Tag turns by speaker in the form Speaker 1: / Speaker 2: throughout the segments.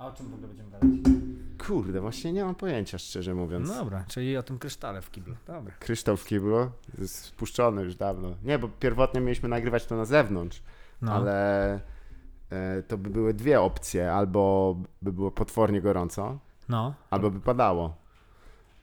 Speaker 1: A o czym w ogóle będziemy gadać?
Speaker 2: Kurde, właśnie nie mam pojęcia, szczerze mówiąc.
Speaker 1: No dobra, czyli o tym krysztale w kiblu. Dobra.
Speaker 2: Kryształ w kiblu jest spuszczony już dawno. Nie, bo pierwotnie mieliśmy nagrywać to na zewnątrz,
Speaker 1: No.
Speaker 2: ale e, to by były dwie opcje. Albo by było potwornie gorąco,
Speaker 1: No.
Speaker 2: albo by padało.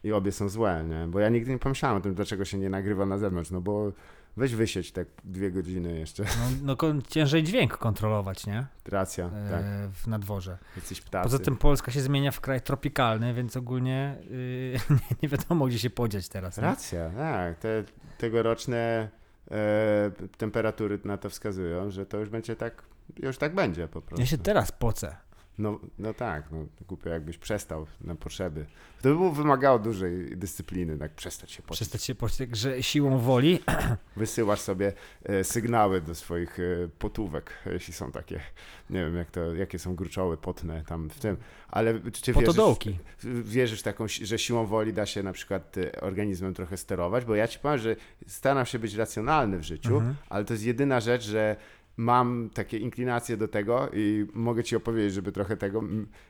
Speaker 2: I obie są złe, nie? Bo ja nigdy nie pomyślałem o tym, dlaczego się nie nagrywa na zewnątrz, no bo weź wysieć tak dwie godziny jeszcze.
Speaker 1: No, no ciężej dźwięk kontrolować, nie?
Speaker 2: Racja,
Speaker 1: E,
Speaker 2: tak.
Speaker 1: w, na dworze.
Speaker 2: Ptacy.
Speaker 1: Poza tym Polska się zmienia w kraj tropikalny, więc ogólnie yy, nie, nie wiadomo, gdzie się podziać teraz. Nie?
Speaker 2: Racja, tak. Te tegoroczne e, temperatury na to wskazują, że to już będzie tak, już tak będzie po prostu.
Speaker 1: Ja się teraz pocę.
Speaker 2: No, no tak, no głupio jakbyś przestał na potrzeby. To by było wymagało dużej dyscypliny, tak przestać się pocić.
Speaker 1: Przestać się tak, że siłą woli.
Speaker 2: Wysyłasz sobie e, sygnały do swoich e, potówek, jeśli są takie, nie wiem jak to, jakie są gruczoły potne tam w tym, ale czy, czy wierzysz,
Speaker 1: Potodołki.
Speaker 2: wierzysz taką, że siłą woli da się na przykład e, organizmem trochę sterować, bo ja ci powiem, że staram się być racjonalny w życiu,
Speaker 1: Mhm.
Speaker 2: ale to jest jedyna rzecz, że mam takie inklinacje do tego i mogę ci opowiedzieć, żeby trochę tego.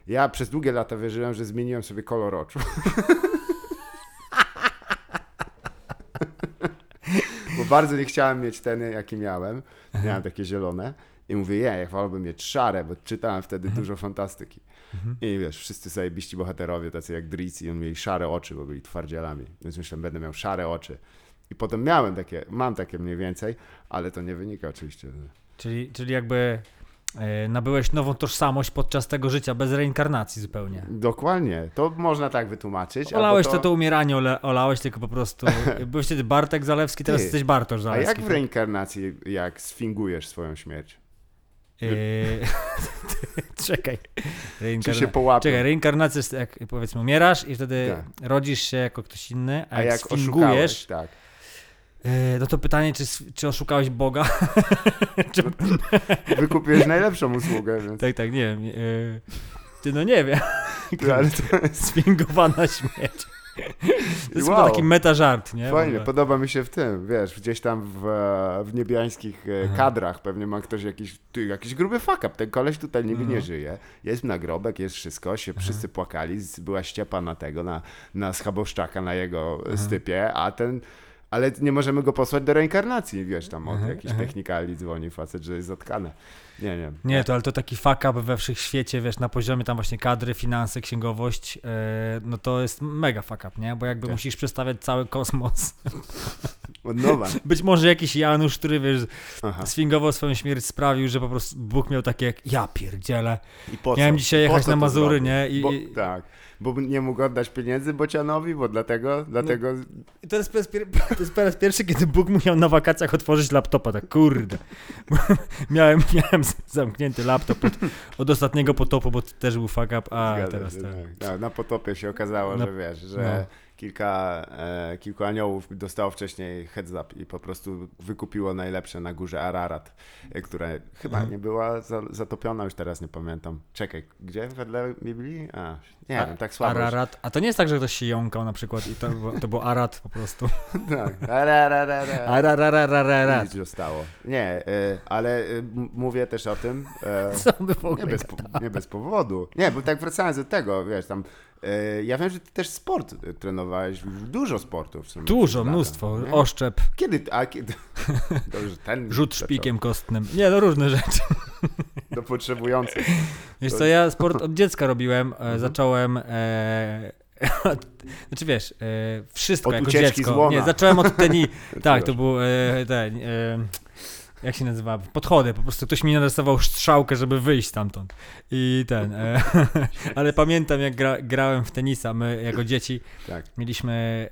Speaker 2: Ja przez długie lata wierzyłem, że zmieniłem sobie kolor oczu. Bo bardzo nie chciałem mieć ten, jaki miałem. Miałem takie zielone. I mówię, je, jak wolałbym mieć szare, bo czytałem wtedy dużo fantastyki. I wiesz, wszyscy zajebiści bohaterowie, tacy jak Dritz, i on mieli szare oczy, bo byli twardzielami. Więc myślałem, będę miał szare oczy. I potem miałem takie, mam takie mniej więcej, ale to nie wynika oczywiście.
Speaker 1: Czyli, czyli jakby e, nabyłeś nową tożsamość podczas tego życia, bez reinkarnacji zupełnie.
Speaker 2: Dokładnie, to można tak wytłumaczyć.
Speaker 1: Olałeś to, to umieranie, ole, olałeś tylko po prostu. Byłeś wtedy Bartek Zalewski, teraz
Speaker 2: Ty,
Speaker 1: jesteś Bartosz
Speaker 2: A
Speaker 1: Zalewski.
Speaker 2: jak w reinkarnacji, jak sfingujesz swoją śmierć?
Speaker 1: Eee, Czekaj.
Speaker 2: Czy
Speaker 1: Reinkarna...
Speaker 2: się połapią?
Speaker 1: Czekaj, reinkarnacja jest jak powiedzmy umierasz i wtedy
Speaker 2: Tak.
Speaker 1: rodzisz się jako ktoś inny, a,
Speaker 2: A
Speaker 1: jak,
Speaker 2: jak oszukałeś,
Speaker 1: sfingujesz,
Speaker 2: tak.
Speaker 1: E, no to pytanie, czy, czy oszukałeś Boga? czy...
Speaker 2: Wykupiłeś najlepszą usługę, więc...
Speaker 1: Tak, tak, nie wiem. E, ty no nie wiem.
Speaker 2: Ale to jest
Speaker 1: Sfingowana śmierć. To jest
Speaker 2: Wow.
Speaker 1: taki meta żart, nie?
Speaker 2: Fajnie, podoba mi się w tym, wiesz, gdzieś tam w, w niebiańskich e,
Speaker 1: Aha.
Speaker 2: kadrach pewnie ma ktoś jakiś, ty, jakiś gruby fuck up, ten koleś tutaj niby nie
Speaker 1: Mhm.
Speaker 2: żyje, jest nagrobek, jest wszystko, się wszyscy płakali, była ściepa na tego, na, na schaboszczaka, na jego stypie, a ten... Ale nie możemy go posłać do reinkarnacji, wiesz, tam od jakichś technikali dzwoni facet, że jest zatkane. Nie, nie.
Speaker 1: Nie, to ale to taki fuck up we wszechświecie, wiesz, na poziomie tam właśnie kadry, finanse, księgowość, e, no to jest mega fuck up, nie? Bo jakby
Speaker 2: Tak.
Speaker 1: musisz przedstawiać cały kosmos.
Speaker 2: Od nowa.
Speaker 1: Być może jakiś Janusz, który, wiesz,
Speaker 2: Aha.
Speaker 1: sfingował swoją śmierć, sprawił, że po prostu Bóg miał takie jak, ja pierdzielę,
Speaker 2: I po
Speaker 1: miałem
Speaker 2: co?
Speaker 1: dzisiaj
Speaker 2: Po
Speaker 1: jechać na Mazury, nie? I,
Speaker 2: Bo,
Speaker 1: i-
Speaker 2: tak, bo nie mógł oddać pieniędzy Bocianowi, bo dlatego, dlatego
Speaker 1: I to jest, po raz to jest po raz pierwszy, kiedy Bóg musiał na wakacjach otworzyć laptopa, tak kurde. miałem, miałem zamknięty laptop od, od ostatniego potopu, bo to też był fuck up, a
Speaker 2: Zgadza
Speaker 1: teraz
Speaker 2: się,
Speaker 1: tak.
Speaker 2: tak. No, na potopie się okazało, że wiesz, że
Speaker 1: no.
Speaker 2: Kilka, e, kilku aniołów dostało wcześniej heads up i po prostu wykupiło najlepsze na górze Ararat, e, która chyba
Speaker 1: Mhm.
Speaker 2: nie była za, zatopiona, już teraz nie pamiętam. Czekaj, gdzie wedle Biblii? A, nie
Speaker 1: A-
Speaker 2: wiem, tak słabo. już.
Speaker 1: Ararat. A to nie jest tak, że ktoś się jąkał na przykład i to, to był Arat po prostu.
Speaker 2: tak. Arararara.
Speaker 1: Arararararat.
Speaker 2: Nic zostało. Nie, e, ale e, mówię też o tym. E,
Speaker 1: Co by w
Speaker 2: Nie
Speaker 1: ogóle
Speaker 2: bez, po, nie bez powodu. Nie, bo tak wracając do tego, wiesz, tam. E, ja wiem, że ty też sport e, trenowałeś, dużo sportów. w sumie
Speaker 1: Dużo,
Speaker 2: lata,
Speaker 1: mnóstwo.
Speaker 2: nie?
Speaker 1: Oszczep,
Speaker 2: Kiedy, a kiedy. Dobrze, ten.
Speaker 1: rzut
Speaker 2: zaczął.
Speaker 1: szpikiem kostnym. Nie, no różne rzeczy.
Speaker 2: Do potrzebujących.
Speaker 1: Wiesz co, ja sport od dziecka robiłem. E,
Speaker 2: Mhm.
Speaker 1: zacząłem... E, znaczy wiesz, e, wszystko
Speaker 2: Od
Speaker 1: jako dziecko. Nie, zacząłem od teni... tak, to był e, ten... E, jak się nazywa? Podchody. Po prostu ktoś mi narysował strzałkę, żeby wyjść stamtąd. I ten. E, ale pamiętam, jak gra, grałem w tenisa. My jako dzieci
Speaker 2: Tak.
Speaker 1: mieliśmy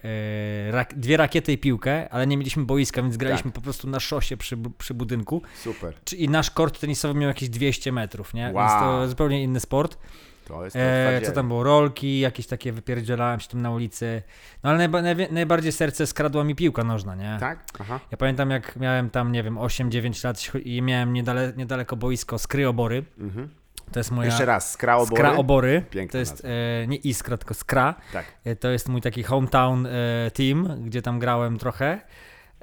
Speaker 1: e, rak, dwie rakiety i piłkę, ale nie mieliśmy boiska, więc graliśmy
Speaker 2: Tak.
Speaker 1: po prostu na szosie przy, przy budynku.
Speaker 2: Super.
Speaker 1: I nasz kort tenisowy miał jakieś 200 metrów, nie? Więc
Speaker 2: Wow.
Speaker 1: to zupełnie inny sport. E, co tam było? Rolki, jakieś takie wypierdzielałem się tam na ulicy. No ale najba, najwie- najbardziej serce skradła mi piłka nożna, nie?
Speaker 2: Tak? Aha.
Speaker 1: Ja pamiętam jak miałem tam, nie wiem, 8-9 lat i miałem niedale, niedaleko boisko Skry Obory.
Speaker 2: Mhm.
Speaker 1: To jest moja...
Speaker 2: Jeszcze raz, skra obory.
Speaker 1: Skra Obory.
Speaker 2: Piękna
Speaker 1: To jest e, nie Iskra, tylko Skra.
Speaker 2: Tak.
Speaker 1: E, To jest mój taki hometown e, team, gdzie tam grałem trochę.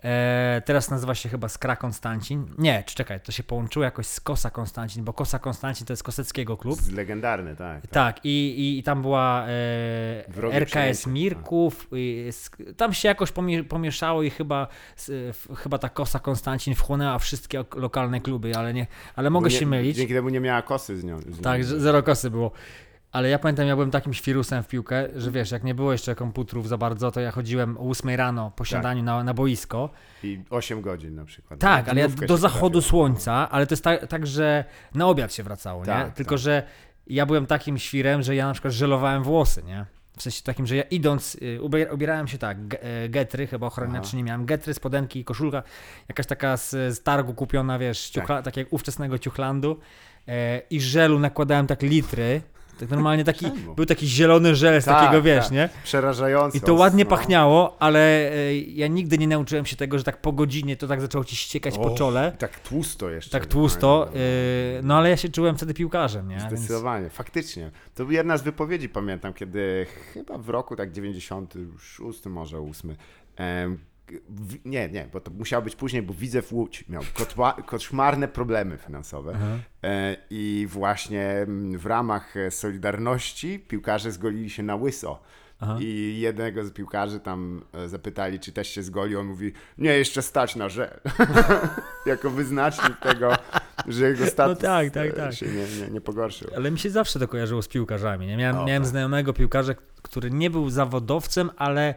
Speaker 1: E, teraz nazywa się chyba Skra Konstancin. Nie, czekaj, to się połączyło jakoś z Kosa Konstancin, bo Kosa Konstancin to jest Koseckiego klub.
Speaker 2: Legendarny, tak. tak.
Speaker 1: Tak, i, i, i tam była e, RKS
Speaker 2: przejęcie.
Speaker 1: Mirków, i, tam się jakoś pomie, pomieszało i chyba, f, chyba ta Kosa Konstancin wchłonęła wszystkie ok- lokalne kluby, ale, nie, ale mogę
Speaker 2: nie,
Speaker 1: się mylić.
Speaker 2: Dzięki temu nie miała kosy z nią. Z nią.
Speaker 1: Tak, zero kosy było. Ale ja pamiętam, ja byłem takim świrusem w piłkę, że wiesz, jak nie było jeszcze komputerów za bardzo, to ja chodziłem o 8 rano
Speaker 2: Tak.
Speaker 1: po śniadaniu na, na boisko.
Speaker 2: I 8 godzin na przykład.
Speaker 1: Tak, ale ja do zachodu słońca, ale to jest tak, tak że na obiad się wracało,
Speaker 2: Tak,
Speaker 1: nie? Tylko,
Speaker 2: tak.
Speaker 1: że ja byłem takim świrem, że ja na przykład żelowałem włosy, nie? W sensie takim, że ja idąc, y, ubier- ubierałem się tak, e, getry, chyba ochroniaczy nie miałem, getry, spodenki, koszulka, jakaś taka z, z targu kupiona, wiesz, ciuchla, tak. jak ówczesnego ciuchlandu e, i żelu nakładałem tak litry, tak normalnie taki, był taki zielony żel z
Speaker 2: Tak,
Speaker 1: takiego, wiesz,
Speaker 2: tak.
Speaker 1: nie?
Speaker 2: Przerażająco.
Speaker 1: I to ładnie
Speaker 2: no.
Speaker 1: pachniało, ale e, ja nigdy nie nauczyłem się tego, że tak po godzinie to tak zaczęło ci ściekać po
Speaker 2: O,
Speaker 1: czole.
Speaker 2: i Tak tłusto jeszcze.
Speaker 1: Tak tłusto,
Speaker 2: No,
Speaker 1: yy, no ale ja się czułem wtedy piłkarzem, nie? Więc,
Speaker 2: Zdecydowanie, faktycznie. To była jedna z wypowiedzi, pamiętam, kiedy chyba w roku tak 96 może 8. W, nie, nie, bo to musiało być później, bo Widzew Łódź miał kotła, koszmarne problemy finansowe
Speaker 1: Aha.
Speaker 2: e, i właśnie mm, w ramach e, Solidarności piłkarze zgolili się na łyso.
Speaker 1: Aha.
Speaker 2: I jednego z piłkarzy tam e, zapytali, czy też się zgolił. On mówi, nie, jeszcze stać na żel. jako wyznacznik tego, że jego status
Speaker 1: No tak, tak, tak.
Speaker 2: się nie, nie, nie pogorszył.
Speaker 1: Ale mi się zawsze to kojarzyło z piłkarzami. Nie? Miałem,
Speaker 2: O,
Speaker 1: miałem
Speaker 2: tak.
Speaker 1: znajomego piłkarza, który nie był zawodowcem, ale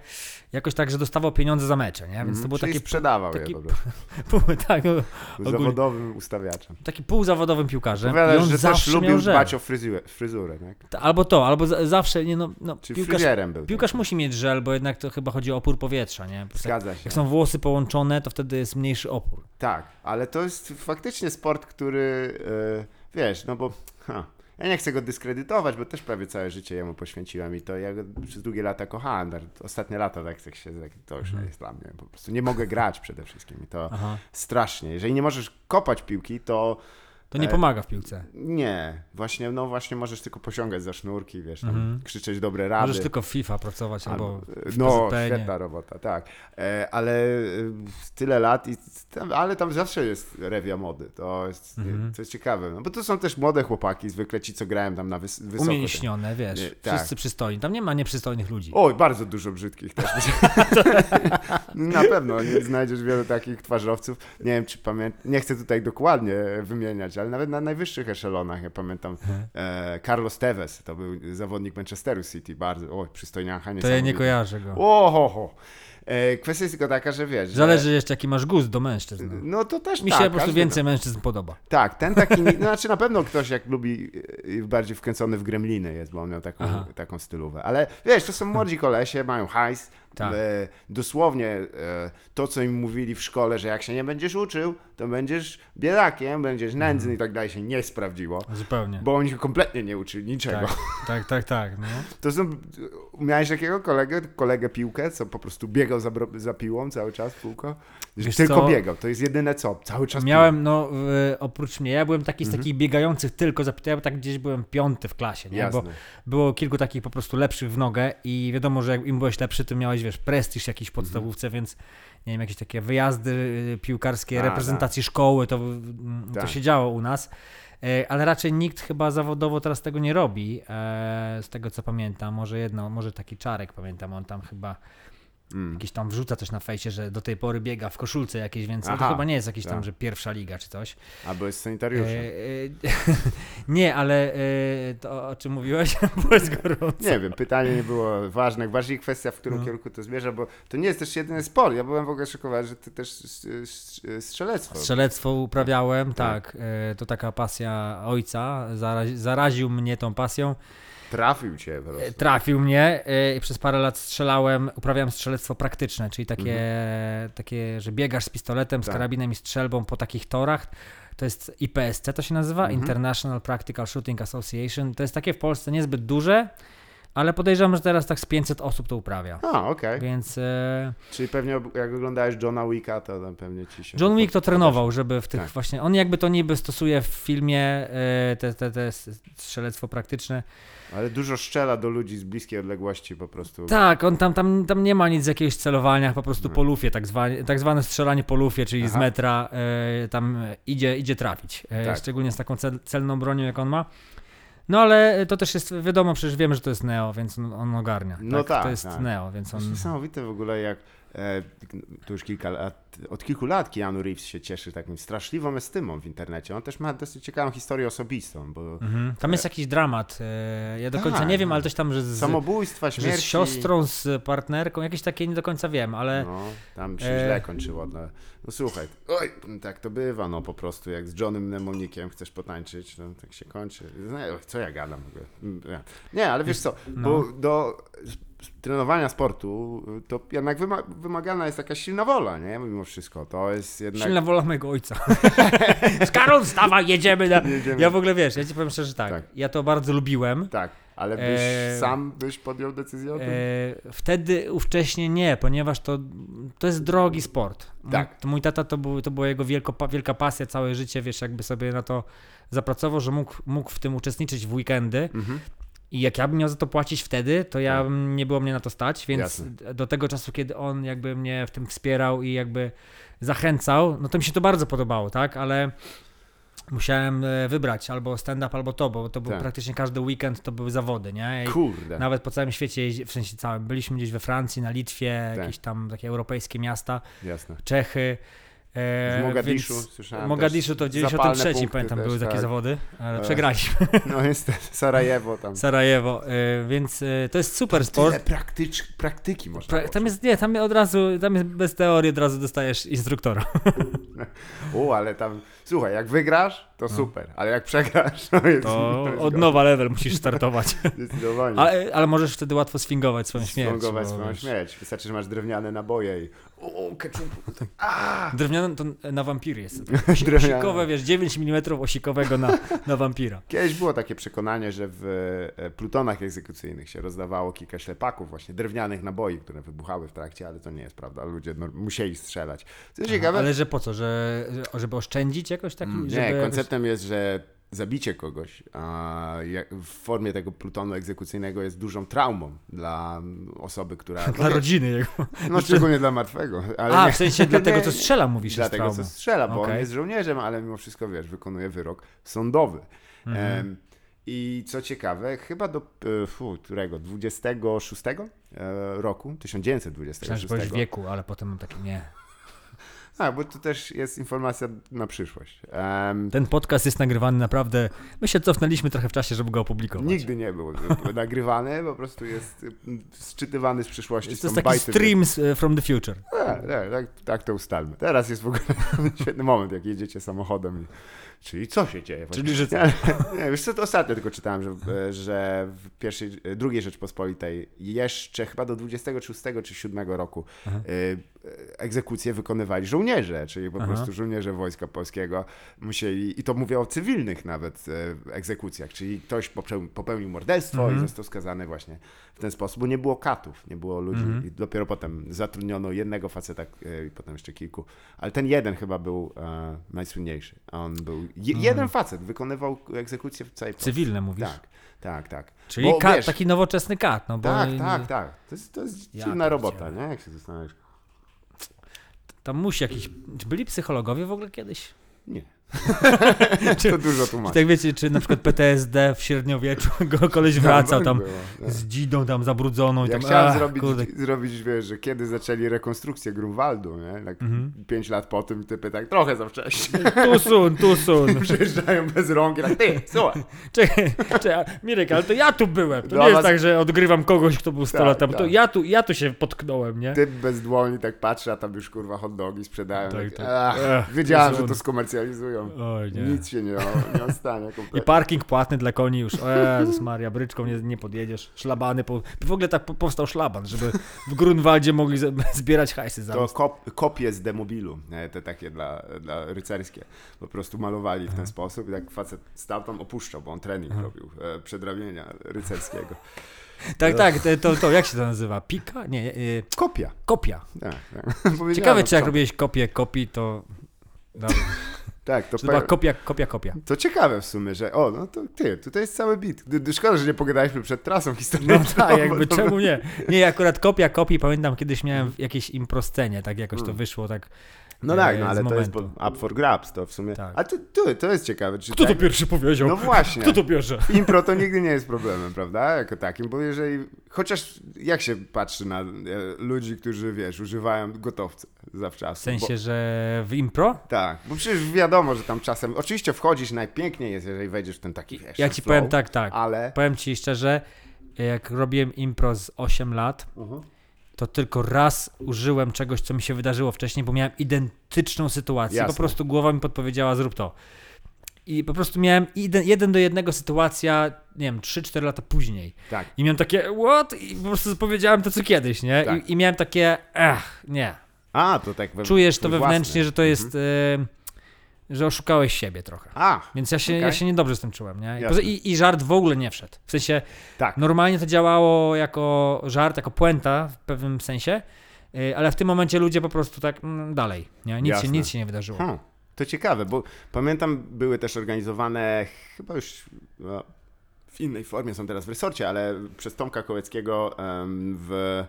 Speaker 1: jakoś tak, że dostawał pieniądze za mecze, nie? Więc to
Speaker 2: Mhm,
Speaker 1: było
Speaker 2: czyli
Speaker 1: takie
Speaker 2: sprzedawał
Speaker 1: taki-
Speaker 2: je
Speaker 1: pół, tak, no, ogólnie.
Speaker 2: zawodowym ustawiaczem.
Speaker 1: taki półzawodowym piłkarzem. I
Speaker 2: Powiadasz,
Speaker 1: on
Speaker 2: że
Speaker 1: zawsze
Speaker 2: też lubił dbać o fryzurę, fryzurę tak?
Speaker 1: Ta- Albo to, albo za, zawsze, nie no, no
Speaker 2: Czyli
Speaker 1: piłkarz,
Speaker 2: fryzjerem był.
Speaker 1: piłkarz musi mieć żel, bo jednak to chyba chodzi o opór powietrza, nie?
Speaker 2: Zgadza się.
Speaker 1: jak są włosy połączone, to wtedy jest mniejszy opór.
Speaker 2: Tak, ale to jest faktycznie sport, który e, wiesz, no bo ha, ja nie chcę go dyskredytować, bo też prawie całe życie jemu poświęciłem i to ja go przez długie lata kochałem. Ostatnie lata tak, tak się, tak, to już
Speaker 1: Mhm.
Speaker 2: jest dla mnie. Po prostu nie mogę grać przede wszystkim i to
Speaker 1: Aha.
Speaker 2: strasznie. Jeżeli nie możesz kopać piłki, to
Speaker 1: To nie
Speaker 2: E,
Speaker 1: pomaga w piłce.
Speaker 2: nie. Właśnie, no właśnie możesz tylko posiągać za sznurki, wiesz, tam
Speaker 1: Mhm.
Speaker 2: krzyczeć dobre rady.
Speaker 1: Możesz tylko w FIFA pracować albo,
Speaker 2: Albo,
Speaker 1: w
Speaker 2: no,
Speaker 1: PZPN-ie.
Speaker 2: świetna robota, tak. E, ale e, tyle lat i tam, ale tam zawsze jest rewia mody. To jest,
Speaker 1: Mhm.
Speaker 2: to jest ciekawe. No, bo to są też młode chłopaki, zwykle ci, co grają tam na wys wysoko.
Speaker 1: Umięśnione, wiesz,
Speaker 2: Nie, tak.
Speaker 1: wszyscy przystojni. Tam nie ma nieprzystojnych ludzi.
Speaker 2: Oj, bardzo dużo brzydkich też. na pewno nie znajdziesz wielu takich twarzowców. Nie wiem, czy pamiętam, nie chcę tutaj dokładnie wymieniać, ale nawet na najwyższych eszelonach, ja pamiętam e, Carlos Tevez, to był zawodnik Manchesteru City, bardzo, oj, przystojniacha,
Speaker 1: To ja nie kojarzę go.
Speaker 2: Oho, E, kwestia jest tylko taka, że wiesz.
Speaker 1: Zależy
Speaker 2: Że,
Speaker 1: jeszcze jaki masz gust do mężczyzn.
Speaker 2: no to też
Speaker 1: Mi
Speaker 2: tak,
Speaker 1: się po prostu więcej mężczyzn podoba.
Speaker 2: Tak, ten taki, no, znaczy na pewno ktoś jak lubi e, bardziej wkręcony w gremliny jest, bo on miał taką,
Speaker 1: Aha.
Speaker 2: taką stylówę. Ale wiesz, to są młodzi kolesie, mają hajs.
Speaker 1: Tak.
Speaker 2: E, dosłownie to, co im mówili w szkole, że jak się nie będziesz uczył, to będziesz biedakiem, będziesz nędzny i tak dalej, się nie sprawdziło.
Speaker 1: Zupełnie.
Speaker 2: Bo oni kompletnie nie uczyli niczego.
Speaker 1: Tak, tak, tak, tak. No.
Speaker 2: To są, miałeś takiego kolegę, kolegę piłkę, co po prostu biegał za, za piłą cały czas? Że
Speaker 1: Wiesz
Speaker 2: tylko
Speaker 1: co?
Speaker 2: biegał, to jest jedyne co, cały czas
Speaker 1: Miałem, no, w, oprócz mnie, ja byłem taki z
Speaker 2: Mhm.
Speaker 1: takich biegających tylko, zapytałem, ja tak gdzieś byłem piąty w klasie, nie?
Speaker 2: Jasne.
Speaker 1: Bo było kilku takich po prostu lepszych w nogę i wiadomo, że jak im byłeś lepszy, to miałeś, wiesz, prestiż jakiś w podstawówce, więc nie wiem, jakieś takie wyjazdy y, piłkarskie.
Speaker 2: A,
Speaker 1: reprezentacji szkoły, to, to
Speaker 2: Tak.
Speaker 1: się działo u nas. E, Ale raczej nikt chyba zawodowo teraz tego nie robi, e, z tego co pamiętam. Może jedno, może taki Czarek, pamiętam, on tam chyba
Speaker 2: Mm.
Speaker 1: jakiś tam wrzuca coś na fejsie, że do tej pory biega w koszulce jakieś, więc to
Speaker 2: Aha,
Speaker 1: chyba nie jest jakiś tam,
Speaker 2: tak.
Speaker 1: że pierwsza liga czy coś.
Speaker 2: Albo jest sanitariuszem.
Speaker 1: E, e, nie, ale e, to o czym mówiłeś, bo jest gorąco.
Speaker 2: Nie wiem, pytanie nie było ważne. Bardziej kwestia, w którym
Speaker 1: No.
Speaker 2: kierunku to zmierza, bo to nie jest też jedyny sport. Ja byłem w ogóle szokowany, że ty też s- s- strzelectwo.
Speaker 1: Strzelectwo uprawiałem,
Speaker 2: Tak.
Speaker 1: tak. e, to taka pasja ojca, zarazi, zaraził mnie tą pasją.
Speaker 2: Trafił cię po
Speaker 1: E,
Speaker 2: prostu.
Speaker 1: Trafił mnie e, i przez parę lat strzelałem, uprawiałem strzelectwo praktyczne, czyli takie, takie że biegasz z pistoletem, z
Speaker 2: Tak.
Speaker 1: karabinem i strzelbą po takich torach. To jest IPSC to się nazywa,
Speaker 2: Mhm.
Speaker 1: International Practical Shooting Association. To jest takie w Polsce niezbyt duże, ale podejrzewam, że teraz tak z 500 osób to uprawia.
Speaker 2: A, okej.
Speaker 1: Więc e,
Speaker 2: Czyli pewnie jak oglądałeś Johna Wicka, to tam pewnie ci się...
Speaker 1: John Wick to trenował, żeby w tych
Speaker 2: Tak.
Speaker 1: właśnie. On jakby to niby stosuje w filmie e, te, te, te strzelectwo praktyczne.
Speaker 2: Ale dużo strzela do ludzi z bliskiej odległości po prostu.
Speaker 1: Tak, on tam, tam, tam nie ma nic z jakiegoś celowania, po prostu
Speaker 2: No.
Speaker 1: po lufie, tak zwane, tak zwane strzelanie po lufie, czyli z
Speaker 2: Aha.
Speaker 1: metra e, tam e, idzie, idzie trafić. E,
Speaker 2: Tak.
Speaker 1: Szczególnie z taką cel, celną bronią, jak on ma. No ale to też jest, wiadomo, przecież wiemy, że to jest Neo, więc on, on ogarnia.
Speaker 2: No tak,
Speaker 1: To jest
Speaker 2: tak.
Speaker 1: Neo, więc
Speaker 2: To
Speaker 1: on...
Speaker 2: jest niesamowite w ogóle, jak e, to już kilka lat, od kilku lat Keanu Reeves się cieszy taką straszliwą estymą w internecie. On też ma dosyć ciekawą historię osobistą, bo
Speaker 1: Mhm. Tam jest jakiś dramat. e, Ja do końca
Speaker 2: Tak,
Speaker 1: nie wiem,
Speaker 2: no.
Speaker 1: ale coś tam, że z,
Speaker 2: samobójstwa,
Speaker 1: że z siostrą, z partnerką, jakieś takie nie do końca wiem, ale
Speaker 2: No, tam się
Speaker 1: E.
Speaker 2: źle kończyło. No, no słuchaj, oj, tak to bywa, no po prostu, jak z Johnem Mnemonikiem chcesz potańczyć, no tak się kończy. No, co ja gadam w ogóle? Mm. Nie, ale wiesz co,
Speaker 1: No.
Speaker 2: bo do trenowania sportu to jednak wyma wymagana jest taka silna wola, nie? Mimo wszystko, to jest jednak...
Speaker 1: silna wola mojego ojca. Karol, wstawaj, jedziemy. Na...
Speaker 2: Jedziemy.
Speaker 1: Ja w ogóle wiesz, ja ci powiem szczerze tak,
Speaker 2: Tak.
Speaker 1: ja to bardzo lubiłem.
Speaker 2: Tak, ale byś
Speaker 1: E.
Speaker 2: sam byś podjął decyzję o tym?
Speaker 1: E, wtedy ówcześnie nie, ponieważ to, to jest drogi sport.
Speaker 2: Tak.
Speaker 1: Mój, mój tata to, był, to była jego wielko, wielka pasja, całe życie, wiesz, jakby sobie na to zapracował, że mógł, mógł w tym uczestniczyć w weekendy.
Speaker 2: Mhm.
Speaker 1: I jak ja bym miał za to płacić wtedy, to ja
Speaker 2: Tak.
Speaker 1: bym nie było mnie na to stać, więc
Speaker 2: Jasne.
Speaker 1: do tego czasu, kiedy on jakby mnie w tym wspierał i jakby zachęcał, no to mi się to bardzo podobało, tak? Ale musiałem e, wybrać albo stand-up, albo to, bo to był
Speaker 2: Tak.
Speaker 1: praktycznie każdy weekend to były zawody, nie? I
Speaker 2: Kurde.
Speaker 1: nawet po całym świecie, w sensie całym, byliśmy gdzieś we Francji, na Litwie,
Speaker 2: Tak.
Speaker 1: jakieś tam takie europejskie miasta,
Speaker 2: Jasne.
Speaker 1: Czechy. E,
Speaker 2: W Mogadiszu
Speaker 1: więc-
Speaker 2: słyszałem
Speaker 1: W Mogadiszu to w
Speaker 2: też zapalne
Speaker 1: 93
Speaker 2: punkty
Speaker 1: pamiętam
Speaker 2: też,
Speaker 1: były takie
Speaker 2: tak.
Speaker 1: zawody, ale
Speaker 2: E.
Speaker 1: przegraliśmy.
Speaker 2: No niestety, Sarajewo tam.
Speaker 1: Sarajewo, e, więc e, to jest super sport.
Speaker 2: Tyle praktycz, praktyki można
Speaker 1: Pra- Tam jest, nie, tam od razu, tam jest bez teorii, od razu dostajesz instruktora.
Speaker 2: O, ale tam, słuchaj, jak wygrasz, to super, ale jak przegrasz, to jest,
Speaker 1: No. To
Speaker 2: jest
Speaker 1: od nowa level musisz startować.
Speaker 2: Zdecydowanie.
Speaker 1: Ale, ale możesz wtedy łatwo sfingować swoją śmierć.
Speaker 2: Sfingować swoją śmierć. Wystarczy, że masz drewniane naboje i o, ketchupu. A!
Speaker 1: Drewniane to na wampiry jest. Osikowe, wiesz, 9 mm osikowego na, na wampira.
Speaker 2: Kiedyś było takie przekonanie, że w e, plutonach egzekucyjnych się rozdawało kilka ślepaków, właśnie drewnianych naboi, które wybuchały w trakcie, ale to nie jest prawda. Ludzie no, musieli strzelać. Co jest ciekawe,
Speaker 1: Ale że po co, że, że żeby oszczędzić jakoś taki?
Speaker 2: Mm, Nie,
Speaker 1: jakoś-
Speaker 2: konceptem jest, że zabicie kogoś w formie tego plutonu egzekucyjnego jest dużą traumą dla osoby, która...
Speaker 1: Dla rodziny jego.
Speaker 2: No szczególnie dla martwego. Ale
Speaker 1: A,
Speaker 2: nie,
Speaker 1: w sensie dlatego,
Speaker 2: nie,
Speaker 1: co strzela, mówisz,
Speaker 2: Dlatego,
Speaker 1: traumą.
Speaker 2: co strzela, bo on
Speaker 1: Okej.
Speaker 2: jest żołnierzem, ale mimo wszystko, wiesz, wykonuje wyrok sądowy.
Speaker 1: Mhm.
Speaker 2: I co ciekawe, chyba do e, fu, którego? 26 e, roku,
Speaker 1: Myślałem, że
Speaker 2: 1926.
Speaker 1: powiesz wieku, ale potem mam takie, nie.
Speaker 2: A, bo to też jest informacja na przyszłość. Em,
Speaker 1: Ten podcast jest nagrywany naprawdę, my się cofnęliśmy trochę w czasie, żeby go opublikować.
Speaker 2: Nigdy nie był nagrywany, po prostu jest mm, sczytywany z przyszłości.
Speaker 1: To jest taki streams e, from the future.
Speaker 2: Tak, tak, tak, tak to ustalmy. Teraz jest w ogóle świetny moment, jak jedziecie samochodem. i- Czyli co się dzieje? właśnie?
Speaker 1: Czyli, że co?
Speaker 2: Nie, wiesz co, to ostatnio tylko czytałem, że, że w pierwszej, drugiej Rzeczpospolitej jeszcze chyba do 26 czy 7 roku
Speaker 1: Aha.
Speaker 2: e, e, egzekucje wykonywali żołnierze, czyli po
Speaker 1: Aha.
Speaker 2: prostu żołnierze Wojska Polskiego musieli, i to mówię o cywilnych nawet e, egzekucjach, czyli ktoś popełnił, popełnił morderstwo
Speaker 1: Mhm.
Speaker 2: i został skazany właśnie w ten sposób, bo nie było katów, nie było ludzi
Speaker 1: Mhm.
Speaker 2: i dopiero potem zatrudniono jednego faceta e, i potem jeszcze kilku, ale ten jeden chyba był e, najsłynniejszy, a on był, je,
Speaker 1: Mhm.
Speaker 2: jeden facet wykonywał egzekucję w całej Polsce.
Speaker 1: Cywilne mówisz?
Speaker 2: Tak, tak, tak.
Speaker 1: Czyli
Speaker 2: Bo
Speaker 1: kat,
Speaker 2: wiesz-
Speaker 1: taki nowoczesny kat, no bo
Speaker 2: Tak, tak, tak. To jest, to jest
Speaker 1: Ja
Speaker 2: dziwna robota, nie? Jak się zastanawiasz.
Speaker 1: tam musi jakiś... Czy byli psychologowie w ogóle kiedyś?
Speaker 2: Nie.
Speaker 1: Czy-
Speaker 2: to dużo
Speaker 1: Czy
Speaker 2: tłumaczy.
Speaker 1: tak wiecie, czy na przykład PTSD w średniowieczu go koleś wracał tam
Speaker 2: Było, tak.
Speaker 1: z dzidą tam zabrudzoną i
Speaker 2: Ja
Speaker 1: tam...
Speaker 2: chciałem
Speaker 1: ach,
Speaker 2: zrobić,
Speaker 1: kurde.
Speaker 2: zrobić, wiesz, że kiedy zaczęli rekonstrukcję Grunwaldu, nie? Tak
Speaker 1: Mhm.
Speaker 2: pięć lat po tym typy tak trochę za wcześnie
Speaker 1: Tu sun, tu sun.
Speaker 2: przyjeżdżają bez rąk i tak, ty, słuchaj.
Speaker 1: Czekaj, czekaj, Mirek, ale to ja tu byłem. To
Speaker 2: Do
Speaker 1: nie jest
Speaker 2: was-
Speaker 1: tak, że odgrywam kogoś, kto był 100
Speaker 2: Tak,
Speaker 1: lat temu. To
Speaker 2: tak.
Speaker 1: ja tu, ja tu się potknąłem, nie?
Speaker 2: Typ bez dłoni tak patrzy, a tam już kurwa hot dogi sprzedają.
Speaker 1: Tak,
Speaker 2: Tak. Ach,
Speaker 1: Ech,
Speaker 2: wiedziałem,
Speaker 1: to
Speaker 2: że to skomercjalizują. Wyskakują.
Speaker 1: Oj, nie.
Speaker 2: Nic się nie, nie ostanie
Speaker 1: I
Speaker 2: kompletnie.
Speaker 1: parking płatny dla koni już. O Jezus Maria, bryczką nie, nie podjedziesz. Szlabany. Po... W ogóle tak po- powstał szlaban, żeby w Grunwaldzie mogli zbierać hajsy za
Speaker 2: To kop, kopie z demobilu, e, te takie dla, dla rycerskie. Po prostu malowali w ten sposób i tak facet stał tam, opuszczał, bo on trening robił e, przedrabienia rycerskiego.
Speaker 1: Tak, tak, to, to, jak się to nazywa? Pika? Nie, y,
Speaker 2: Kopia.
Speaker 1: kopia.
Speaker 2: Tak, tak.
Speaker 1: Ciekawe, czy jak robiłeś kopię kopii, to... Dobra.
Speaker 2: Tak, to,
Speaker 1: To była kopia, kopia, kopia.
Speaker 2: to ciekawe w sumie, że o, no to ty, tutaj jest cały bit. Szkoda, że nie pogadaliśmy przed trasą historyczną.
Speaker 1: No tak, jakby
Speaker 2: to-
Speaker 1: czemu nie? Nie, akurat kopia kopii, pamiętam kiedyś miałem w jakiejś improscenie, tak jakoś to wyszło, tak...
Speaker 2: No tak, no ale to jest up for grabs, to w sumie.
Speaker 1: Tak.
Speaker 2: A to, to, to jest ciekawe. Czy
Speaker 1: Kto to
Speaker 2: tak...
Speaker 1: pierwszy powiedział?
Speaker 2: No właśnie.
Speaker 1: Kto to bierze?
Speaker 2: Impro to nigdy nie jest problemem, prawda? Jako takim, bo jeżeli. Chociaż jak się patrzy na e, ludzi, którzy wiesz, używają gotowca zawczasu.
Speaker 1: W sensie,
Speaker 2: Bo,
Speaker 1: że w impro?
Speaker 2: tak, bo przecież wiadomo, że tam czasem. Oczywiście wchodzisz, najpiękniej jest, jeżeli wejdziesz w ten taki wiesz.
Speaker 1: Ja ci
Speaker 2: flow,
Speaker 1: powiem tak, tak.
Speaker 2: Ale.
Speaker 1: Powiem ci szczerze, jak robiłem impro z 8 lat,
Speaker 2: Mhm.
Speaker 1: To tylko raz użyłem czegoś, co mi się wydarzyło wcześniej, bo miałem identyczną sytuację.
Speaker 2: Jasne.
Speaker 1: Po prostu głowa mi podpowiedziała, zrób to. I po prostu miałem ide- jeden do jednego sytuacja, nie wiem, 3-4 lata później.
Speaker 2: Tak.
Speaker 1: I miałem takie, what? I po prostu powiedziałem to, co kiedyś, nie?
Speaker 2: Tak.
Speaker 1: I, I miałem takie, ech, nie.
Speaker 2: A, to tak. We,
Speaker 1: Czujesz to wewnętrznie,
Speaker 2: własny.
Speaker 1: że to jest, y, że oszukałeś siebie trochę.
Speaker 2: A,
Speaker 1: Więc ja się, ja
Speaker 2: Okej.
Speaker 1: się niedobrze z tym czułem, nie? I, i, żart w ogóle nie wszedł. W sensie,
Speaker 2: tak.
Speaker 1: normalnie to działało jako żart, jako puenta w pewnym sensie, y, ale w tym momencie ludzie po prostu tak mm, dalej, nie? Nic, się, nic się nie wydarzyło.
Speaker 2: Hmm, to ciekawe, bo pamiętam, były też organizowane, chyba już no, w innej formie, są teraz w resorcie, ale przez Tomka Kołeckiego em, w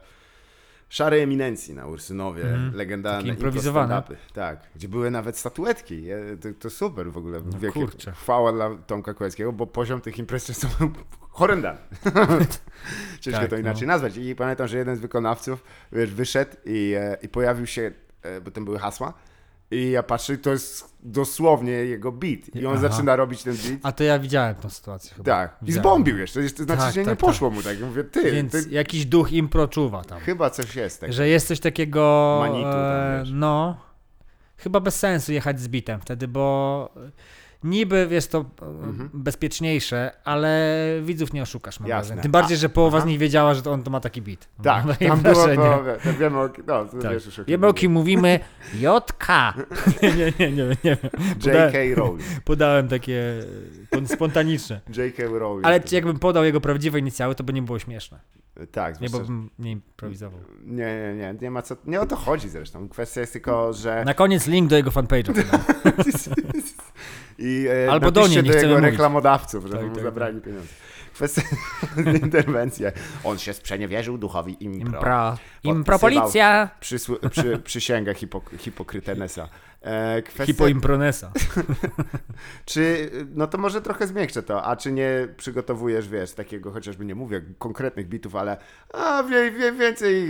Speaker 2: Szarej Eminencji na Ursynowie,
Speaker 1: Mhm.
Speaker 2: legendarne
Speaker 1: improwizowane.
Speaker 2: Tak, gdzie były nawet statuetki. To, to super w ogóle.
Speaker 1: No
Speaker 2: Wielkie
Speaker 1: kurczę.
Speaker 2: Chwała dla Tomka Kołeckiego, bo poziom tych imprez często był horrendalny. Ciężko
Speaker 1: Tak,
Speaker 2: to
Speaker 1: no.
Speaker 2: inaczej nazwać. I pamiętam, że jeden z wykonawców wiesz, wyszedł i, e, i pojawił się, e, bo tam były hasła, i ja patrzę, to jest dosłownie jego beat. I on
Speaker 1: Aha.
Speaker 2: zaczyna robić ten beat.
Speaker 1: A to ja widziałem tą sytuację chyba.
Speaker 2: tak. I zbombił jeszcze. To znaczy,
Speaker 1: Tak,
Speaker 2: że nie
Speaker 1: tak,
Speaker 2: poszło mu tak. Mówię, ty,
Speaker 1: Więc
Speaker 2: ty
Speaker 1: jakiś duch impro czuwa tam.
Speaker 2: chyba coś jest tak.
Speaker 1: Że jest coś takiego.
Speaker 2: Manitu tam,
Speaker 1: e, no. Chyba bez sensu jechać z bitem wtedy, bo niby jest to e,
Speaker 2: Mhm.
Speaker 1: bezpieczniejsze, ale widzów nie oszukasz, mam
Speaker 2: Jasne.
Speaker 1: Tym bardziej, że połowa
Speaker 2: aha.
Speaker 1: z nich wiedziała, że to on to ma taki bit.
Speaker 2: Tak,
Speaker 1: takie
Speaker 2: tam było to, wie- to wiemy o, no,
Speaker 1: Tak.
Speaker 2: wiesz już o
Speaker 1: Wiemy o kim mówimy. JK. nie, nie, nie, nie, nie. Podałem,
Speaker 2: J.K. Rowling.
Speaker 1: podałem takie e, spontaniczne.
Speaker 2: J.K. Rowling.
Speaker 1: Ale jakbym podał jego prawdziwe inicjały, to by nie było śmieszne.
Speaker 2: Tak,
Speaker 1: Nie, bo bym nie improwizował.
Speaker 2: nie, nie, nie, nie ma co, nie o to chodzi zresztą. Kwestia jest tylko, że
Speaker 1: Na koniec link do jego fanpage'a. podam.
Speaker 2: I e,
Speaker 1: Albo do niej,
Speaker 2: do jego
Speaker 1: mówić.
Speaker 2: reklamodawców, żeby
Speaker 1: Tak,
Speaker 2: mu
Speaker 1: tak,
Speaker 2: zabrali pieniądze. Kwestia interwencja. On się sprzeniewierzył duchowi impro.
Speaker 1: Impra.
Speaker 2: Podpisywał-
Speaker 1: Impropolicja.
Speaker 2: Przysłu- przy, przysięga hipok- hipokrytenesa. E, kwestia,
Speaker 1: Hipoimpronesa.
Speaker 2: czy, no to może trochę zmiękczę to, a czy nie przygotowujesz, wiesz, takiego, chociażby nie mówię konkretnych bitów, ale a wie, wie, więcej,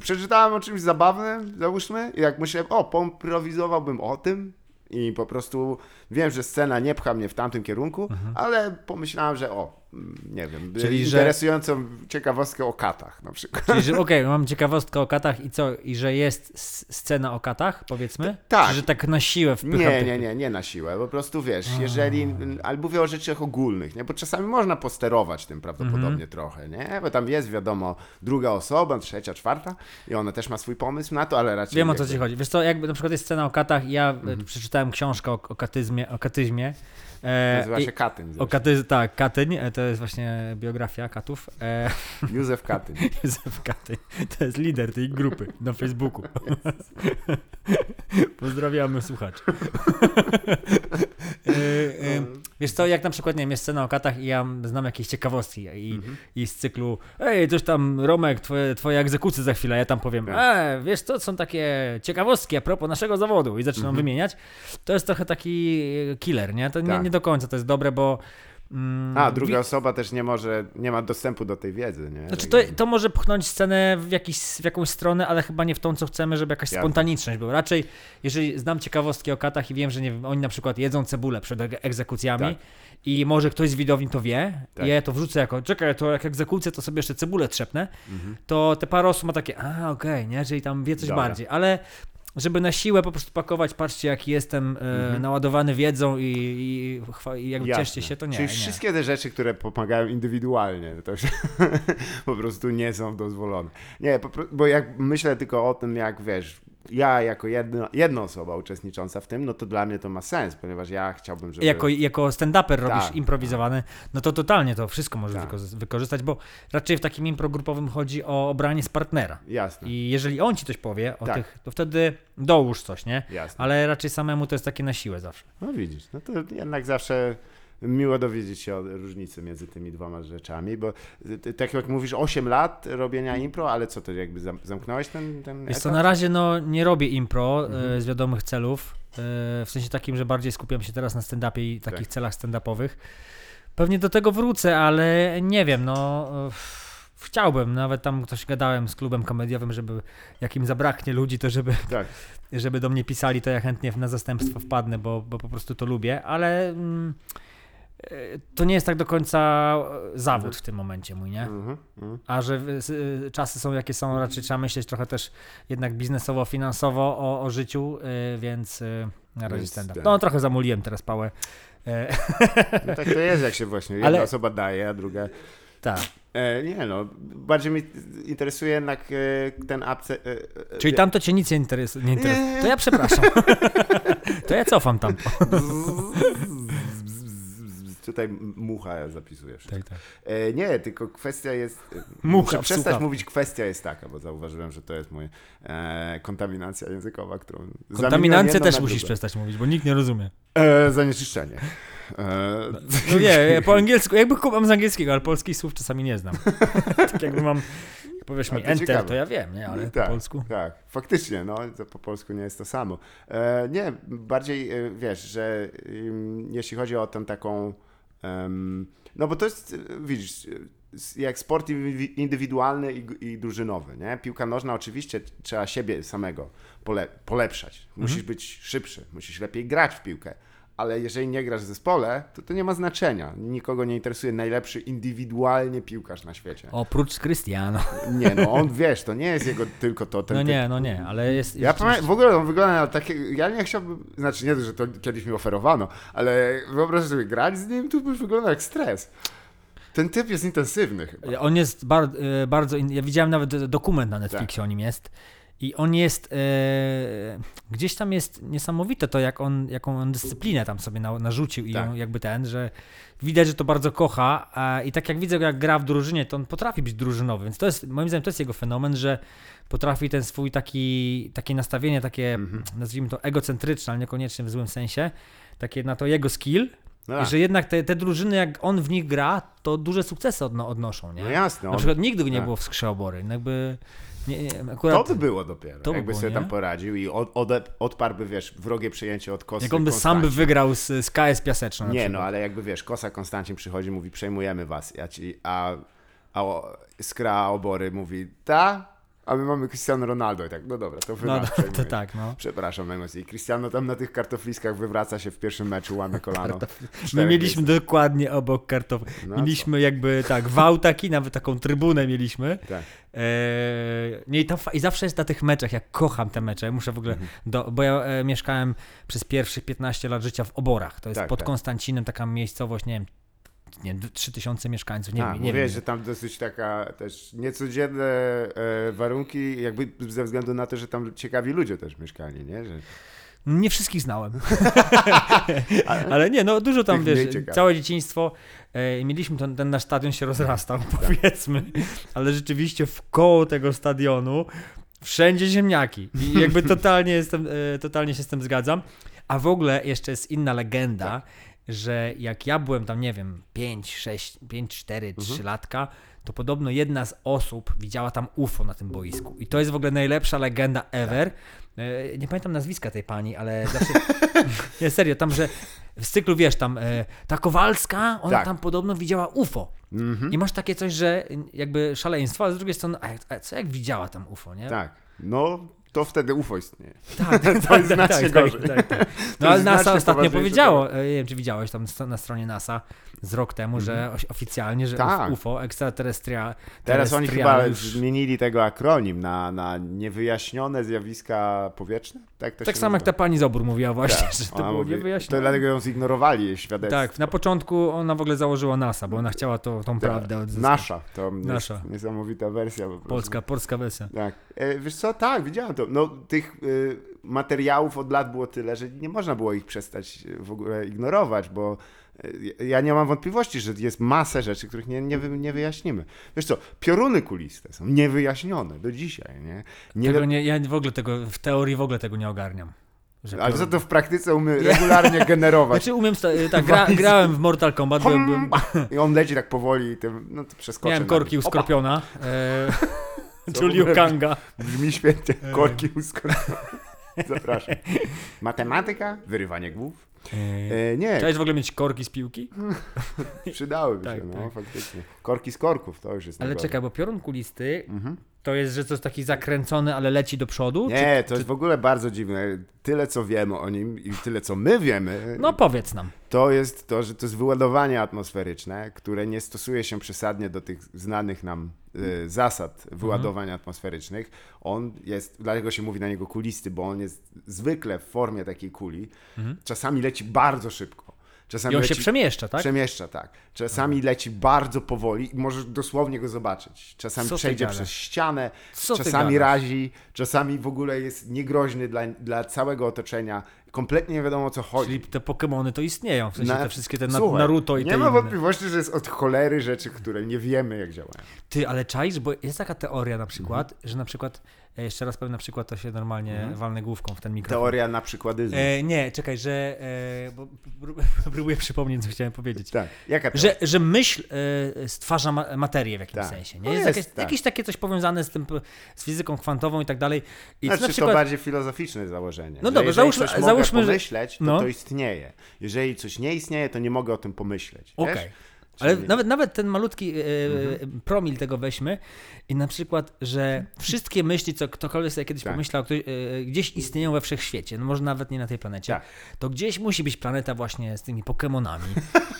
Speaker 2: przeczytałem o czymś zabawnym, załóżmy, i jak myślę, o, poimprowizowałbym o tym i po prostu wiem, że scena nie pcha mnie w tamtym kierunku, ale pomyślałem, że o, nie wiem.
Speaker 1: Czyli, że-
Speaker 2: interesującą ciekawostkę o katach na przykład.
Speaker 1: Czyli, że okej, mam ciekawostkę o katach i co? I że jest scena o katach, powiedzmy?
Speaker 2: tak.
Speaker 1: Czy że tak na siłę wpycham
Speaker 2: Nie, nie, nie, nie na siłę. Po prostu wiesz, jeżeli. Ale mówię o rzeczach ogólnych, nie? Bo czasami można posterować tym prawdopodobnie
Speaker 1: Mhm.
Speaker 2: trochę, nie? Bo tam jest, wiadomo, druga osoba, trzecia, czwarta i ona też ma swój pomysł na to, ale raczej.
Speaker 1: Wiem o co ci chodzi. Wiesz co, jakby na przykład jest scena o katach i ja
Speaker 2: Mhm.
Speaker 1: przeczytałem książkę o, o katyzmie, o katyzmie. E,
Speaker 2: Nazywa się Katyn.
Speaker 1: o katy, tak, Katyń, e, to jest właśnie biografia katów. E,
Speaker 2: Józef Katyn.
Speaker 1: Józef Katyń, to jest lider tej grupy na Facebooku. Pozdrawiamy słuchaczy. E, e, Wiesz co, jak na przykład, nie wiem, jest scena o katach i ja znam jakieś ciekawostki i,
Speaker 2: Mhm.
Speaker 1: i z cyklu ej, coś tam, Romek, twoje, twoje egzekucje za chwilę, ja tam powiem,
Speaker 2: Tak.
Speaker 1: e, wiesz co, są takie ciekawostki a propos naszego zawodu i zaczynam
Speaker 2: Mhm.
Speaker 1: wymieniać, to jest trochę taki killer, nie? To nie,
Speaker 2: Tak.
Speaker 1: nie do końca to jest dobre, bo mm,
Speaker 2: A, druga
Speaker 1: wi-
Speaker 2: osoba też nie może, nie ma dostępu do tej wiedzy, nie?
Speaker 1: znaczy
Speaker 2: Tak
Speaker 1: to, to może pchnąć scenę w, jakiś, w jakąś stronę, ale chyba nie w tą, co chcemy, żeby jakaś
Speaker 2: Jasne.
Speaker 1: spontaniczność była. Raczej, jeżeli znam ciekawostki o katach i wiem, że nie wiem, oni na przykład jedzą cebulę przed eg- egzekucjami
Speaker 2: Tak.
Speaker 1: i może ktoś z widowni to wie
Speaker 2: Tak.
Speaker 1: i ja to wrzucę jako, czekaj, to jak egzekucję, to sobie jeszcze cebulę trzepnę,
Speaker 2: Mhm.
Speaker 1: to te parę osób ma takie, a okej, nie, czyli tam wie coś
Speaker 2: Dobra.
Speaker 1: bardziej, ale żeby na siłę po prostu pakować, patrzcie jaki jestem e, naładowany wiedzą i, i, i jakby
Speaker 2: Jasne.
Speaker 1: cieszcie się, to nie.
Speaker 2: Czyli
Speaker 1: nie.
Speaker 2: wszystkie te rzeczy, które pomagają indywidualnie, to już po prostu nie są dozwolone. Nie, bo jak myślę tylko o tym, jak wiesz, ja jako jedna, jedna osoba uczestnicząca w tym, no to dla mnie to ma sens, ponieważ ja chciałbym, żeby...
Speaker 1: Jako, jako stand-uper robisz
Speaker 2: Tak,
Speaker 1: improwizowany, no to totalnie to wszystko możesz
Speaker 2: Tak.
Speaker 1: wyko- wykorzystać, bo raczej w takim impro grupowym chodzi o obranie z partnera.
Speaker 2: Jasne,
Speaker 1: I jeżeli on ci coś powie o
Speaker 2: Tak.
Speaker 1: tych, to wtedy dołóż coś, nie?
Speaker 2: jasne.
Speaker 1: Ale raczej samemu to jest takie na siłę zawsze.
Speaker 2: No widzisz, no to jednak zawsze miło dowiedzieć się o różnicy między tymi dwoma rzeczami, bo ty- tak jak mówisz, 8 lat robienia impro, ale co to jakby zam- zamknąłeś ten, ten
Speaker 1: Jest to
Speaker 2: etap?
Speaker 1: na razie no, nie robię impro
Speaker 2: Mhm.
Speaker 1: e, z wiadomych celów, e, w sensie takim, że bardziej skupiam się teraz na stand-upie i takich
Speaker 2: Tak.
Speaker 1: celach stand-upowych. Pewnie do tego wrócę, ale nie wiem, no chciałbym, nawet tam ktoś gadałem z klubem komediowym, żeby jak im zabraknie ludzi, to żeby,
Speaker 2: Tak,
Speaker 1: żeby do mnie pisali, to ja chętnie na zastępstwo wpadnę, bo, bo po prostu to lubię, ale mm, to nie jest tak do końca e, zawód w tym momencie mój, nie?
Speaker 2: mhm, mhm.
Speaker 1: A że y, czasy są jakie są, raczej trzeba myśleć trochę też jednak biznesowo, finansowo o, o życiu, więc na razie stand-up.
Speaker 2: tak.
Speaker 1: No trochę zamuliłem teraz pałę. E,
Speaker 2: No tak to jest, jak się właśnie jedna
Speaker 1: Ale-
Speaker 2: osoba daje, a druga...
Speaker 1: tak.
Speaker 2: E, nie no, bardziej mnie interesuje jednak e, ten apce... E, e,
Speaker 1: Czyli tam to cię nic nie interesuje. Nie interesuje. To ja przepraszam. to ja cofam tam.
Speaker 2: Tutaj mucha zapisuje wszystko.
Speaker 1: Tak, tak.
Speaker 2: E, nie, tylko kwestia jest. e,
Speaker 1: Mucha
Speaker 2: Muszę przestać mówić, kwestia jest taka, bo zauważyłem, że to jest moja e, kontaminacja językowa, którą.
Speaker 1: Kontaminancję też musisz przestać mówić, bo nikt nie rozumie.
Speaker 2: E, zanieczyszczenie. E,
Speaker 1: No nie, po angielsku, jakby kumam z angielskiego, ale polskich słów czasami nie znam. tak jakby mam, powiesz mi
Speaker 2: to
Speaker 1: enter,
Speaker 2: ciekawe.
Speaker 1: to ja wiem, nie? Ale
Speaker 2: tak,
Speaker 1: po polsku.
Speaker 2: Tak, faktycznie, no, to po polsku nie jest to samo. E, nie, bardziej wiesz, że ym, jeśli chodzi o tę taką. No bo to jest, widzisz, jak sport indywidualny i, i drużynowy, nie? Piłka nożna oczywiście trzeba siebie samego pole, polepszać. Musisz być szybszy, musisz lepiej grać w piłkę. Ale jeżeli nie grasz w zespole, to to nie ma znaczenia. Nikogo nie interesuje najlepszy indywidualnie piłkarz na świecie.
Speaker 1: Oprócz Cristiano.
Speaker 2: Nie, no on wiesz, to nie jest jego tylko to. Ten
Speaker 1: No
Speaker 2: typ
Speaker 1: nie, no nie, ale jest...
Speaker 2: ja pamiętam, w ogóle on wygląda na takie, ja nie chciałbym, znaczy nie, że to kiedyś mi oferowano, ale wyobraź sobie, grać z nim, to już wygląda jak stres. Ten typ jest intensywny chyba.
Speaker 1: On jest bar, e, bardzo. Ja widziałem nawet dokument na Netflixie o nim jest. I on jest. E, gdzieś tam jest niesamowite to, jak on, jaką on dyscyplinę tam sobie na, narzucił i
Speaker 2: Tak.
Speaker 1: jakby ten, że widać, że to bardzo kocha. A, I tak jak widzę, jak gra w drużynie, to on potrafi być drużynowy. Więc to jest, moim zdaniem, to jest jego fenomen, że potrafi ten swój taki, takie nastawienie, takie
Speaker 2: Mhm.
Speaker 1: nazwijmy to egocentryczne, ale niekoniecznie w złym sensie, takie na to jego skill.
Speaker 2: No,
Speaker 1: I
Speaker 2: tak.
Speaker 1: że jednak te, te drużyny, jak on w nich gra, to duże sukcesy odno, odnoszą, nie?
Speaker 2: no jasne,
Speaker 1: Na
Speaker 2: on,
Speaker 1: przykład nigdy go nie
Speaker 2: tak.
Speaker 1: było w skrze obory. Jakby nie, nie,
Speaker 2: to
Speaker 1: akurat,
Speaker 2: by było dopiero,
Speaker 1: To by
Speaker 2: jakby
Speaker 1: było,
Speaker 2: sobie
Speaker 1: nie?
Speaker 2: tam poradził i od, ode, odparłby, wiesz, wrogie przyjęcie od Kosy
Speaker 1: jak on by sam by wygrał z, z KS Piaseczną. na
Speaker 2: Nie, no ale jakby wiesz, Kosa Konstancin przychodzi, mówi, przejmujemy was, ja ci, a, a Skra Obory mówi, ta, a my mamy Cristiano Ronaldo i tak, no dobra, to wy
Speaker 1: No,
Speaker 2: nas
Speaker 1: to, tak, no.
Speaker 2: Przepraszam najmocniej. Cristiano tam na tych kartofliskach wywraca się w pierwszym meczu, łamie kolano.
Speaker 1: My mieliśmy dokładnie obok kartofli.
Speaker 2: No,
Speaker 1: mieliśmy jakby tak, wał taki, nawet taką trybunę mieliśmy.
Speaker 2: Tak.
Speaker 1: Eee, nie, i, fa- I zawsze jest na tych meczach, jak kocham te mecze, muszę w ogóle,
Speaker 2: Mhm.
Speaker 1: do, bo ja e, mieszkałem przez pierwszych 15 lat życia w Oborach. To jest
Speaker 2: Tak,
Speaker 1: pod
Speaker 2: tak.
Speaker 1: Konstancinem taka miejscowość, nie wiem, nie, 3000 mieszkańców, nie
Speaker 2: A,
Speaker 1: wiem, nie wiem.
Speaker 2: że tam dosyć taka też niecodzienne e, warunki, jakby ze względu na to, że tam ciekawi ludzie też mieszkali, nie? Że,
Speaker 1: Nie wszystkich znałem. Ale nie, no dużo tam, wiesz, całe dzieciństwo. E, mieliśmy ten, ten nasz stadion się rozrastał, powiedzmy, ale rzeczywiście w koło tego stadionu wszędzie ziemniaki. I jakby totalnie, jestem, e, totalnie się z tym zgadzam. A w ogóle jeszcze jest inna legenda, że jak ja byłem tam, nie wiem, 5, 6, 5, 4, 3 latka, to podobno jedna z osób widziała tam UFO na tym boisku. I to jest w ogóle najlepsza legenda ever. E, Nie pamiętam nazwiska tej pani, ale zawsze. nie, serio, tam, że w cyklu wiesz, tam e, ta Kowalska, ona
Speaker 2: Tak.
Speaker 1: tam podobno widziała UFO.
Speaker 2: Mhm.
Speaker 1: I masz takie coś, że jakby szaleństwo, ale z drugiej strony, a co jak widziała tam UFO, nie?
Speaker 2: Tak. No, to wtedy UFO istnieje.
Speaker 1: Tak, tak,
Speaker 2: To jest znacznie gorzej.
Speaker 1: Tak, tak. No ale NASA ostatnio powiedziało, e, nie wiem czy widziałeś tam na stronie NASA z rok temu, że oś- oficjalnie, że
Speaker 2: Tak.
Speaker 1: UFO, extraterrestrial,
Speaker 2: Teraz oni chyba
Speaker 1: już-
Speaker 2: zmienili tego akronim na, na niewyjaśnione zjawiska powietrzne? Tak,
Speaker 1: Tak samo jak ta pani z Obór mówiła właśnie,
Speaker 2: Tak.
Speaker 1: że to było
Speaker 2: mówi-
Speaker 1: niewyjaśnione.
Speaker 2: To dlatego ją zignorowali świadectwo.
Speaker 1: Tak, na początku ona w ogóle założyła NASA, bo ona chciała to, tą
Speaker 2: Tak.
Speaker 1: prawdę odzyskać.
Speaker 2: Nasza, to
Speaker 1: Nasza.
Speaker 2: niesamowita wersja. po prostu.
Speaker 1: Polska, polska wersja.
Speaker 2: Tak. E, wiesz co, tak, widziałem to. No, tych y, materiałów od lat było tyle, że nie można było ich przestać w ogóle ignorować, bo ja nie mam wątpliwości, że jest masę rzeczy, których nie, nie, wy, nie wyjaśnimy. Wiesz co, pioruny kuliste są niewyjaśnione do dzisiaj, nie? nie
Speaker 1: Tego nie, ja w ogóle tego, w teorii w ogóle tego nie ogarniam. Że
Speaker 2: ale co to w praktyce umie regularnie generować?
Speaker 1: Znaczy umiem, sta- tak, gra, grałem w Mortal Kombat, byłem, byłem,
Speaker 2: I on leci tak powoli i tym, no to przeskoczy.
Speaker 1: miałem
Speaker 2: na
Speaker 1: korki u Skorpiona, e,
Speaker 2: Co
Speaker 1: czyli
Speaker 2: w ogóle-
Speaker 1: u Kanga.
Speaker 2: Brzmi świetnie. Korki u skorpiona. Zapraszam. Matematyka, wyrywanie głów.
Speaker 1: E,
Speaker 2: E, nie,
Speaker 1: Chciałeś w ogóle mieć korki z piłki?
Speaker 2: Przydałyby
Speaker 1: Tak,
Speaker 2: się, no
Speaker 1: tak.
Speaker 2: faktycznie. Korki z korków, to już jest
Speaker 1: Ale czekaj, bo piorun kulisty
Speaker 2: Mhm.
Speaker 1: to jest, że jest taki zakręcony, ale leci do przodu?
Speaker 2: Nie,
Speaker 1: Czy,
Speaker 2: to jest w ogóle bardzo dziwne. Tyle, co wiemy o nim i tyle, co my wiemy,
Speaker 1: No powiedz nam.
Speaker 2: to jest to, że to jest wyładowanie atmosferyczne, które nie stosuje się przesadnie do tych znanych nam y, zasad wyładowań atmosferycznych. On jest, dlatego się mówi na niego kulisty, bo on jest zwykle w formie takiej kuli. Czasami leci bardzo szybko. Czasami
Speaker 1: I on
Speaker 2: leci,
Speaker 1: się przemieszcza, tak?
Speaker 2: Przemieszcza, tak. Czasami leci bardzo powoli i możesz dosłownie go zobaczyć. Czasami
Speaker 1: Co
Speaker 2: przejdzie przez ścianę,
Speaker 1: Co
Speaker 2: czasami razi, czasami w ogóle jest niegroźny dla, dla całego otoczenia. Kompletnie nie wiadomo o co chodzi.
Speaker 1: Czyli te Pokemony to istnieją, w sensie
Speaker 2: Na-
Speaker 1: te wszystkie te
Speaker 2: Słuchaj,
Speaker 1: Naruto i
Speaker 2: Nie
Speaker 1: te
Speaker 2: ma
Speaker 1: inne.
Speaker 2: wątpliwości, że jest od cholery rzeczy, które nie wiemy jak działają.
Speaker 1: Ty, ale czaisz, bo jest taka teoria na przykład,
Speaker 2: Mhm.
Speaker 1: że na przykład, jeszcze raz powiem na przykład, to się normalnie walnę główką w ten mikrofon.
Speaker 2: Teoria na przykładyzmu.
Speaker 1: E, nie, czekaj, że, e, bo pró- próbuję przypomnieć, co chciałem powiedzieć.
Speaker 2: Tak. Jaka teoria?
Speaker 1: Że, że myśl e, stwarza ma materię w jakimś
Speaker 2: Tak.
Speaker 1: sensie. Nie?
Speaker 2: No
Speaker 1: Jest,
Speaker 2: jest,
Speaker 1: jakieś,
Speaker 2: tak.
Speaker 1: jakieś takie coś powiązane z tym, z fizyką kwantową i tak dalej. I
Speaker 2: Znaczy,
Speaker 1: na
Speaker 2: to
Speaker 1: przykład,
Speaker 2: bardziej filozoficzne założenie.
Speaker 1: No
Speaker 2: jeżeli
Speaker 1: załóżmy-
Speaker 2: coś
Speaker 1: załóżmy,
Speaker 2: mogę
Speaker 1: że-
Speaker 2: pomyśleć, to
Speaker 1: no.
Speaker 2: to istnieje. Jeżeli coś nie istnieje, to nie mogę o tym pomyśleć.
Speaker 1: Okej.
Speaker 2: Wiesz?
Speaker 1: Ale
Speaker 2: Czyli-
Speaker 1: nawet, nawet ten malutki e,
Speaker 2: Mhm.
Speaker 1: promil tego weźmy i na przykład, że wszystkie myśli, co ktokolwiek sobie kiedyś
Speaker 2: Tak.
Speaker 1: pomyślał, ktoś, e, gdzieś istnieją we wszechświecie, no może nawet nie na tej planecie,
Speaker 2: Tak.
Speaker 1: to gdzieś musi być planeta właśnie z tymi Pokemonami.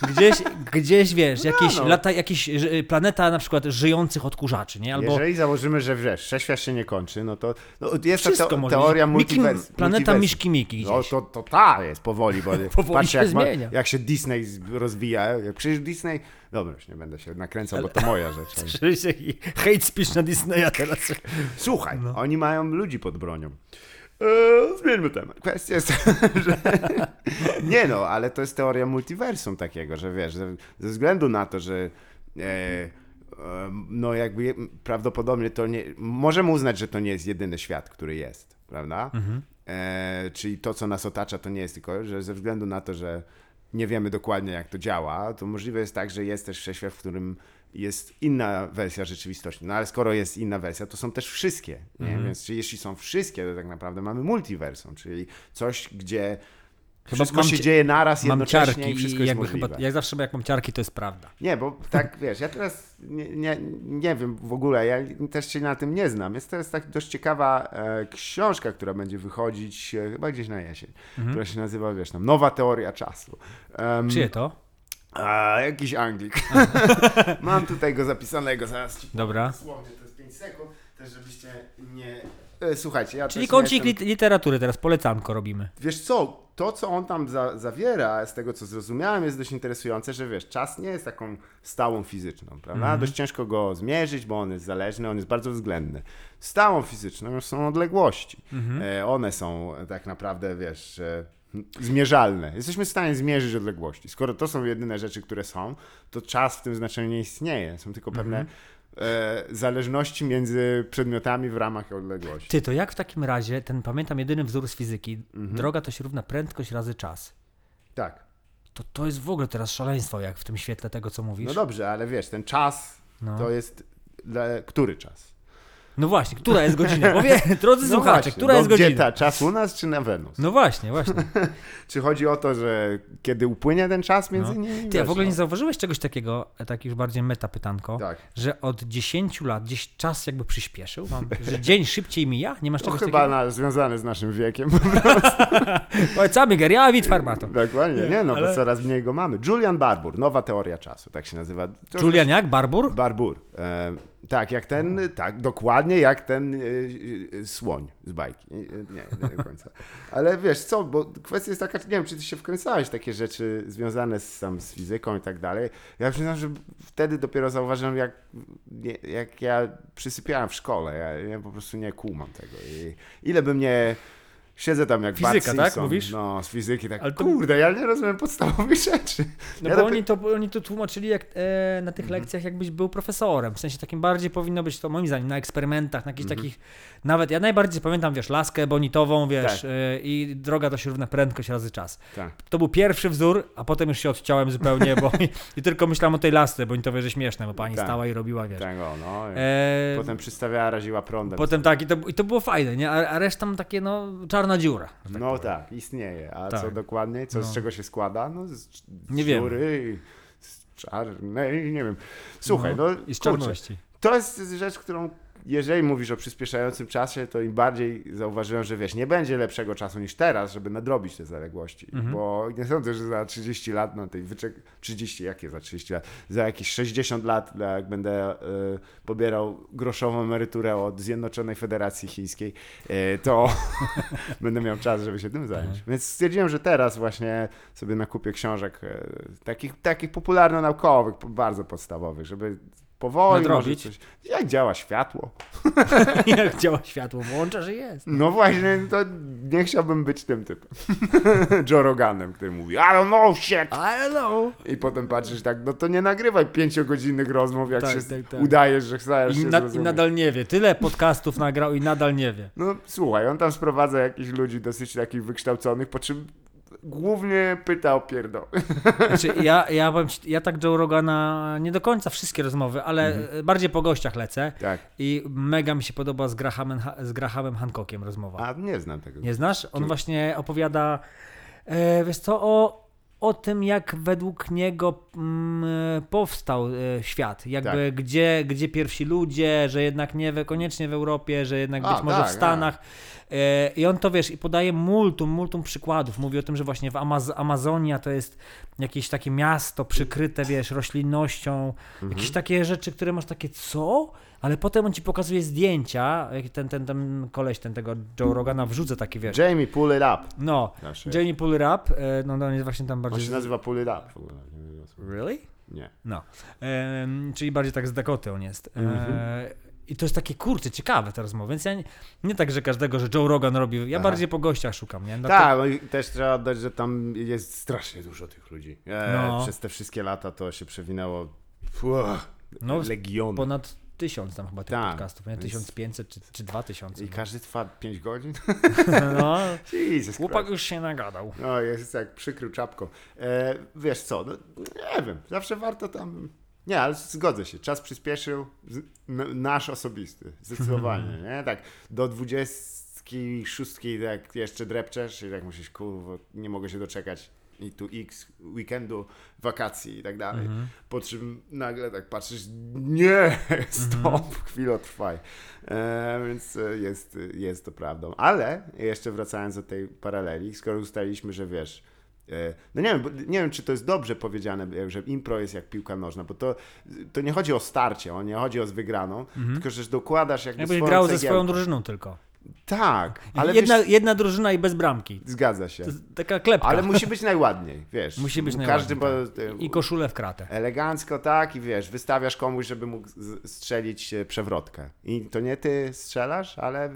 Speaker 1: Gdzieś, gdzieś wiesz, jakieś,
Speaker 2: no.
Speaker 1: lata, jakieś planeta na przykład żyjących odkurzaczy, nie? Albo
Speaker 2: Jeżeli założymy, że wiesz, wszechświat się nie kończy, no to no, jest ta
Speaker 1: wszystko
Speaker 2: te,
Speaker 1: może
Speaker 2: teoria
Speaker 1: być.
Speaker 2: multivers,
Speaker 1: Miki, Planeta
Speaker 2: multiversum.
Speaker 1: Miśki Miki
Speaker 2: No
Speaker 1: gdzieś.
Speaker 2: to, to ta jest powoli, bo
Speaker 1: Powoli
Speaker 2: patrz
Speaker 1: się
Speaker 2: jak, ma, jak się Disney rozwija. Przecież Disney, dobra, już nie będę się nakręcał, bo to moja rzecz. ale-
Speaker 1: hate speech na Disneya teraz.
Speaker 2: Słuchaj,
Speaker 1: No.
Speaker 2: oni mają ludzi pod bronią. Eee, zmieńmy temat. Kwestia jest, że... Nie no, ale to jest teoria multiversum takiego, że wiesz, ze, ze względu na to, że e, e, no jakby prawdopodobnie to nie... Możemy uznać, że to nie jest jedyny świat, który jest, prawda? E, czyli to, co nas otacza, to nie jest tylko, że ze względu na to, że nie wiemy dokładnie, jak to działa, to możliwe jest tak, że jest też wszechświat, w którym jest inna wersja rzeczywistości. No ale skoro jest inna wersja, to są też wszystkie. Nie? Więc jeśli są wszystkie, to tak naprawdę mamy multiversum, czyli coś, gdzie wszystko
Speaker 1: mam
Speaker 2: się dzieje naraz,
Speaker 1: Mam
Speaker 2: jednocześnie
Speaker 1: ciarki
Speaker 2: i wszystko
Speaker 1: i
Speaker 2: jest możliwe.
Speaker 1: chyba, jak zawsze jak mam ciarki, to jest prawda.
Speaker 2: Nie, bo tak, wiesz, ja teraz nie, nie, nie wiem w ogóle, ja też się na tym nie znam. Jest teraz tak dość ciekawa e, książka, która będzie wychodzić e, chyba gdzieś na jesień, która się nazywa, wiesz, tam, Nowa Teoria Czasu. Em,
Speaker 1: Czyje to?
Speaker 2: a, jakiś Anglik. Mam tutaj go zapisanego, zaraz ci
Speaker 1: Dobra.
Speaker 2: dosłownie, to jest 5 sekund, też żebyście nie... E, słuchajcie, ja
Speaker 1: Czyli kącik
Speaker 2: jestem...
Speaker 1: lit- literatury teraz, polecanko robimy.
Speaker 2: Wiesz co, to co on tam za, zawiera, z tego co zrozumiałem, jest dość interesujące, że wiesz, czas nie jest taką stałą fizyczną, prawda? Dość ciężko go zmierzyć, bo on jest zależny, on jest bardzo względny. Stałą fizyczną są odległości. E, one są tak naprawdę, wiesz, e, zmierzalne. Jesteśmy w stanie zmierzyć odległości. Skoro to są jedyne rzeczy, które są, to czas w tym znaczeniu nie istnieje. Są tylko pewne e, zależności między przedmiotami w ramach odległości.
Speaker 1: Ty, to jak w takim razie, ten pamiętam jedyny wzór z fizyki,
Speaker 2: Mhm.
Speaker 1: droga to się równa prędkość razy czas.
Speaker 2: Tak.
Speaker 1: To, to jest w ogóle teraz szaleństwo, jak w tym świetle tego, co mówisz.
Speaker 2: No dobrze, ale wiesz, ten czas
Speaker 1: No.
Speaker 2: to jest dla, który czas?
Speaker 1: No właśnie, która jest godzina? Powie, drodzy
Speaker 2: No
Speaker 1: słuchacze,
Speaker 2: właśnie,
Speaker 1: która
Speaker 2: bo
Speaker 1: jest
Speaker 2: gdzie
Speaker 1: godzina?
Speaker 2: ta, czas u nas czy na Wenus?
Speaker 1: No właśnie, właśnie.
Speaker 2: Czy chodzi o to, że kiedy upłynie ten czas między
Speaker 1: No.
Speaker 2: nimi?
Speaker 1: Ty, a
Speaker 2: Wiesz,
Speaker 1: w ogóle nie
Speaker 2: no.
Speaker 1: zauważyłeś czegoś takiego, tak już bardziej meta pytanko,
Speaker 2: Tak.
Speaker 1: że od 10 lat gdzieś czas jakby przyspieszył? Mam, że dzień szybciej mija? Nie masz
Speaker 2: To
Speaker 1: czegoś
Speaker 2: chyba
Speaker 1: takiego?
Speaker 2: na, związane z naszym wiekiem.
Speaker 1: Polecamy, Geria, wid farmato.
Speaker 2: Dokładnie, nie, no
Speaker 1: ale-
Speaker 2: bo coraz mniej go mamy. Julian Barbour, nowa teoria czasu, tak się nazywa. To
Speaker 1: Julian jak? Barbur?
Speaker 2: Barbour. E, tak, jak ten, tak, dokładnie jak ten e, słoń z bajki. Nie, nie do końca. Ale wiesz co, bo kwestia jest taka, nie wiem, czy ty się wkręcałeś w takie rzeczy związane z, tam, z fizyką i tak dalej. Ja przyznam, że wtedy dopiero zauważyłem, jak, nie, jak ja przysypiałem w szkole. Ja, ja po prostu nie kumam tego. I ile by mnie... Siedzę tam jak Bart
Speaker 1: Fizyka, tak?
Speaker 2: Simpson.
Speaker 1: Mówisz?
Speaker 2: No, z fizyki, tak,
Speaker 1: Ale to-
Speaker 2: kurde, ja nie rozumiem podstawowych rzeczy.
Speaker 1: No
Speaker 2: ja
Speaker 1: bo
Speaker 2: dopiero-
Speaker 1: oni to, oni to tłumaczyli jak, e, na tych
Speaker 2: Mhm.
Speaker 1: lekcjach, jakbyś był profesorem. W sensie takim bardziej powinno być to, moim zdaniem, na eksperymentach, na jakichś
Speaker 2: Mhm.
Speaker 1: takich. Nawet ja najbardziej pamiętam, wiesz, laskę bonitową, wiesz,
Speaker 2: Tak.
Speaker 1: e, i droga to się równa prędkość razy czas.
Speaker 2: Tak.
Speaker 1: To był pierwszy wzór, a potem już się odciąłem zupełnie, bo i, i tylko myślałem o tej lasce bonitowej, że śmieszne, bo pani
Speaker 2: Tak.
Speaker 1: stała i robiła, wiesz.
Speaker 2: Tak, o, no.
Speaker 1: E,
Speaker 2: Potem przystawiała, raziła prądem.
Speaker 1: potem tak, i to, i to było fajne, nie? A, a reszta takie, no, czarna dziura. tak
Speaker 2: no
Speaker 1: powiem.
Speaker 2: tak, istnieje. A
Speaker 1: Tak.
Speaker 2: co dokładnie? Co, z
Speaker 1: No.
Speaker 2: czego się składa? No z, z
Speaker 1: Nie
Speaker 2: dziury, z czarnej, nie wiem. Słuchaj, no,
Speaker 1: I z
Speaker 2: kurczę,
Speaker 1: czarności.
Speaker 2: to jest rzecz, którą jeżeli mówisz o przyspieszającym czasie, to im bardziej zauważyłem, że wiesz, nie będzie lepszego czasu niż teraz, żeby nadrobić te zaległości.
Speaker 1: Mhm.
Speaker 2: Bo nie sądzę, że za 30 lat, no tej wyczek... 30, jakie za 30 lat? Za jakieś 60 lat, jak będę y, pobierał groszową emeryturę od Zjednoczonej Federacji Chińskiej, y, to będę miał czas, żeby się tym zająć.
Speaker 1: Mhm.
Speaker 2: Więc stwierdziłem, że teraz właśnie sobie nakupię książek y, takich, takich popularno-naukowych, bardzo podstawowych, żeby powoli
Speaker 1: Nadrobić.
Speaker 2: coś... Jak działa światło?
Speaker 1: Jak działa światło, włącza, że jest.
Speaker 2: No właśnie, to nie chciałbym być tym typem. Joe Roganem, który mówi, I don't know shit.
Speaker 1: I don't know.
Speaker 2: I potem patrzysz tak, no to nie nagrywaj pięciogodzinnych rozmów, jak
Speaker 1: Tak,
Speaker 2: się
Speaker 1: tak, tak.
Speaker 2: udajesz, że chcesz
Speaker 1: I,
Speaker 2: się
Speaker 1: na, I nadal nie wie. Tyle podcastów nagrał i nadal nie wie.
Speaker 2: No słuchaj, on tam sprowadza jakichś ludzi dosyć takich wykształconych, po czym głównie pyta o pierdoły.
Speaker 1: Znaczy, ja, ja, powiem ci, ja tak Joe Rogana, nie do końca wszystkie rozmowy, ale
Speaker 2: Mhm.
Speaker 1: bardziej po gościach lecę
Speaker 2: Tak.
Speaker 1: i mega mi się podoba z Grahamem, z Grahamem Hancockiem rozmowa.
Speaker 2: A nie znam tego.
Speaker 1: Nie znasz? On
Speaker 2: Czy-
Speaker 1: właśnie opowiada, e, wiesz co, o, o tym, jak według niego mm, powstał e, świat. Jakby
Speaker 2: Tak.
Speaker 1: gdzie, gdzie pierwsi ludzie, że jednak nie we, koniecznie w Europie, że jednak
Speaker 2: A,
Speaker 1: być może
Speaker 2: tak,
Speaker 1: w Stanach. E, I on to, wiesz, i podaje multum, multum przykładów. Mówi o tym, że właśnie w Amaz Amazonia to jest jakieś takie miasto przykryte, wiesz, roślinnością.
Speaker 2: Mhm.
Speaker 1: Jakieś takie rzeczy, które masz takie, co? Ale potem on ci pokazuje zdjęcia, ten, ten, ten koleś, ten tego Joe Rogana wrzuca takie, wiesz,
Speaker 2: Jamie, pull it up.
Speaker 1: no,
Speaker 2: Nasze.
Speaker 1: Jamie Pull It Up, e, no, no on jest właśnie tam
Speaker 2: On
Speaker 1: bardziej...
Speaker 2: się nazywa pull it up w ogóle.
Speaker 1: Really?
Speaker 2: Nie.
Speaker 1: No, czyli bardziej tak z Dakoty on jest. E,
Speaker 2: Mhm.
Speaker 1: I to jest takie, kurczę, ciekawe te rozmowy, więc ja nie, nie tak, że każdego, że Joe Rogan robił, ja
Speaker 2: Aha.
Speaker 1: bardziej po gościach szukam, nie?
Speaker 2: Tak, no i też trzeba oddać, że tam jest strasznie dużo tych ludzi. E,
Speaker 1: No.
Speaker 2: Przez te wszystkie lata to się przewinęło Uff,
Speaker 1: No,
Speaker 2: legiony.
Speaker 1: Ponad tysiąc tam chyba tych
Speaker 2: Tak,
Speaker 1: podcastów, nie?
Speaker 2: więc-
Speaker 1: 1500 czy, czy 2000.
Speaker 2: I każdy trwa 5 godzin?
Speaker 1: No,
Speaker 2: Jesus
Speaker 1: chłopak już się nagadał.
Speaker 2: No, jest jak przykrył czapką. E, wiesz co, no, nie wiem, zawsze warto tam... Nie, ale zgodzę się, czas przyspieszył, nasz osobisty, zdecydowanie, nie? Tak, do 26 jak jeszcze drepczesz i tak musisz, kurwa, nie mogę się doczekać i tu x weekendu, wakacji i tak dalej.
Speaker 1: Mhm.
Speaker 2: Po czym nagle tak patrzysz, nie, stop, chwilę trwaj. E, więc e, jest, jest to prawdą. Ale jeszcze wracając do tej paraleli, skoro ustaliliśmy, że wiesz, e, no nie wiem, nie wiem, czy to jest dobrze powiedziane, że impro jest jak piłka nożna, bo to, to nie chodzi o starcie, o nie chodzi o z wygraną, tylko że dokładasz jakby
Speaker 1: Jakbyś grał ze
Speaker 2: cegiełkę.
Speaker 1: swoją drużyną tylko.
Speaker 2: Tak, ale
Speaker 1: jedna,
Speaker 2: wiesz,
Speaker 1: jedna drużyna i bez bramki.
Speaker 2: zgadza się.
Speaker 1: Taka klepka.
Speaker 2: Ale musi być najładniej, wiesz.
Speaker 1: Musi być
Speaker 2: Każdy
Speaker 1: najładniej,
Speaker 2: bo,
Speaker 1: I koszulę w kratę.
Speaker 2: Elegancko, tak, i wiesz, wystawiasz komuś, żeby mógł strzelić e, przewrotkę. I to nie ty strzelasz, ale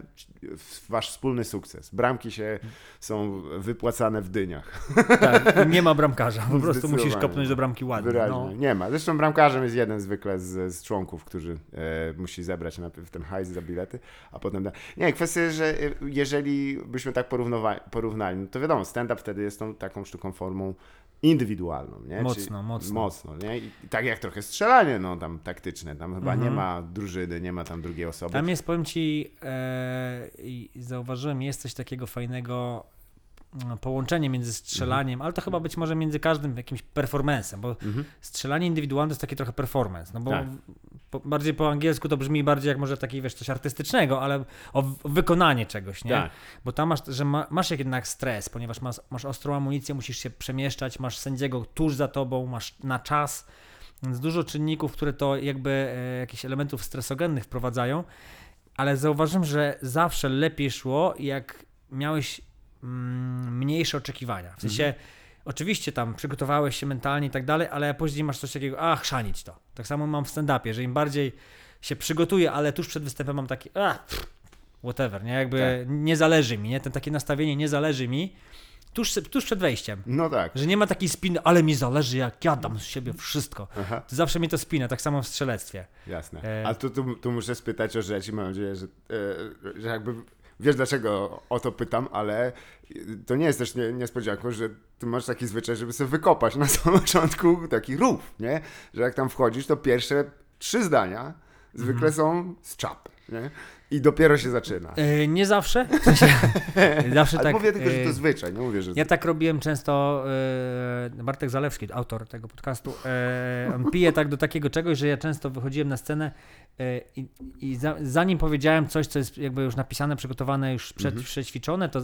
Speaker 2: wasz wspólny sukces. Bramki się są wypłacane w dyniach.
Speaker 1: Tak, nie ma bramkarza. Po prostu musisz kopnąć do bramki ładnie.
Speaker 2: Wyraźnie.
Speaker 1: No.
Speaker 2: Nie ma. Zresztą bramkarzem jest jeden zwykle z, z członków, którzy e, musi zebrać najpierw ten hajs za bilety, a potem... Da... Nie, kwestia jest, że e, jeżeli byśmy tak porównali, no to wiadomo, stand-up wtedy jest tą taką sztuką formą indywidualną, nie?
Speaker 1: Mocno, mocno.
Speaker 2: Mocno, nie? I tak jak trochę strzelanie, no tam taktyczne, tam chyba nie
Speaker 1: Mhm.
Speaker 2: ma drużyny, nie ma tam drugiej osoby.
Speaker 1: Tam jest, powiem ci, e, zauważyłem, jest coś takiego fajnego, połączenie między strzelaniem, ale to chyba być może między każdym jakimś performancem, bo
Speaker 2: Mhm.
Speaker 1: strzelanie indywidualne to jest taki trochę performance, no bo
Speaker 2: Tak.
Speaker 1: po, bardziej po angielsku to brzmi bardziej jak może taki, wiesz, coś artystycznego, ale o, w- o wykonanie czegoś, nie?
Speaker 2: Tak.
Speaker 1: Bo tam masz, że ma, masz jednak stres, ponieważ masz, masz ostrą amunicję, musisz się przemieszczać, masz sędziego tuż za tobą, masz na czas, więc dużo czynników, które to jakby e, jakichś elementów stresogennych wprowadzają, ale zauważyłem, że zawsze lepiej szło, jak miałeś mm, mniejsze oczekiwania. W sensie, oczywiście tam przygotowałeś się mentalnie i tak dalej, ale później masz coś takiego, a chrzanić to. Tak samo mam w stand-upie, że im bardziej się przygotuję, ale tuż przed występem mam taki, a whatever, nie? Jakby nie zależy mi, nie? Ten takie nastawienie nie zależy mi tuż, tuż przed wejściem.
Speaker 2: No tak.
Speaker 1: Że nie ma takiej spiny, ale mi zależy, jak ja dam z siebie wszystko.
Speaker 2: Aha.
Speaker 1: To zawsze mi to spina, tak samo w strzelectwie.
Speaker 2: Jasne.
Speaker 1: E,
Speaker 2: A tu, tu, tu muszę spytać o rzecz i mam nadzieję, że, e, że jakby wiesz dlaczego o to pytam, ale to nie jest też nie, niespodzianką, że ty masz taki zwyczaj, żeby sobie wykopać na samym początku taki rów, nie? Że jak tam wchodzisz, to pierwsze trzy zdania zwykle są z czap, nie? I dopiero się zaczyna.
Speaker 1: E, nie zawsze. W sensie, zawsze
Speaker 2: Ale
Speaker 1: tak.
Speaker 2: mówię tylko, że
Speaker 1: e,
Speaker 2: to zwyczaj, nie mówię, że...
Speaker 1: Ja tak robiłem często, e, Bartek Zalewski, autor tego podcastu, e, on pije tak do takiego czegoś, że ja często wychodziłem na scenę e, i, i za, zanim powiedziałem coś, co jest jakby już napisane, przygotowane, już przed,
Speaker 2: Mhm.
Speaker 1: przećwiczone, to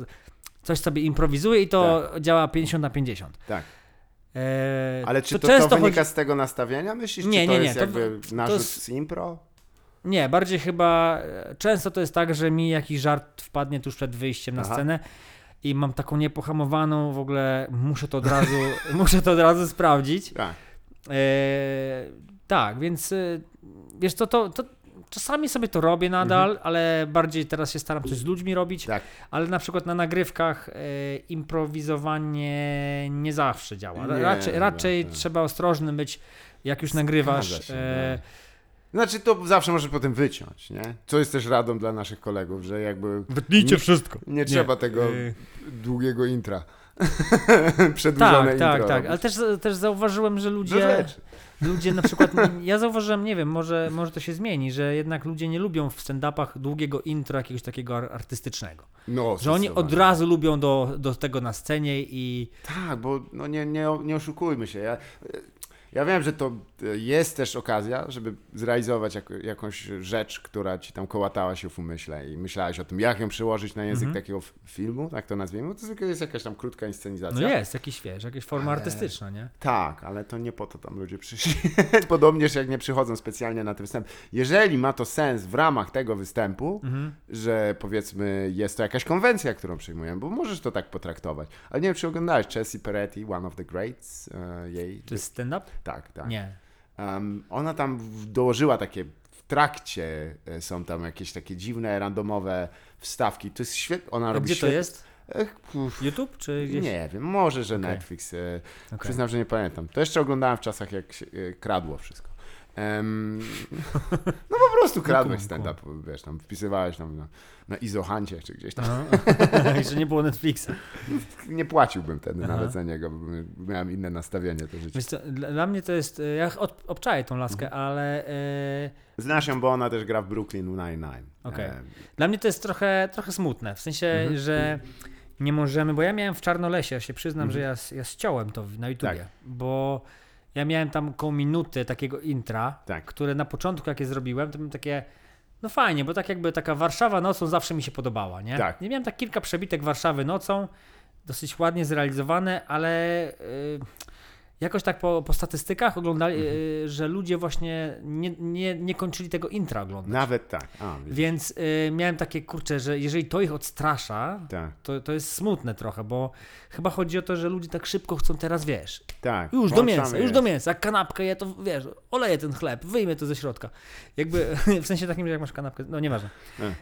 Speaker 1: coś sobie improwizuję i to działa 50 na 50.
Speaker 2: Tak.
Speaker 1: E,
Speaker 2: Ale czy to, to,
Speaker 1: często
Speaker 2: wynika
Speaker 1: chodzi-
Speaker 2: z tego nastawienia, myślisz?
Speaker 1: Nie,
Speaker 2: czy to
Speaker 1: nie, nie,
Speaker 2: jest
Speaker 1: to-
Speaker 2: jakby
Speaker 1: to
Speaker 2: narzut
Speaker 1: jest-
Speaker 2: z impro?
Speaker 1: Nie, bardziej chyba e, często to jest tak, że mi jakiś żart wpadnie tuż przed wyjściem na
Speaker 2: Aha.
Speaker 1: scenę i mam taką niepohamowaną w ogóle, muszę to od razu, muszę to od razu sprawdzić.
Speaker 2: Tak.
Speaker 1: E, tak, więc e, wiesz co, to, to czasami sobie to robię nadal, ale bardziej teraz się staram coś z ludźmi robić,
Speaker 2: Tak.
Speaker 1: ale na przykład na nagrywkach e, improwizowanie nie zawsze działa.
Speaker 2: Nie,
Speaker 1: raczej raczej
Speaker 2: tak.
Speaker 1: trzeba ostrożny być, jak już nagrywasz.
Speaker 2: Się,
Speaker 1: e,
Speaker 2: Znaczy to zawsze możesz potem wyciąć, nie? Co jest też radą dla naszych kolegów, że jakby
Speaker 1: Wytnijcie
Speaker 2: Nie-
Speaker 1: wszystko.
Speaker 2: nie trzeba tego
Speaker 1: e,
Speaker 2: długiego intra. Przedłużone
Speaker 1: Tak,
Speaker 2: intro.
Speaker 1: tak, tak. Ale też, też zauważyłem, że ludzie,
Speaker 2: rzeczy.
Speaker 1: ludzie na przykład, ja zauważyłem, nie wiem, może, może to się zmieni, że jednak ludzie nie lubią w stand-upach długiego intro jakiegoś takiego ar- artystycznego.
Speaker 2: No,
Speaker 1: Że oni od razu lubią do, do tego na scenie i
Speaker 2: Tak, bo no nie, nie, nie oszukujmy się. Ja, ja wiem, że to jest też okazja, żeby zrealizować jak, jakąś rzecz, która ci tam kołatała się w umyśle i myślałeś o tym, jak ją przełożyć na język
Speaker 1: Mhm.
Speaker 2: takiego filmu, tak to nazwijmy. To zwykle jest jakaś tam krótka
Speaker 1: no
Speaker 2: inscenizacja.
Speaker 1: jest jakiś, wiesz, jakaś forma
Speaker 2: Ale-
Speaker 1: artystyczna, nie?
Speaker 2: Tak, ale to nie po to tam ludzie przyszli. Podobnież jak nie przychodzą specjalnie na ten występ. Jeżeli ma to sens w ramach tego występu,
Speaker 1: Mhm.
Speaker 2: że powiedzmy jest to jakaś konwencja, którą przyjmujemy, bo możesz to tak potraktować. Ale nie wiem, czy oglądałeś Chelsea Peretti, One of the Greats, e, jej.
Speaker 1: To jest stand-up?
Speaker 2: Tak, tak.
Speaker 1: Nie.
Speaker 2: Em, ona tam dołożyła takie, w trakcie e, są tam jakieś takie dziwne, randomowe wstawki. To jest świetne. Ona
Speaker 1: A
Speaker 2: robi
Speaker 1: gdzie to jest? YouTube czy gdzieś?
Speaker 2: nie wiem, może, że
Speaker 1: Okej.
Speaker 2: Netflix. E,
Speaker 1: Okej.
Speaker 2: Przyznam, że nie pamiętam. To jeszcze oglądałem w czasach, jak się e, kradło wszystko. Em, no po prostu kradłeś stand-up, wiesz, tam wpisywałeś tam na, na Izohancie czy gdzieś tam.
Speaker 1: Aha. Jeszcze nie było Netflixa.
Speaker 2: Nie płaciłbym wtedy
Speaker 1: Aha.
Speaker 2: nawet za niego, bo miałem inne nastawienie do życia.
Speaker 1: Co, dla mnie to jest, e, ja od, obczaję tą laskę,
Speaker 2: Mhm.
Speaker 1: ale e,
Speaker 2: Znasz ją, bo ona też gra w Brooklyn Nine-Nine.
Speaker 1: Okej.
Speaker 2: Em,
Speaker 1: Dla mnie to jest trochę, trochę smutne, w sensie,
Speaker 2: Mhm.
Speaker 1: że nie możemy, bo ja miałem w Czarnolesie, ja się przyznam,
Speaker 2: Mhm.
Speaker 1: że ja, ja ściąłem to na YouTubie,
Speaker 2: Tak.
Speaker 1: bo ja miałem tam około minuty takiego intra,
Speaker 2: Tak.
Speaker 1: które na początku jak je zrobiłem, to byłem takie, no fajnie, bo tak jakby taka Warszawa nocą zawsze mi się podobała, nie?
Speaker 2: Tak.
Speaker 1: Nie miałem tak kilka przebitek Warszawy nocą, dosyć ładnie zrealizowane, ale y, jakoś tak po, po statystykach oglądali,
Speaker 2: Mhm.
Speaker 1: y, że ludzie właśnie nie, nie, nie kończyli tego intra oglądać.
Speaker 2: Nawet tak. A.
Speaker 1: Więc y, miałem takie kurcze, że jeżeli to ich odstrasza,
Speaker 2: Tak,
Speaker 1: to, to jest smutne trochę, bo chyba chodzi o to, że ludzie tak szybko chcą teraz, wiesz,
Speaker 2: tak.
Speaker 1: już do mięsa, już
Speaker 2: jest.
Speaker 1: do mięsa, kanapkę je, to wiesz, oleję ten chleb, wyjmę to ze środka. Jakby, w sensie takim, że jak masz kanapkę, no nieważne.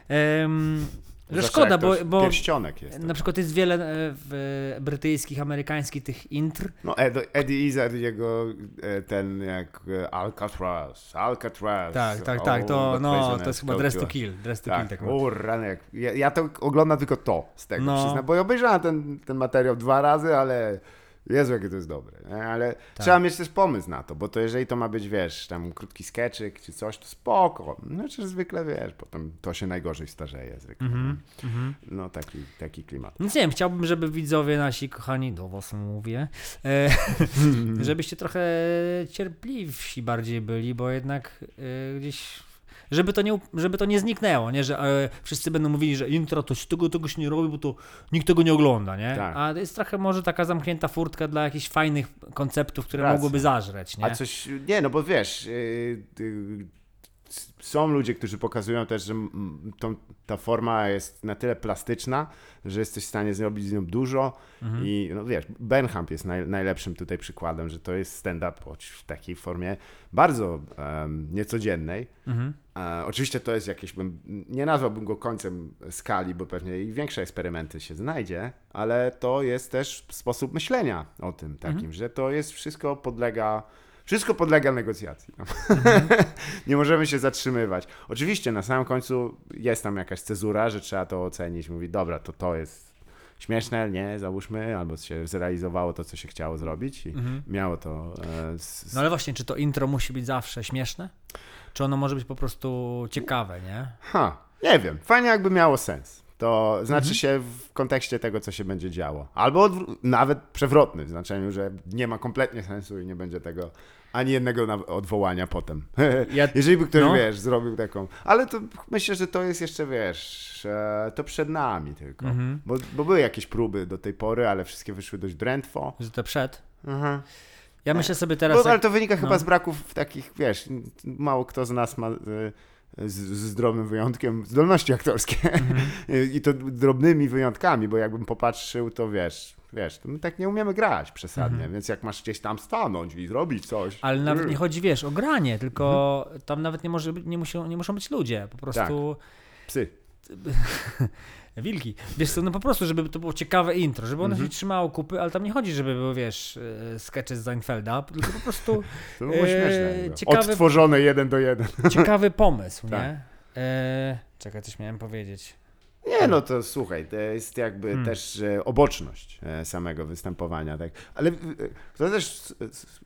Speaker 1: Em, że szkoda, bo, bo
Speaker 2: Pierścionek jest.
Speaker 1: na przykład jest wiele e, w brytyjskich, amerykańskich tych intr,
Speaker 2: No Ed, Eddie Izzard, jego e, ten jak e, Alcatraz, Alcatraz.
Speaker 1: tak, tak, tak, to, no, to jest chyba Dress to Kill, Dress to Kill,
Speaker 2: Tak,
Speaker 1: tak.
Speaker 2: o ranek. Ja, ja to oglądam tylko to z tego,
Speaker 1: No.
Speaker 2: przyznam, bo ja obejrzałem ten, ten materiał dwa razy, ale Jezu, jakie to jest dobre. nie? Ale
Speaker 1: Tak.
Speaker 2: trzeba mieć też pomysł na to, bo to jeżeli to ma być, wiesz, tam krótki skeczyk czy coś, to spoko. Znaczy zwykle, wiesz, potem to się najgorzej starzeje zwykle.
Speaker 1: Mhm, mhm.
Speaker 2: No taki, taki klimat.
Speaker 1: Więc nie wiem, chciałbym, żeby widzowie nasi kochani, do was mówię, e, żebyście trochę cierpliwsi bardziej byli, bo jednak e, gdzieś, żeby to, nie, żeby to nie zniknęło, nie, że e, wszyscy będą mówili, że intro to się tego, tego się nie robi, bo to nikt tego nie ogląda, nie?
Speaker 2: Tak.
Speaker 1: A to jest trochę może taka zamknięta furtka dla jakichś fajnych konceptów, które
Speaker 2: Racja.
Speaker 1: mogłyby zażreć, nie?
Speaker 2: A coś, nie, no bo wiesz, yy, yy, s- są ludzie, którzy pokazują też, że tą, ta forma jest na tyle plastyczna, że jesteś w stanie zrobić z nią dużo
Speaker 1: Mhm.
Speaker 2: i no wiesz, Benham jest naj, najlepszym tutaj przykładem, że to jest stand-up choć w takiej formie bardzo em, niecodziennej.
Speaker 1: Mhm.
Speaker 2: E, oczywiście to jest jakieś, bym, nie nazwałbym go końcem skali, bo pewnie i większe eksperymenty się znajdzie, ale to jest też sposób myślenia o tym takim, że to jest wszystko podlega, wszystko podlega negocjacji. No. nie możemy się zatrzymywać. Oczywiście na samym końcu jest tam jakaś cezura, że trzeba to ocenić, mówić, dobra, to to jest śmieszne, nie, załóżmy, albo się zrealizowało to, co się chciało zrobić i
Speaker 1: Mhm.
Speaker 2: miało to e, s-
Speaker 1: No ale właśnie, czy to intro musi być zawsze śmieszne? Czy ono może być po prostu ciekawe, nie?
Speaker 2: Ha, nie wiem. Fajnie jakby miało sens. To znaczy
Speaker 1: Mhm.
Speaker 2: się w kontekście tego, co się będzie działo. Albo nawet przewrotny, w znaczeniu, że nie ma kompletnie sensu i nie będzie tego ani jednego odwołania potem.
Speaker 1: Ja-
Speaker 2: Jeżeli by ktoś,
Speaker 1: no.
Speaker 2: wiesz, zrobił taką... Ale to myślę, że to jest jeszcze, wiesz, e, to przed nami tylko.
Speaker 1: Mhm.
Speaker 2: Bo, bo były jakieś próby do tej pory, ale wszystkie wyszły dość drętwo.
Speaker 1: Że to przed.
Speaker 2: Aha.
Speaker 1: Ja myślę sobie teraz...
Speaker 2: Bo, ale to wynika chyba
Speaker 1: no.
Speaker 2: z braków takich, wiesz, mało kto z nas ma y, z, z zdrowym wyjątkiem zdolności aktorskie.
Speaker 1: Mhm.
Speaker 2: I to drobnymi wyjątkami, bo jakbym popatrzył, to wiesz, wiesz, my tak nie umiemy grać przesadnie,
Speaker 1: Mhm.
Speaker 2: więc jak masz gdzieś tam stanąć i zrobić coś.
Speaker 1: Ale nawet
Speaker 2: y,
Speaker 1: nie chodzi, wiesz, o granie, tylko
Speaker 2: Mhm.
Speaker 1: tam nawet nie, może nie, muszą, nie muszą być ludzie, po prostu
Speaker 2: Psy.
Speaker 1: wilki. Wiesz co, no po prostu, żeby to było ciekawe intro, żeby ono
Speaker 2: Mhm.
Speaker 1: się trzymało kupy, ale tam nie chodzi, żeby były, wiesz, e, skecze z Seinfelda, tylko po prostu
Speaker 2: To było śmieszne. chyba.
Speaker 1: ciekawe-
Speaker 2: Odtworzone jeden do jeden.
Speaker 1: ciekawy pomysł,
Speaker 2: Tak.
Speaker 1: nie? E, czekaj, coś miałem powiedzieć.
Speaker 2: Nie, no to słuchaj, to jest jakby
Speaker 1: Hmm.
Speaker 2: też e, oboczność e, samego występowania, tak. Ale e, to też,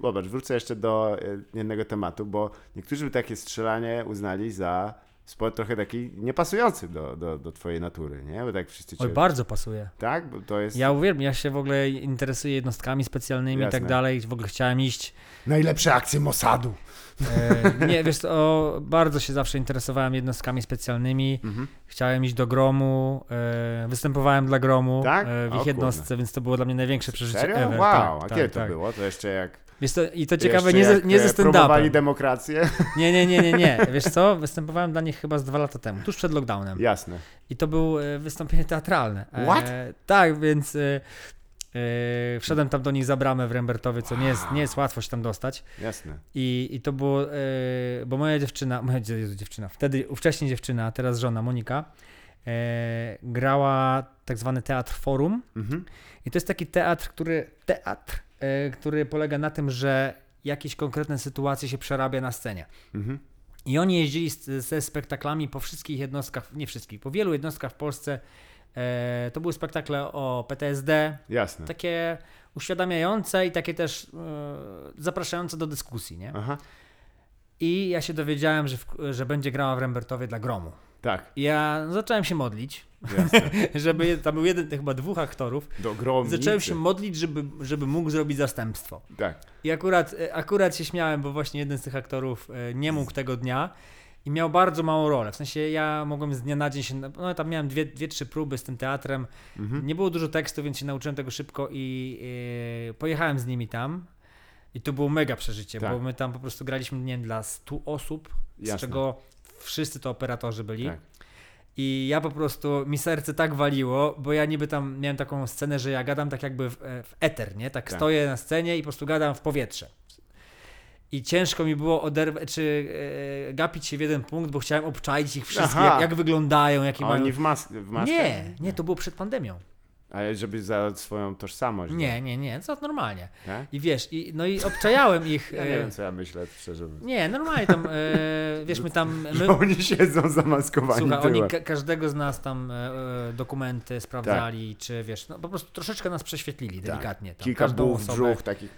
Speaker 2: zobacz, wrócę jeszcze do e, jednego tematu, bo niektórzy by takie strzelanie uznali za sport trochę taki niepasujący do, do, do twojej natury, nie? Bo tak wszyscy cię...
Speaker 1: Oj, bardzo pasuje.
Speaker 2: Tak? Bo to jest
Speaker 1: Ja uwielbiam, ja się w ogóle interesuję jednostkami specjalnymi i tak dalej, w ogóle chciałem iść
Speaker 2: najlepsze akcje Mossadu.
Speaker 1: E, nie, wiesz, to bardzo się zawsze interesowałem jednostkami specjalnymi.
Speaker 2: Mhm.
Speaker 1: Chciałem iść do Gromu, e, występowałem dla Gromu
Speaker 2: Tak?
Speaker 1: e, w
Speaker 2: O
Speaker 1: ich jednostce, więc to było dla mnie największe przeżycie
Speaker 2: Serio?
Speaker 1: ever.
Speaker 2: Wow,
Speaker 1: tak,
Speaker 2: a kiedy
Speaker 1: tak,
Speaker 2: to
Speaker 1: tak.
Speaker 2: było? To jeszcze jak...
Speaker 1: Wiesz co, I to ciekawe, nie ze, nie
Speaker 2: e,
Speaker 1: ze
Speaker 2: promowali
Speaker 1: stand-upem.
Speaker 2: demokrację?
Speaker 1: Nie, nie, nie, nie, nie. Wiesz co, występowałem dla nich chyba z dwa lata temu, tuż przed lockdownem.
Speaker 2: Jasne.
Speaker 1: I to było e, wystąpienie teatralne. E,
Speaker 2: What?
Speaker 1: Tak, więc e, e, wszedłem tam do nich za bramę w Rembertowie, co nie jest, nie jest łatwo się tam dostać.
Speaker 2: Jasne.
Speaker 1: I, i to było, e, bo moja dziewczyna, moja Jezu, dziewczyna, wtedy ówcześnie dziewczyna, teraz żona Monika, e, grała tak zwany teatr forum.
Speaker 2: Mhm.
Speaker 1: I to jest taki teatr, który, teatr, e, który polega na tym, że jakieś konkretne sytuacje się przerabia na scenie.
Speaker 2: Mhm.
Speaker 1: I oni jeździli ze spektaklami po wszystkich jednostkach, nie wszystkich, po wielu jednostkach w Polsce. E, to były spektakle o PTSD,
Speaker 2: Jasne.
Speaker 1: takie uświadamiające i takie też e, zapraszające do dyskusji, nie?
Speaker 2: Aha.
Speaker 1: I ja się dowiedziałem, że, w, że będzie grała w Rembertowie dla Gromu.
Speaker 2: Tak,
Speaker 1: ja zacząłem się modlić, żeby tam był jeden, chyba dwóch aktorów.
Speaker 2: Do gromnicy.
Speaker 1: Zacząłem się modlić, żeby, żeby mógł zrobić zastępstwo.
Speaker 2: Tak.
Speaker 1: I akurat, e, akurat się śmiałem, bo właśnie jeden z tych aktorów e, nie mógł tego dnia i miał bardzo małą rolę. W sensie ja mogłem z dnia na dzień się, no tam miałem dwie, dwie trzy próby z tym teatrem.
Speaker 2: Mhm.
Speaker 1: Nie było dużo tekstu, więc się nauczyłem tego szybko i e, pojechałem z nimi tam. I to było mega przeżycie,
Speaker 2: Tak.
Speaker 1: bo my tam po prostu graliśmy nie wiem, dla 100 osób,
Speaker 2: Jasne.
Speaker 1: z czego wszyscy to operatorzy byli.
Speaker 2: Tak.
Speaker 1: I ja po prostu, mi serce tak waliło, bo ja niby tam miałem taką scenę, że ja gadam tak jakby w, e, w eter, nie? Tak,
Speaker 2: Tak.
Speaker 1: stoję na scenie i po prostu gadam w powietrze. I ciężko mi było oderwać, czy e, gapić się w jeden punkt, bo chciałem obczaić ich wszystkich, jak, jak wyglądają, jakie mają...
Speaker 2: oni w, mas- w masce?
Speaker 1: Nie, nie, to było przed pandemią.
Speaker 2: Ale żeby za swoją tożsamość.
Speaker 1: Nie, nie, nie, co normalnie.
Speaker 2: tak?
Speaker 1: I wiesz, i, no i obczajałem ich.
Speaker 2: Ja nie
Speaker 1: e,
Speaker 2: wiem, co ja myślę, szczerze mówiąc.
Speaker 1: Nie, normalnie tam, e, wiesz, my tam, my,
Speaker 2: Że oni siedzą zamaskowani
Speaker 1: słuchaj, oni, ka każdego z nas tam e, e, dokumenty sprawdzali, czy wiesz, no po prostu troszeczkę nas prześwietlili
Speaker 2: Tak.
Speaker 1: delikatnie. Tam,
Speaker 2: Kilka bułów, brzuch, takich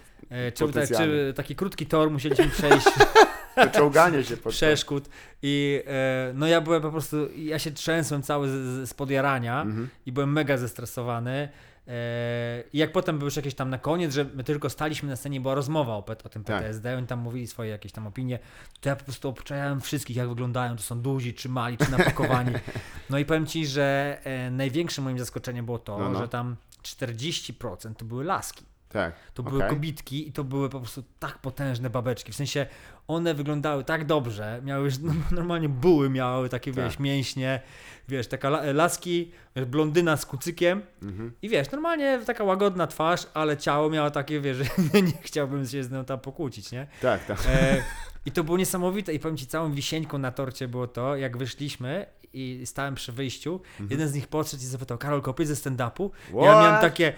Speaker 1: czy, tak, czy taki krótki tor musieliśmy przejść,
Speaker 2: czołganie się pod
Speaker 1: przeszkód i e, no ja byłem po prostu, ja się trzęsłem cały z, z, podjarania
Speaker 2: Mhm.
Speaker 1: i byłem mega zestresowany. E, I jak potem był już jakieś tam na koniec, że my tylko staliśmy na scenie, była rozmowa o, o tym
Speaker 2: Tak.
Speaker 1: PTSD, oni tam mówili swoje jakieś tam opinie, to ja po prostu obczajałem wszystkich, jak wyglądają, czy są duzi, czy mali, czy napakowani. No i powiem Ci, że e, największym moim zaskoczeniem było to,
Speaker 2: No, no.
Speaker 1: że tam 40% to były laski.
Speaker 2: Tak.
Speaker 1: To były
Speaker 2: Okej.
Speaker 1: kobitki i to były po prostu tak potężne babeczki. W sensie one wyglądały tak dobrze, miały już no, normalnie buły, miały takie
Speaker 2: Tak.
Speaker 1: wiesz, mięśnie, wiesz, taka la, laski, wiesz, blondyna z kucykiem
Speaker 2: Mhm.
Speaker 1: i wiesz, normalnie taka łagodna twarz, ale ciało miało takie, wiesz, że nie chciałbym się z nią tam pokłócić, nie?
Speaker 2: Tak, tak.
Speaker 1: E, I to było niesamowite i powiem Ci, całą wisienką na torcie było to, jak wyszliśmy i stałem przy wyjściu, jeden z nich podszedł i zapytał, Karol, kopię ze stand-upu? Ja
Speaker 2: Mhm.
Speaker 1: Miałem takie,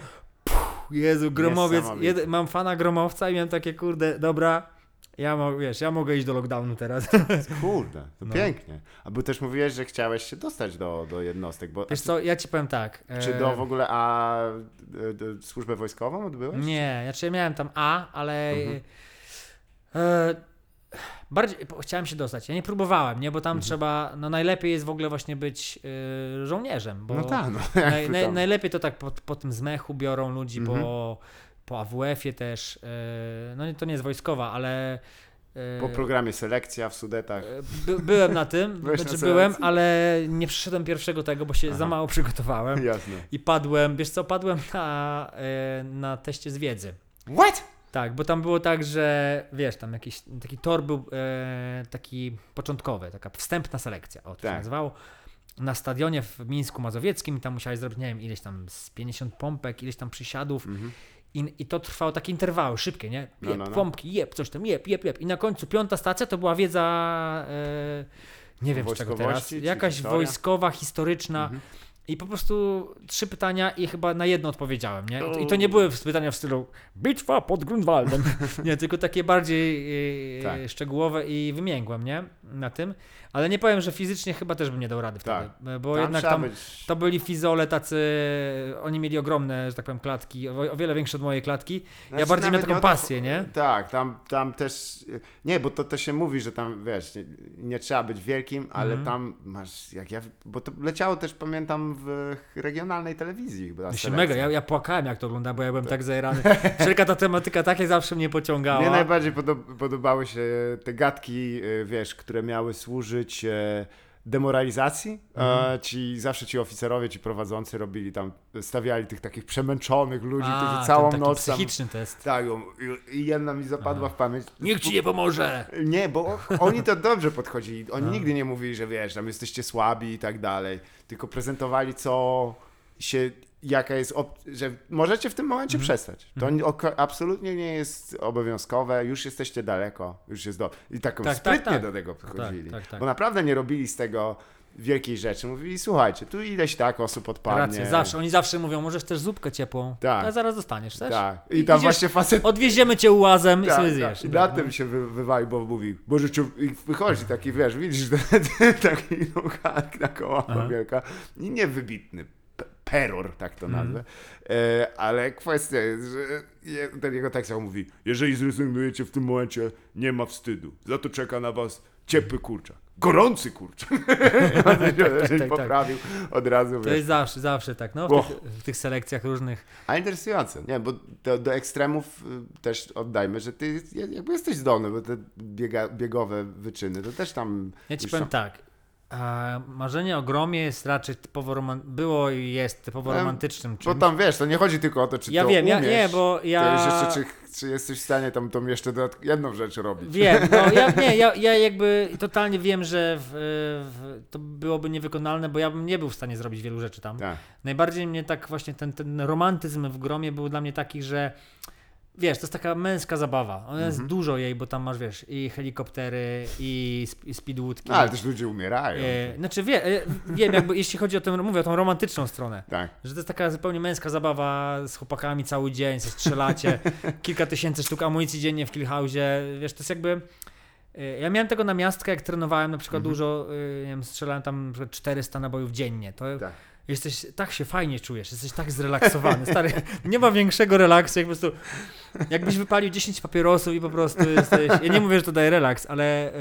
Speaker 1: Jezu, gromowiec, jed, mam fana gromowca i miałem takie, kurde, dobra, ja, mo, wiesz, ja mogę iść do lockdownu teraz.
Speaker 2: Kurde, to
Speaker 1: No.
Speaker 2: pięknie. A bo też mówiłeś, że chciałeś się dostać do, do jednostek, bo
Speaker 1: Wiesz co, ja Ci powiem tak.
Speaker 2: czy
Speaker 1: e,
Speaker 2: do w ogóle a e, służbę wojskową odbyłeś?
Speaker 1: Nie, znaczy ja miałem tam A, ale
Speaker 2: Mhm.
Speaker 1: e, bardziej chciałem się dostać. Ja nie próbowałem, nie, bo tam
Speaker 2: Mhm.
Speaker 1: trzeba, no najlepiej jest w ogóle właśnie być e, żołnierzem,
Speaker 2: No tak, no.
Speaker 1: naj, naj, najlepiej to tak po, po tym zmechu biorą ludzi,
Speaker 2: Mhm.
Speaker 1: po, po AWF-ie też, e, no nie- to nie jest wojskowa, ale e,
Speaker 2: Po programie selekcja w Sudetach.
Speaker 1: e, By, byłem na tym,
Speaker 2: Byłeś na
Speaker 1: znaczy byłem, ale nie przyszedłem pierwszego tego, bo się
Speaker 2: Aha.
Speaker 1: za mało przygotowałem
Speaker 2: Jasne.
Speaker 1: i padłem, wiesz co, padłem na, na teście z wiedzy.
Speaker 2: What?
Speaker 1: Tak, bo tam było tak, że wiesz, tam jakiś taki tor był e, taki początkowy, taka wstępna selekcja, o to się
Speaker 2: Tak.
Speaker 1: nazywało. Na stadionie w Mińsku Mazowieckim, tam musiałeś zrobić, nie wiem, ileś tam z 50 pompek, ileś tam przysiadów
Speaker 2: Mhm.
Speaker 1: i, i to trwało takie interwały, szybkie, nie?
Speaker 2: No,
Speaker 1: Jep,
Speaker 2: no, no.
Speaker 1: pompki, jep, coś tam, jep, jep, jep. I na końcu piąta stacja to była wiedza, e, nie wiem z czego teraz, jakaś
Speaker 2: historia?
Speaker 1: wojskowa, historyczna.
Speaker 2: Mhm.
Speaker 1: I po prostu trzy pytania i chyba na jedno odpowiedziałem, nie? I to nie były pytania w stylu bitwa pod Grunwaldem, nie, tylko takie bardziej e,
Speaker 2: Tak.
Speaker 1: szczegółowe i wymięgłem, nie? Na tym. Ale nie powiem, że fizycznie chyba też bym nie dał rady
Speaker 2: Tak.
Speaker 1: wtedy, bo
Speaker 2: Tam
Speaker 1: jednak tam
Speaker 2: być...
Speaker 1: to byli fizole tacy, oni mieli ogromne, że tak powiem, klatki, o, o wiele większe od mojej klatki.
Speaker 2: Znaczy,
Speaker 1: bardziej miałem taką pasję, nie?
Speaker 2: Tak, tam, tam też. Nie, bo to, to się mówi, że tam wiesz, nie, nie trzeba być wielkim, ale
Speaker 1: Mhm.
Speaker 2: tam masz. Jak ja, bo to leciało też, pamiętam, w regionalnej telewizji. Selekcja.
Speaker 1: mega, ja, ja płakałem jak to oglądałem, bo ja byłem tak zajerany. Wszelka ta tematyka tak jak zawsze mnie pociągała.
Speaker 2: Mnie najbardziej podob- podobały się te gadki, e, wiesz, które miały służyć e, demoralizacji.
Speaker 1: Mhm.
Speaker 2: E, ci, zawsze ci oficerowie, ci prowadzący robili tam, stawiali tych takich przemęczonych ludzi,
Speaker 1: A,
Speaker 2: którzy
Speaker 1: ten
Speaker 2: całą
Speaker 1: taki
Speaker 2: noc tam...
Speaker 1: psychiczny test.
Speaker 2: Tak, i, i jedna mi zapadła w pamięć.
Speaker 1: Nikt ci nie pomoże!
Speaker 2: Nie, bo oni to dobrze podchodzili. Oni
Speaker 1: No.
Speaker 2: nigdy nie mówili, że wiesz, tam jesteście słabi i tak dalej. Tylko prezentowali, co się, jaka jest, op- że możecie w tym momencie
Speaker 1: Mhm.
Speaker 2: przestać. To oko- absolutnie nie jest obowiązkowe, już jesteście daleko, już jest do... I tak,
Speaker 1: Tak, tak,
Speaker 2: sprytnie
Speaker 1: tak.
Speaker 2: do tego podchodzili.
Speaker 1: tak, tak.
Speaker 2: Bo naprawdę nie robili z tego wielkiej rzeczy. Mówili, słuchajcie, tu ileś tak osób odpadnie.
Speaker 1: Rację, zawsze, oni zawsze mówią, możesz też zupkę ciepłą,
Speaker 2: Tak.
Speaker 1: a zaraz dostaniesz, chcesz?
Speaker 2: Tak. I
Speaker 1: I
Speaker 2: tam
Speaker 1: idziesz-
Speaker 2: właśnie facet
Speaker 1: Odwieziemy cię ułazem i
Speaker 2: Tak,
Speaker 1: sobie
Speaker 2: tak.
Speaker 1: zjesz.
Speaker 2: I na tym się wy, wywalił, bo mówi, Boże, czy... i wychodzi taki, wiesz, widzisz, taki no, łapa
Speaker 1: Aha.
Speaker 2: wielka i niewybitny peror, tak to
Speaker 1: Mhm.
Speaker 2: nazwę, e, ale kwestia jest, że ten jego tekst mówi, jeżeli zrezygnujecie w tym momencie, nie ma wstydu, za to czeka na was ciepły kurczak. Gorący kurczak. tak,
Speaker 1: tak, tak.
Speaker 2: poprawił od razu.
Speaker 1: To
Speaker 2: wiesz.
Speaker 1: jest zawsze, zawsze tak, no, w, tych, w tych selekcjach różnych.
Speaker 2: A interesujące, nie, bo do, do ekstremów y, też oddajmy, że ty jakby jesteś zdolny, bo te biega, biegowe wyczyny, to też tam...
Speaker 1: Ja ci powiem
Speaker 2: są-
Speaker 1: tak, a marzenie o gromie jest raczej typowo roman- było i jest typowo
Speaker 2: Em,
Speaker 1: romantycznym
Speaker 2: Bo
Speaker 1: czymś.
Speaker 2: tam wiesz, to nie chodzi tylko o to, czy
Speaker 1: Ja
Speaker 2: to
Speaker 1: wiem, ja,
Speaker 2: umiesz,
Speaker 1: nie, bo ja...
Speaker 2: jeszcze, czy, czy jesteś w stanie tam, tą jeszcze dodatk- jedną rzecz robić.
Speaker 1: Wiem, no ja, nie, ja, ja jakby totalnie wiem, że w, w, to byłoby niewykonalne, bo ja bym nie był w stanie zrobić wielu rzeczy tam.
Speaker 2: Tak.
Speaker 1: Najbardziej mnie tak właśnie ten, ten romantyzm w gromie był dla mnie taki, że wiesz, to jest taka męska zabawa. Ona jest
Speaker 2: Mhm.
Speaker 1: dużo jej, bo tam masz, wiesz, i helikoptery, i, sp- i speedwoodki.
Speaker 2: No, ale też ludzie umierają.
Speaker 1: E, znaczy wie, e, wiem, jakby jeśli chodzi o tę, mówię o tą romantyczną stronę,
Speaker 2: Tak.
Speaker 1: że to jest taka zupełnie męska zabawa z chłopakami cały dzień, ze strzelacie, kilka tysięcy sztuk amunicji dziennie w Killhouse'ie, wiesz, to jest jakby... e, Ja miałem tego na miastkę, jak trenowałem na przykład
Speaker 2: Mhm.
Speaker 1: dużo, e, nie wiem, strzelałem tam na przykład 400 nabojów dziennie. To
Speaker 2: Tak.
Speaker 1: Jesteś, tak się fajnie czujesz, jesteś tak zrelaksowany. Stary, nie ma większego relaksu, jak po prostu, jakbyś wypalił 10 papierosów i po prostu jesteś, ja nie mówię, że to daje relaks, ale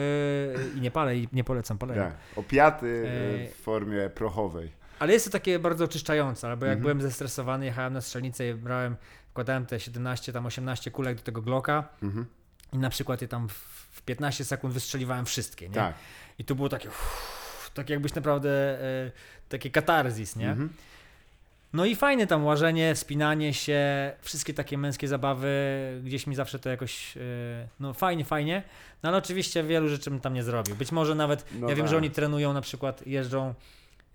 Speaker 1: yy, i nie palę, i nie polecam palenia.
Speaker 2: tak. Opiaty
Speaker 1: E,
Speaker 2: w formie prochowej.
Speaker 1: Ale jest to takie bardzo oczyszczające, albo jak
Speaker 2: Mhm.
Speaker 1: byłem zestresowany, jechałem na strzelnicę i brałem, wkładałem te 17, tam 18 kulek do tego Glocka
Speaker 2: Mhm.
Speaker 1: i na przykład je tam w, w 15 sekund wystrzeliwałem wszystkie, nie?
Speaker 2: Tak.
Speaker 1: I to było takie, uff, tak jakbyś naprawdę, e, takie katarzis, nie?
Speaker 2: Mhm.
Speaker 1: No i fajne tam łażenie, wspinanie się, wszystkie takie męskie zabawy, gdzieś mi zawsze to jakoś, e, no fajnie, fajnie, no ale oczywiście wielu rzeczy bym tam nie zrobił. Być może nawet,
Speaker 2: No
Speaker 1: ja wiem,
Speaker 2: tak.
Speaker 1: że oni trenują na przykład, jeżdżą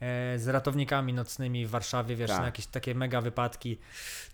Speaker 1: e, z ratownikami nocnymi w Warszawie, wiesz,
Speaker 2: Tak.
Speaker 1: na jakieś takie mega wypadki.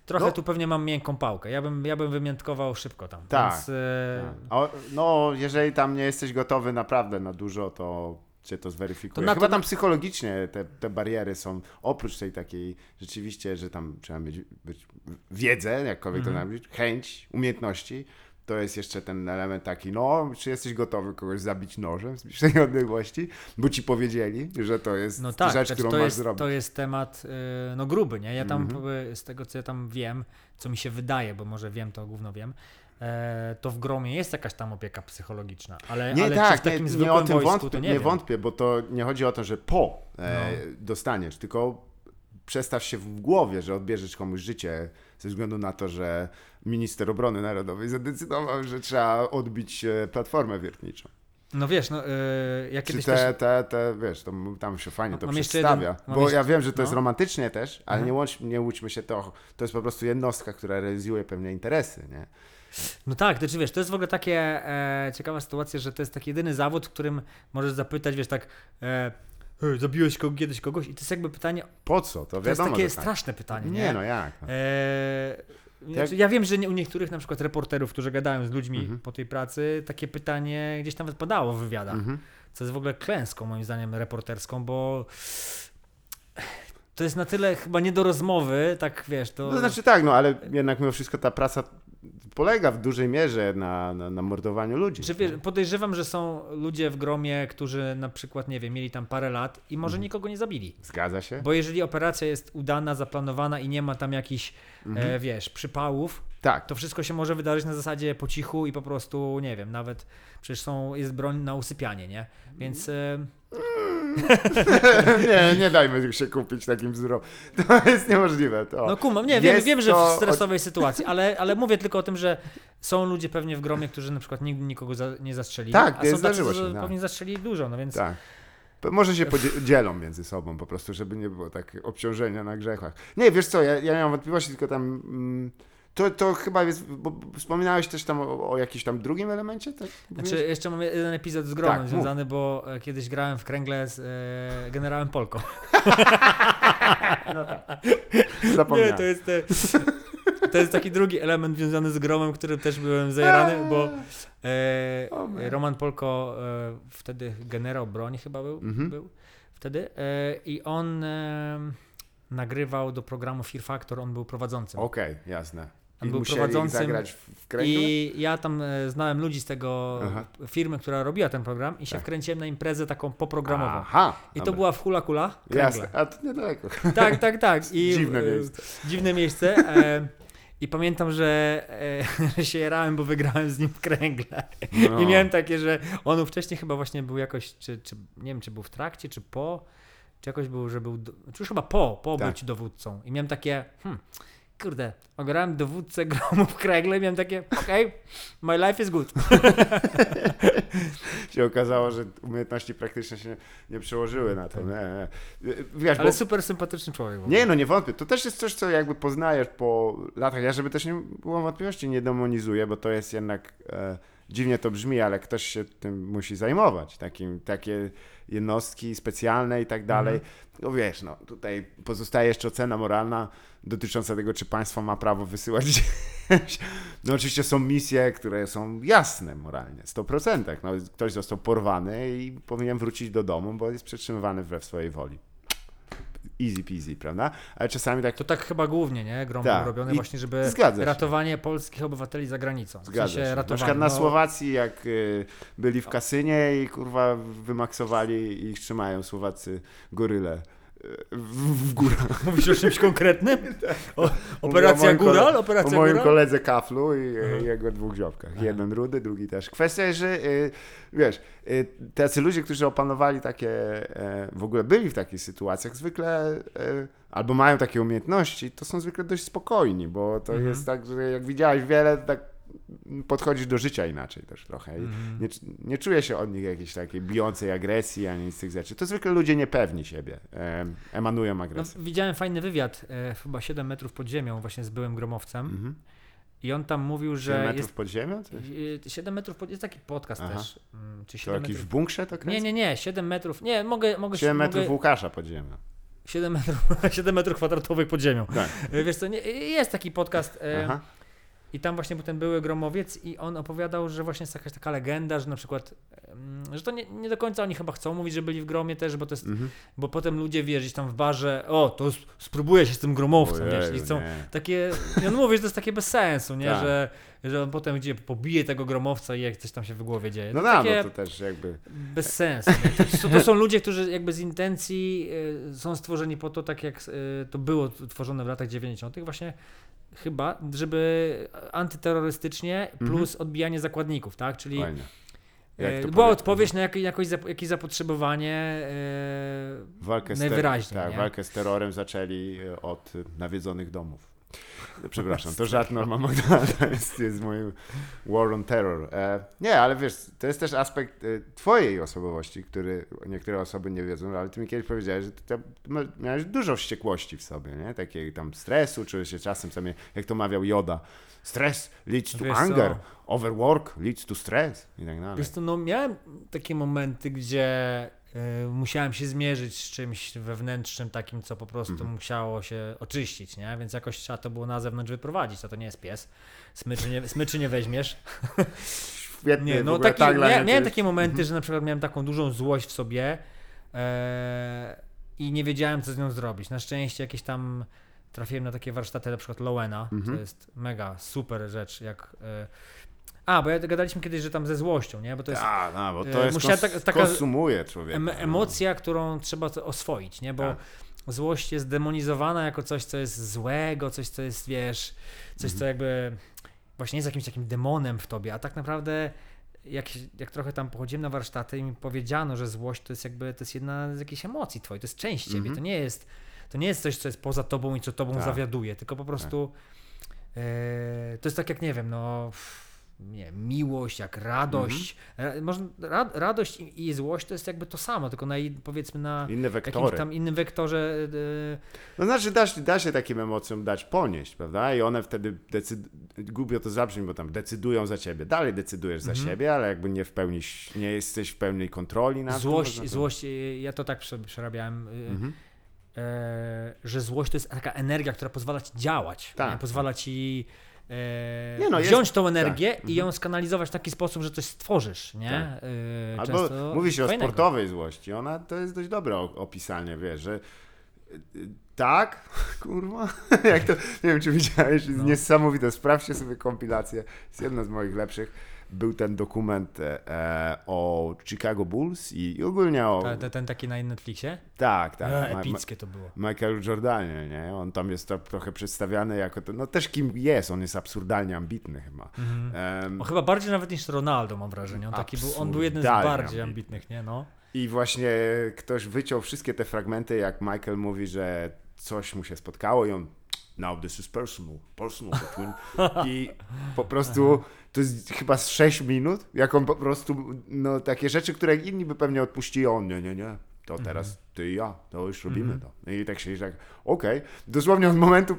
Speaker 1: Trochę
Speaker 2: No.
Speaker 1: tu pewnie mam miękką pałkę, ja bym, ja bym wymiętkował szybko tam.
Speaker 2: Tak,
Speaker 1: Więc, e,
Speaker 2: Tak. O, no, jeżeli tam nie jesteś gotowy naprawdę na dużo, to cię to zweryfikuje.
Speaker 1: To na
Speaker 2: Chyba
Speaker 1: to-
Speaker 2: tam psychologicznie te, te bariery są, oprócz tej takiej rzeczywiście, że tam trzeba mieć być wiedzę, jakkolwiek to
Speaker 1: Mhm.
Speaker 2: nazwać, chęć, umiejętności, to jest jeszcze ten element taki, no, czy jesteś gotowy kogoś zabić nożem z bliższej odległości, bo ci powiedzieli, że to jest
Speaker 1: No tak,
Speaker 2: rzecz,
Speaker 1: znaczy
Speaker 2: którą
Speaker 1: to,
Speaker 2: masz
Speaker 1: jest,
Speaker 2: zrobić.
Speaker 1: to jest temat y, no gruby, nie? Ja tam
Speaker 2: Mhm.
Speaker 1: y, z tego co ja tam wiem, co mi się wydaje, bo może wiem to gówno wiem, to w gromie jest jakaś tam opieka psychologiczna, ale,
Speaker 2: Nie,
Speaker 1: ale
Speaker 2: tak,
Speaker 1: w takim
Speaker 2: nie,
Speaker 1: zwykłym
Speaker 2: nie o tym
Speaker 1: wojsku
Speaker 2: wątpię,
Speaker 1: to
Speaker 2: nie,
Speaker 1: nie,
Speaker 2: wątpię, bo to nie chodzi o to, że po e,
Speaker 1: No.
Speaker 2: dostaniesz, tylko przestaw się w głowie, że odbierzesz komuś życie ze względu na to, że minister obrony narodowej zadecydował, że trzeba odbić e, platformę wiertniczą.
Speaker 1: No wiesz, no y, ja
Speaker 2: Czy
Speaker 1: kiedyś
Speaker 2: te,
Speaker 1: też...
Speaker 2: te, te, wiesz, to, tam się fajnie to
Speaker 1: Mam jeszcze
Speaker 2: przedstawia.
Speaker 1: jeden-
Speaker 2: bo
Speaker 1: jeszcze-
Speaker 2: ja wiem, że to jest
Speaker 1: no.
Speaker 2: romantycznie też, ale
Speaker 1: Mhm.
Speaker 2: nie, łącz, nie łudźmy się to. To jest po prostu jednostka, która realizuje pewne interesy, nie?
Speaker 1: No tak, to czy wiesz, to jest w ogóle takie e, ciekawa sytuacja, że to jest taki jedyny zawód, w którym możesz zapytać, wiesz, tak e, "Hej, zabiłeś kogo, kiedyś kogoś i to jest jakby pytanie,
Speaker 2: Po co? To
Speaker 1: to jest takie
Speaker 2: tak.
Speaker 1: straszne pytanie, nie?
Speaker 2: Nie, no jak? No.
Speaker 1: Eee, znaczy, ja wiem, że nie, u niektórych na przykład reporterów, którzy gadają z ludźmi
Speaker 2: Mhm.
Speaker 1: po tej pracy, takie pytanie gdzieś nawet padało w wywiadach.
Speaker 2: Mhm.
Speaker 1: Co jest w ogóle klęską moim zdaniem reporterską, bo to jest na tyle chyba nie do rozmowy, tak wiesz, to...
Speaker 2: No znaczy tak, no ale jednak mimo wszystko ta praca polega w dużej mierze na, na, na mordowaniu ludzi.
Speaker 1: Czy wiesz, podejrzewam, że są ludzie w gromie, którzy na przykład, nie wiem, mieli tam parę lat i może
Speaker 2: Mhm.
Speaker 1: nikogo nie zabili.
Speaker 2: Zgadza się?
Speaker 1: Bo jeżeli operacja jest udana, zaplanowana i nie ma tam jakichś,
Speaker 2: Mhm.
Speaker 1: e, wiesz, przypałów,
Speaker 2: Tak.
Speaker 1: to wszystko się może wydarzyć na zasadzie po cichu i po prostu, nie wiem, nawet przecież są, jest broń na usypianie, nie? Więc e,
Speaker 2: nie, nie dajmy się kupić takim wzrokiem. To jest niemożliwe. To.
Speaker 1: no kumam, nie, wiem, wiem, że w
Speaker 2: to
Speaker 1: stresowej sytuacji, ale, ale mówię tylko o tym, że są ludzie pewnie w gromie, którzy na przykład nigdy nikogo za, nie zastrzelili,
Speaker 2: Tak,
Speaker 1: a są tacy,
Speaker 2: zdarzyło
Speaker 1: że
Speaker 2: się, tak.
Speaker 1: pewnie zastrzelili dużo, no więc
Speaker 2: Tak. Może się podzie- dzielą między sobą po prostu, żeby nie było tak obciążenia na grzechach. Nie, wiesz co, ja, ja nie mam wątpliwości, tylko tam... Mm, to, to chyba jest, bo wspominałeś też tam o, o jakimś tam drugim elemencie? Tak
Speaker 1: Znaczy, jeszcze mam jeden epizod z gromem
Speaker 2: Tak, mów.
Speaker 1: związany, bo e, kiedyś grałem w kręgle z e, generałem Polką. Nie,
Speaker 2: Zapomniałem.
Speaker 1: to jest, te, to jest taki drugi element związany z gromem, którym też byłem zajarany, bo e,
Speaker 2: O man.
Speaker 1: Roman Polko e, wtedy generał broni chyba był,
Speaker 2: Mhm.
Speaker 1: był wtedy e, i on e, nagrywał do programu Fear Factor, on był prowadzącym.
Speaker 2: Okej, jasne.
Speaker 1: On
Speaker 2: I
Speaker 1: był prowadzącym? I ja tam e, znałem ludzi z tego
Speaker 2: Aha.
Speaker 1: firmy, która robiła ten program i się
Speaker 2: Tak.
Speaker 1: wkręciłem na imprezę taką poprogramową.
Speaker 2: Aha,
Speaker 1: I to
Speaker 2: dobra.
Speaker 1: była w Hula Kula, kręgle.
Speaker 2: Jasne, a to niedaleko.
Speaker 1: Tak, tak, tak. I,
Speaker 2: Dziwne
Speaker 1: e,
Speaker 2: miejsce.
Speaker 1: Dziwne miejsce. E, I pamiętam, że e, się jarałem, bo wygrałem z nim w kręgle.
Speaker 2: No.
Speaker 1: I miałem takie, że on wcześniej chyba właśnie był jakoś, czy, czy nie wiem, czy był w trakcie, czy po, czy jakoś był, że był, czy już chyba po, po
Speaker 2: Tak.
Speaker 1: ci dowódcą. I miałem takie, hmm, kurde, ograłem dowódcę gromu w kręgle i miałem takie, okej, my life is good.
Speaker 2: się okazało, że umiejętności praktyczne się nie przełożyły na to. Nie, nie. Wiesz,
Speaker 1: Ale
Speaker 2: bo,
Speaker 1: super sympatyczny człowiek.
Speaker 2: nie, no nie wątpię. To też jest coś, co jakby poznajesz po latach. Ja, żeby też nie było wątpliwości, nie demonizuję, bo to jest jednak e, dziwnie to brzmi, ale ktoś się tym musi zajmować. Takim, takie jednostki specjalne i tak dalej. No wiesz, no tutaj pozostaje jeszcze ocena moralna dotycząca tego, czy państwo ma prawo wysyłać gdzieś. No oczywiście są misje, które są jasne moralnie, 100%. No, ktoś został porwany i powinien wrócić do domu, bo jest przetrzymywany wbrew swojej woli. Easy peasy, prawda? Ale czasami tak
Speaker 1: To tak chyba głównie, nie? Grom
Speaker 2: Tak.
Speaker 1: robione
Speaker 2: I
Speaker 1: właśnie, żeby
Speaker 2: się.
Speaker 1: ratowanie polskich obywateli za granicą. W
Speaker 2: Zgadza
Speaker 1: sensie
Speaker 2: się. Na
Speaker 1: ratowanie,
Speaker 2: przykład na
Speaker 1: no,
Speaker 2: Słowacji, jak y, byli w kasynie i kurwa wymaksowali i ich trzymają Słowacy goryle w, w górach.
Speaker 1: Mówisz o czymś konkretnym? O,
Speaker 2: Mówię
Speaker 1: operacja Góral?
Speaker 2: O moim
Speaker 1: Góral?
Speaker 2: koledze Kaflu i
Speaker 1: Aha.
Speaker 2: jego dwóch ziomkach. Jeden rudy, drugi też. Kwestia jest, że y, wiesz, y, tacy ludzie, którzy opanowali takie, e, w ogóle byli w takich sytuacjach, zwykle e, albo mają takie umiejętności, to są zwykle dość spokojni, bo to
Speaker 1: Mhm.
Speaker 2: jest tak, że jak widziałeś wiele, tak podchodzisz do życia inaczej też trochę. I
Speaker 1: Mhm.
Speaker 2: nie, nie czuję się od nich jakiejś takiej bijącej agresji ani nic z tych rzeczy. To zwykle ludzie niepewni siebie, e, emanują
Speaker 1: No,
Speaker 2: agresją.
Speaker 1: widziałem fajny wywiad, e, chyba 7 metrów pod ziemią, właśnie z byłym gromowcem.
Speaker 2: Mhm.
Speaker 1: I on tam mówił,
Speaker 2: Że
Speaker 1: że
Speaker 2: metrów
Speaker 1: jest
Speaker 2: pod ziemią? Coś?
Speaker 1: e, 7 metrów pod... Jest taki podcast
Speaker 2: Aha.
Speaker 1: też. mm, Czy
Speaker 2: To
Speaker 1: 7
Speaker 2: jakiś w
Speaker 1: metrów...
Speaker 2: bunkrze to
Speaker 1: Nie,
Speaker 2: kręci?
Speaker 1: nie, nie, 7 metrów. Nie, mogę... mogę
Speaker 2: 7 metrów
Speaker 1: mogę,
Speaker 2: Łukasza pod ziemią.
Speaker 1: 7 metrów, 7 metrów kwadratowych pod ziemią.
Speaker 2: Tak.
Speaker 1: E, Wiesz co, nie, jest taki podcast e,
Speaker 2: Aha.
Speaker 1: I tam właśnie był ten były gromowiec i on opowiadał, że właśnie jest jakaś taka legenda, że na przykład, że to nie, nie do końca oni chyba chcą mówić, że byli w gromie też, bo to jest,
Speaker 2: Mhm.
Speaker 1: bo potem ludzie, gdzieś tam w barze, o, to sp- spróbuję się z tym gromowcem, wiesz, i
Speaker 2: Ojeju, nie.
Speaker 1: takie, i on mówi, że to jest takie bez sensu, nie,
Speaker 2: Tak.
Speaker 1: że, że on potem gdzie pobije tego gromowca i jak coś tam się w głowie dzieje.
Speaker 2: No
Speaker 1: takie
Speaker 2: no to też jakby...
Speaker 1: bez sensu. To, to, są ludzie, którzy jakby z intencji y, są stworzeni po to, tak jak y, to było tworzone w latach 90., właśnie chyba, żeby antyterrorystycznie plus odbijanie zakładników, tak? Czyli
Speaker 2: Fajnie. Jak
Speaker 1: e,
Speaker 2: to
Speaker 1: była
Speaker 2: powie-
Speaker 1: odpowiedź na jakieś, jakieś zapotrzebowanie e,
Speaker 2: Walkę z,
Speaker 1: najwyraźniej,
Speaker 2: tak,
Speaker 1: nie?
Speaker 2: walkę z terrorem zaczęli e, od nawiedzonych domów. Przepraszam, to żart Norma Magdalena jest, jest moim war on terror. E, nie, ale wiesz, to jest też aspekt e, twojej osobowości, który niektóre osoby nie wiedzą, ale ty mi kiedyś powiedziałeś, że ty, miałeś dużo wściekłości w sobie, nie? Takiego tam stresu, czy się czasem sobie, jak to mawiał Joda, stres leads to
Speaker 1: Wiesz co?
Speaker 2: anger, overwork leads to stress i tak dalej.
Speaker 1: Wiesz co, no miałem takie momenty, gdzie musiałem się zmierzyć z czymś wewnętrznym takim, co po prostu
Speaker 2: Mhm.
Speaker 1: musiało się oczyścić, nie? Więc jakoś trzeba to było na zewnątrz wyprowadzić, a to nie jest pies. Smyczy nie, smyczy nie weźmiesz.
Speaker 2: Świetny
Speaker 1: Nie, no taki,
Speaker 2: tagline,
Speaker 1: mia, miałem takie momenty, że na przykład miałem taką dużą złość w sobie e, i nie wiedziałem, co z nią zrobić. Na szczęście jakieś tam trafiłem na takie warsztaty, na przykład Lowena,
Speaker 2: Mhm.
Speaker 1: to jest mega super rzecz, jak... E, a, bo ja gadaliśmy kiedyś, że tam ze złością, nie? Bo to jest
Speaker 2: A, no, bo
Speaker 1: e,
Speaker 2: to jest
Speaker 1: musiała
Speaker 2: kons-
Speaker 1: tak- taka-
Speaker 2: konsumuje człowieka.
Speaker 1: em,
Speaker 2: no.
Speaker 1: emocja, którą trzeba oswoić, nie? Bo
Speaker 2: Tak.
Speaker 1: złość jest demonizowana jako coś, co jest złego, coś, co jest, wiesz, coś, co jakby właśnie jest jakimś takim demonem w tobie, a tak naprawdę jak, jak trochę tam pochodziłem na warsztaty i mi powiedziano, że złość to jest jakby, to jest jedna z jakichś emocji twojej, to jest część ciebie,
Speaker 2: Mhm.
Speaker 1: to nie jest, to nie jest coś, co jest poza tobą i co tobą
Speaker 2: Tak.
Speaker 1: zawiaduje, tylko po prostu e, to jest tak jak, nie wiem, no nie, miłość, jak radość.
Speaker 2: Mhm.
Speaker 1: Można, ra, radość i, i złość to jest jakby to samo, tylko na powiedzmy na
Speaker 2: Inne
Speaker 1: jakimś tam innym wektorze. e,
Speaker 2: No znaczy da, się- da się takim emocjom dać ponieść, prawda? I one wtedy decyd... głupio to zabrzmi, bo tam decydują za ciebie. Dalej decydujesz za
Speaker 1: Mhm.
Speaker 2: siebie, ale jakby nie w pełni, nie jesteś w pełnej kontroli nad
Speaker 1: złość,
Speaker 2: tym.
Speaker 1: złość, e, ja to tak prze- przerabiałem, e,
Speaker 2: Mhm.
Speaker 1: e, że złość to jest taka energia, która pozwala ci działać,
Speaker 2: Tak.
Speaker 1: pozwala ci e,
Speaker 2: Nie no, jest-
Speaker 1: wziąć tą energię
Speaker 2: tak.
Speaker 1: i ją skanalizować w taki sposób, że coś stworzysz, nie?
Speaker 2: Tak.
Speaker 1: E,
Speaker 2: Albo mówi się o
Speaker 1: fajnego.
Speaker 2: sportowej złości. Ona to jest dość dobre o- opisanie, wiesz, że y, tak, kurwa, jak to, nie wiem czy widziałeś, jest
Speaker 1: No.
Speaker 2: niesamowite, sprawdźcie sobie kompilację, jest jedna z moich lepszych. Był ten dokument e, e, o Chicago Bulls i, i ogólnie o...
Speaker 1: Ta, ta, ten taki na Netflixie?
Speaker 2: Tak, tak.
Speaker 1: E,
Speaker 2: ma-
Speaker 1: epickie to było.
Speaker 2: Michael Jordanie, nie? On tam jest to trochę przedstawiany jako to, no też kim jest, on jest absurdalnie ambitny chyba. Em,
Speaker 1: O, chyba bardziej nawet niż Ronaldo mam wrażenie. On, taki był, on był jeden z bardziej
Speaker 2: ambitny.
Speaker 1: ambitnych, nie? No.
Speaker 2: I właśnie ktoś wyciął wszystkie te fragmenty, jak Michael mówi, że coś mu się spotkało i on now this is personal, personal between i po prostu to jest chyba z 6 minut, jak on po prostu, no takie rzeczy, które inni by pewnie odpuścili, on nie, nie, nie, to teraz
Speaker 1: Mhm.
Speaker 2: ty i ja, to już robimy to. I tak się tak, okej, dosłownie od momentu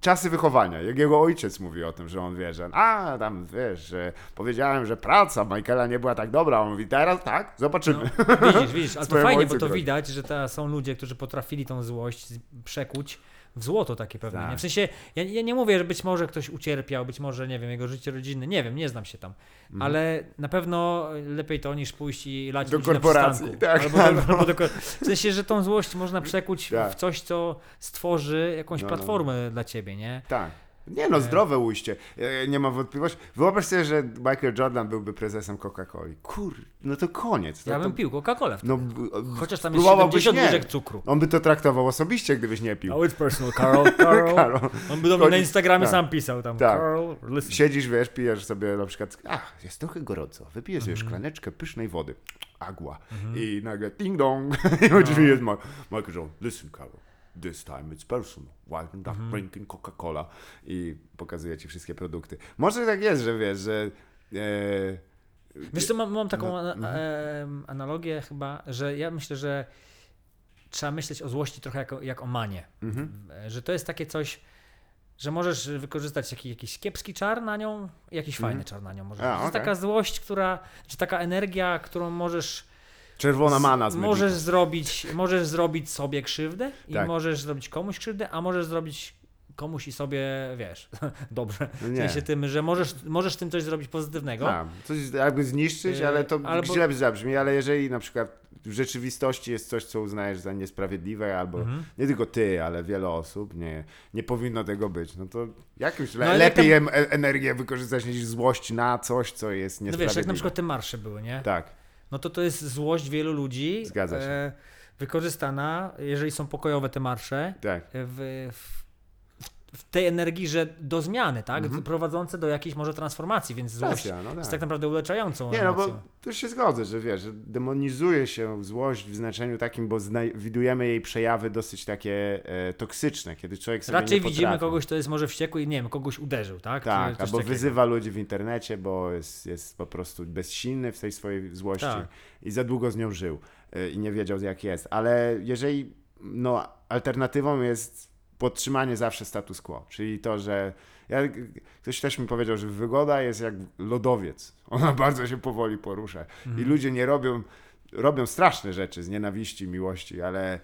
Speaker 2: czasy wychowania, jak jego ojciec mówi o tym, że on wie, że a tam wiesz, że powiedziałem, że praca Michaela nie była tak dobra, on mówi teraz tak, zobaczymy.
Speaker 1: No, widzisz, widzisz, ale to fajnie, bo to widać, że to są ludzie, którzy potrafili tą złość przekuć w złoto takie pewnie.
Speaker 2: Tak.
Speaker 1: Nie? W sensie, ja, ja nie mówię, że być może ktoś ucierpiał, być może, nie wiem, jego życie rodzinne, nie wiem, nie znam się tam, ale na pewno lepiej to niż pójść i lać.
Speaker 2: Do
Speaker 1: na
Speaker 2: korporacji,
Speaker 1: przystanku.
Speaker 2: tak,
Speaker 1: Albo,
Speaker 2: albo-
Speaker 1: albo do, w sensie, że tą złość można przekuć
Speaker 2: Tak.
Speaker 1: w coś, co stworzy jakąś
Speaker 2: No, no.
Speaker 1: platformę dla ciebie, nie?
Speaker 2: Tak. Nie no, zdrowe ujście. E, Nie ma wątpliwości. Wyobraź sobie, że Michael Jordan byłby prezesem Coca-Coli. Kur, no to koniec.
Speaker 1: Ja
Speaker 2: no
Speaker 1: bym
Speaker 2: to,
Speaker 1: pił Coca-Colę.
Speaker 2: No,
Speaker 1: Chociaż tam jest
Speaker 2: próbowałbyś
Speaker 1: 70
Speaker 2: nie.
Speaker 1: łyżek cukru.
Speaker 2: On by to traktował osobiście, gdybyś nie pił.
Speaker 1: Oh, it's personal, Carl. Carl.
Speaker 2: Karol.
Speaker 1: On by do mnie na Instagramie
Speaker 2: tak.
Speaker 1: sam pisał tam.
Speaker 2: Tak.
Speaker 1: Carl, listen.
Speaker 2: Siedzisz, wiesz, pijesz sobie na przykład, ach, jest trochę gorąco, wypijesz sobie
Speaker 1: Mhm.
Speaker 2: szklaneczkę pysznej wody, agua i nagle ding dong i no. drzwi jest Michael Jordan, listen Karol, this time it's personal, why I'm not
Speaker 1: Mhm.
Speaker 2: drinking Coca-Cola i pokazuje ci wszystkie produkty. Może tak jest, że wiesz, że e,
Speaker 1: Wiesz co, mam, mam taką
Speaker 2: No, mhm.
Speaker 1: em, analogię chyba, że ja myślę, że trzeba myśleć o złości trochę jak jak o manie.
Speaker 2: Mhm.
Speaker 1: E, Że to jest takie coś, że możesz wykorzystać jakiś, jakiś kiepski czar na nią, jakiś fajny czar na nią. Możesz.
Speaker 2: Mhm. A,
Speaker 1: to jest taka złość, która, czy taka energia, którą możesz
Speaker 2: czerwona mana z
Speaker 1: możesz zrobić, możesz zrobić sobie krzywdę i
Speaker 2: Tak.
Speaker 1: możesz zrobić komuś krzywdę, a możesz zrobić komuś i sobie, wiesz, dobrze.
Speaker 2: No
Speaker 1: W sensie tym, że możesz, możesz tym coś zrobić pozytywnego.
Speaker 2: A, coś jakby zniszczyć,
Speaker 1: Yy,
Speaker 2: ale to
Speaker 1: albo-
Speaker 2: źle zabrzmi, ale jeżeli na przykład w rzeczywistości jest coś, co uznajesz za niesprawiedliwe, albo
Speaker 1: Mhm.
Speaker 2: nie tylko ty, ale wiele osób, nie, nie powinno tego być, no to jakimś le-
Speaker 1: No,
Speaker 2: lepiej
Speaker 1: jak
Speaker 2: e- energię wykorzystać niż złość na coś, co jest
Speaker 1: No
Speaker 2: niesprawiedliwe.
Speaker 1: wiesz, jak na przykład te marsze były, nie?
Speaker 2: Tak,
Speaker 1: No to to jest złość wielu ludzi.
Speaker 2: Zgadza się.
Speaker 1: E, wykorzystana, jeżeli są pokojowe te marsze,
Speaker 2: tak.
Speaker 1: e, w, w, w tej energii, że do zmiany, tak?
Speaker 2: Mhm.
Speaker 1: Prowadzące do jakiejś może transformacji, więc złość
Speaker 2: Racja, no
Speaker 1: jest
Speaker 2: tak.
Speaker 1: tak naprawdę uleczającą
Speaker 2: Nie, no
Speaker 1: emocją.
Speaker 2: bo tu się zgodzę, że wiesz, że demonizuje się złość w znaczeniu takim, bo widujemy jej przejawy dosyć takie e, toksyczne, kiedy człowiek sobie
Speaker 1: Raczej widzimy kogoś, kto jest może wściekły i nie wiem, kogoś uderzył, tak?
Speaker 2: Tak, albo
Speaker 1: takiego.
Speaker 2: wyzywa ludzi w internecie, bo jest, jest po prostu bezsilny w tej swojej złości
Speaker 1: Tak.
Speaker 2: i za długo z nią żył y, i nie wiedział jak jest. Ale jeżeli no, alternatywą jest podtrzymanie zawsze status quo, czyli to, że ja, ktoś też mi powiedział, że wygoda jest jak lodowiec. Ona bardzo się powoli porusza i
Speaker 1: Mhm.
Speaker 2: ludzie nie robią, robią straszne rzeczy z nienawiści, miłości, ale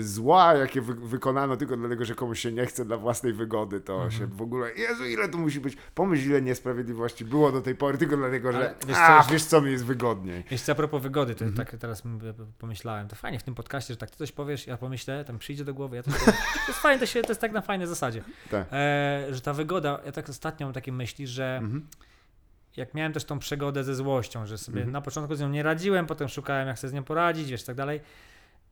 Speaker 2: zła, jakie wy, wykonano tylko dlatego, że komuś się nie chce dla własnej wygody, to
Speaker 1: Mhm.
Speaker 2: się w ogóle, Jezu, ile tu musi być, pomyśl ile niesprawiedliwości było do tej pory, tylko dlatego, że
Speaker 1: Ale wiesz co,
Speaker 2: a, wiesz co mi jest wygodniej.
Speaker 1: Jeszcze a propos wygody, to
Speaker 2: Mhm.
Speaker 1: tak teraz pomyślałem, to fajnie w tym podcaście, że tak ty coś powiesz, ja pomyślę, tam przyjdzie do głowy, ja powiem. To jest fajne, to, się, to jest tak na fajnej zasadzie.
Speaker 2: Tak.
Speaker 1: E, że ta wygoda, ja tak ostatnio mam takie myśli, że
Speaker 2: Mhm.
Speaker 1: jak miałem też tą przygodę ze złością, że sobie
Speaker 2: Mhm.
Speaker 1: na początku z nią nie radziłem, potem szukałem jak sobie z nią poradzić, wiesz, tak dalej,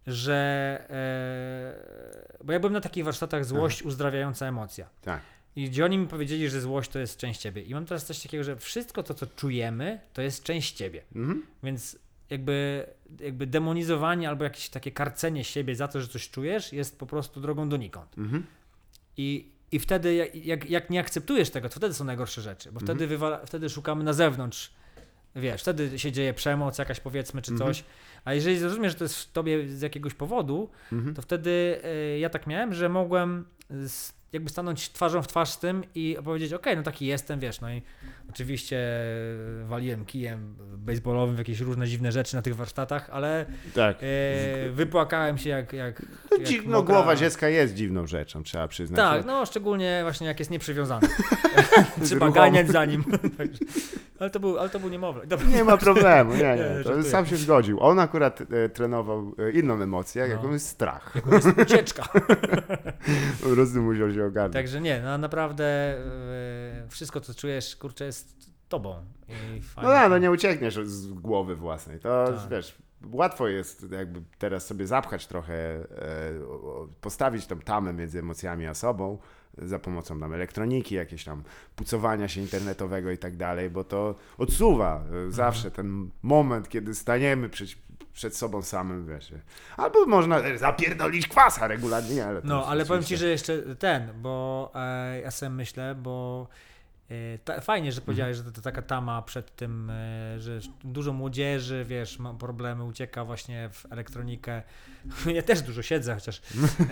Speaker 1: że e, bo ja byłem na takich warsztatach złość uzdrawiająca emocja.
Speaker 2: Tak.
Speaker 1: I gdzie oni mi powiedzieli, że złość to jest część ciebie. I mam teraz coś takiego, że wszystko to, co czujemy, to jest część ciebie.
Speaker 2: Mhm.
Speaker 1: Więc jakby, jakby demonizowanie albo jakieś takie karcenie siebie za to, że coś czujesz, jest po prostu drogą donikąd.
Speaker 2: Mhm.
Speaker 1: I, i wtedy, jak, jak, jak nie akceptujesz tego, to wtedy są najgorsze rzeczy, bo
Speaker 2: Mhm.
Speaker 1: wtedy, wywala, wtedy szukamy na zewnątrz. Wiesz, wtedy się dzieje przemoc jakaś powiedzmy, czy
Speaker 2: Mhm.
Speaker 1: coś. A jeżeli zrozumiesz, że to jest w tobie z jakiegoś powodu,
Speaker 2: Mhm.
Speaker 1: to wtedy y, ja tak miałem, że mogłem z, jakby stanąć twarzą w twarz z tym i powiedzieć, okej, no taki jestem, wiesz, no i oczywiście y, waliłem kijem baseballowym w jakieś różne dziwne rzeczy na tych warsztatach, ale
Speaker 2: Tak.
Speaker 1: y, wypłakałem się jak, jak,
Speaker 2: No,
Speaker 1: jak
Speaker 2: dziwno,
Speaker 1: mokra-
Speaker 2: głowa dziecka jest dziwną rzeczą, trzeba przyznać.
Speaker 1: Tak, no szczególnie właśnie jak jest nieprzywiązany. Trzeba ganiać za nim. ale, to był, ale to był niemowlę. Dobra.
Speaker 2: Nie ma problemu, nie,
Speaker 1: Nie.
Speaker 2: To sam się zgodził. On akurat e, trenował e, inną emocję,
Speaker 1: No.
Speaker 2: jaką jest strach.
Speaker 1: Jest ucieczka.
Speaker 2: Po prostu musiał się.
Speaker 1: Także nie, no naprawdę e, wszystko co czujesz, kurczę, jest tobą. I
Speaker 2: No
Speaker 1: fajnie
Speaker 2: tak, no nie uciekniesz z głowy własnej. To
Speaker 1: Tak.
Speaker 2: wiesz, łatwo jest jakby teraz sobie zapchać trochę, e, postawić tą tamę między emocjami a sobą za pomocą tam elektroniki, jakieś tam pucowania się internetowego i tak dalej, bo to odsuwa
Speaker 1: Mhm.
Speaker 2: e, zawsze ten moment, kiedy staniemy przed, przed sobą samym, wiesz. Albo można zapierdolić kwasa regularnie, nie, ale
Speaker 1: No, ale powiem ci, że jeszcze ten, bo e, ja sobie myślę, bo E, ta, fajnie, że powiedziałeś, że to, to taka tama przed tym, e, że dużo młodzieży, wiesz, ma problemy, ucieka właśnie w elektronikę. Ja też dużo siedzę, chociaż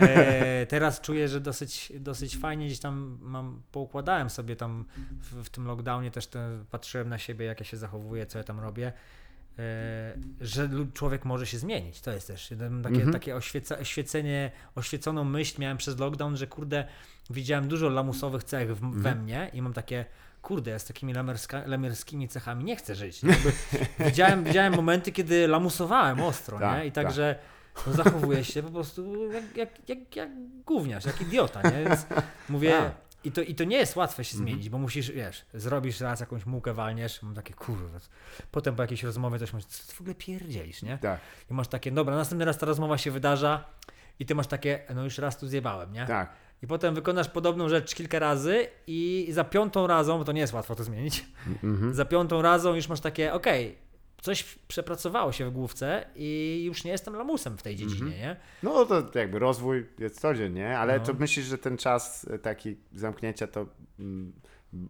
Speaker 1: e, teraz czuję, że dosyć, dosyć fajnie gdzieś tam mam, poukładałem sobie tam w, w tym lockdownie też te, patrzyłem na siebie, jak ja się zachowuję, co ja tam robię. E, że człowiek może się zmienić. To jest też takie, mhm. takie oświeca, oświecenie, oświeconą myśl miałem przez lockdown, że kurde, widziałem dużo lamusowych cech w, mhm. we mnie i mam takie, kurde, ja z takimi lamerska, lamerskimi cechami nie chcę żyć. Widziałem, widziałem momenty, kiedy lamusowałem ostro, tak, nie? I także tak. no, zachowuję się po prostu jak, jak, jak, jak gówniarz, jak idiota, nie? Więc mówię, A i to, I to nie jest łatwe się mhm. zmienić, bo musisz, wiesz, zrobisz raz jakąś mułkę, walniesz, mam takie kurwa. Potem po jakiejś rozmowie coś masz, co ty w ogóle pierdzielisz, nie?
Speaker 2: Tak.
Speaker 1: I masz takie, dobra, następny raz ta rozmowa się wydarza i ty masz takie, no już raz tu zjebałem, nie?
Speaker 2: Tak.
Speaker 1: I potem wykonasz podobną rzecz kilka razy i za piątą razą, bo to nie jest łatwo to zmienić, mhm. za piątą razą już masz takie, okej, okay, coś przepracowało się w główce i już nie jestem lamusem w tej dziedzinie, mm -hmm. nie?
Speaker 2: No to jakby rozwój jest codziennie, ale no. to myślisz, że ten czas e, taki zamknięcia to mm,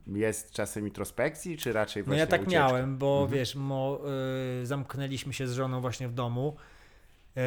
Speaker 2: jest czasem introspekcji, czy raczej właśnie
Speaker 1: No ja tak
Speaker 2: ucieczka?
Speaker 1: miałem, bo mm -hmm. wiesz, mo, y, zamknęliśmy się z żoną właśnie w domu. Y,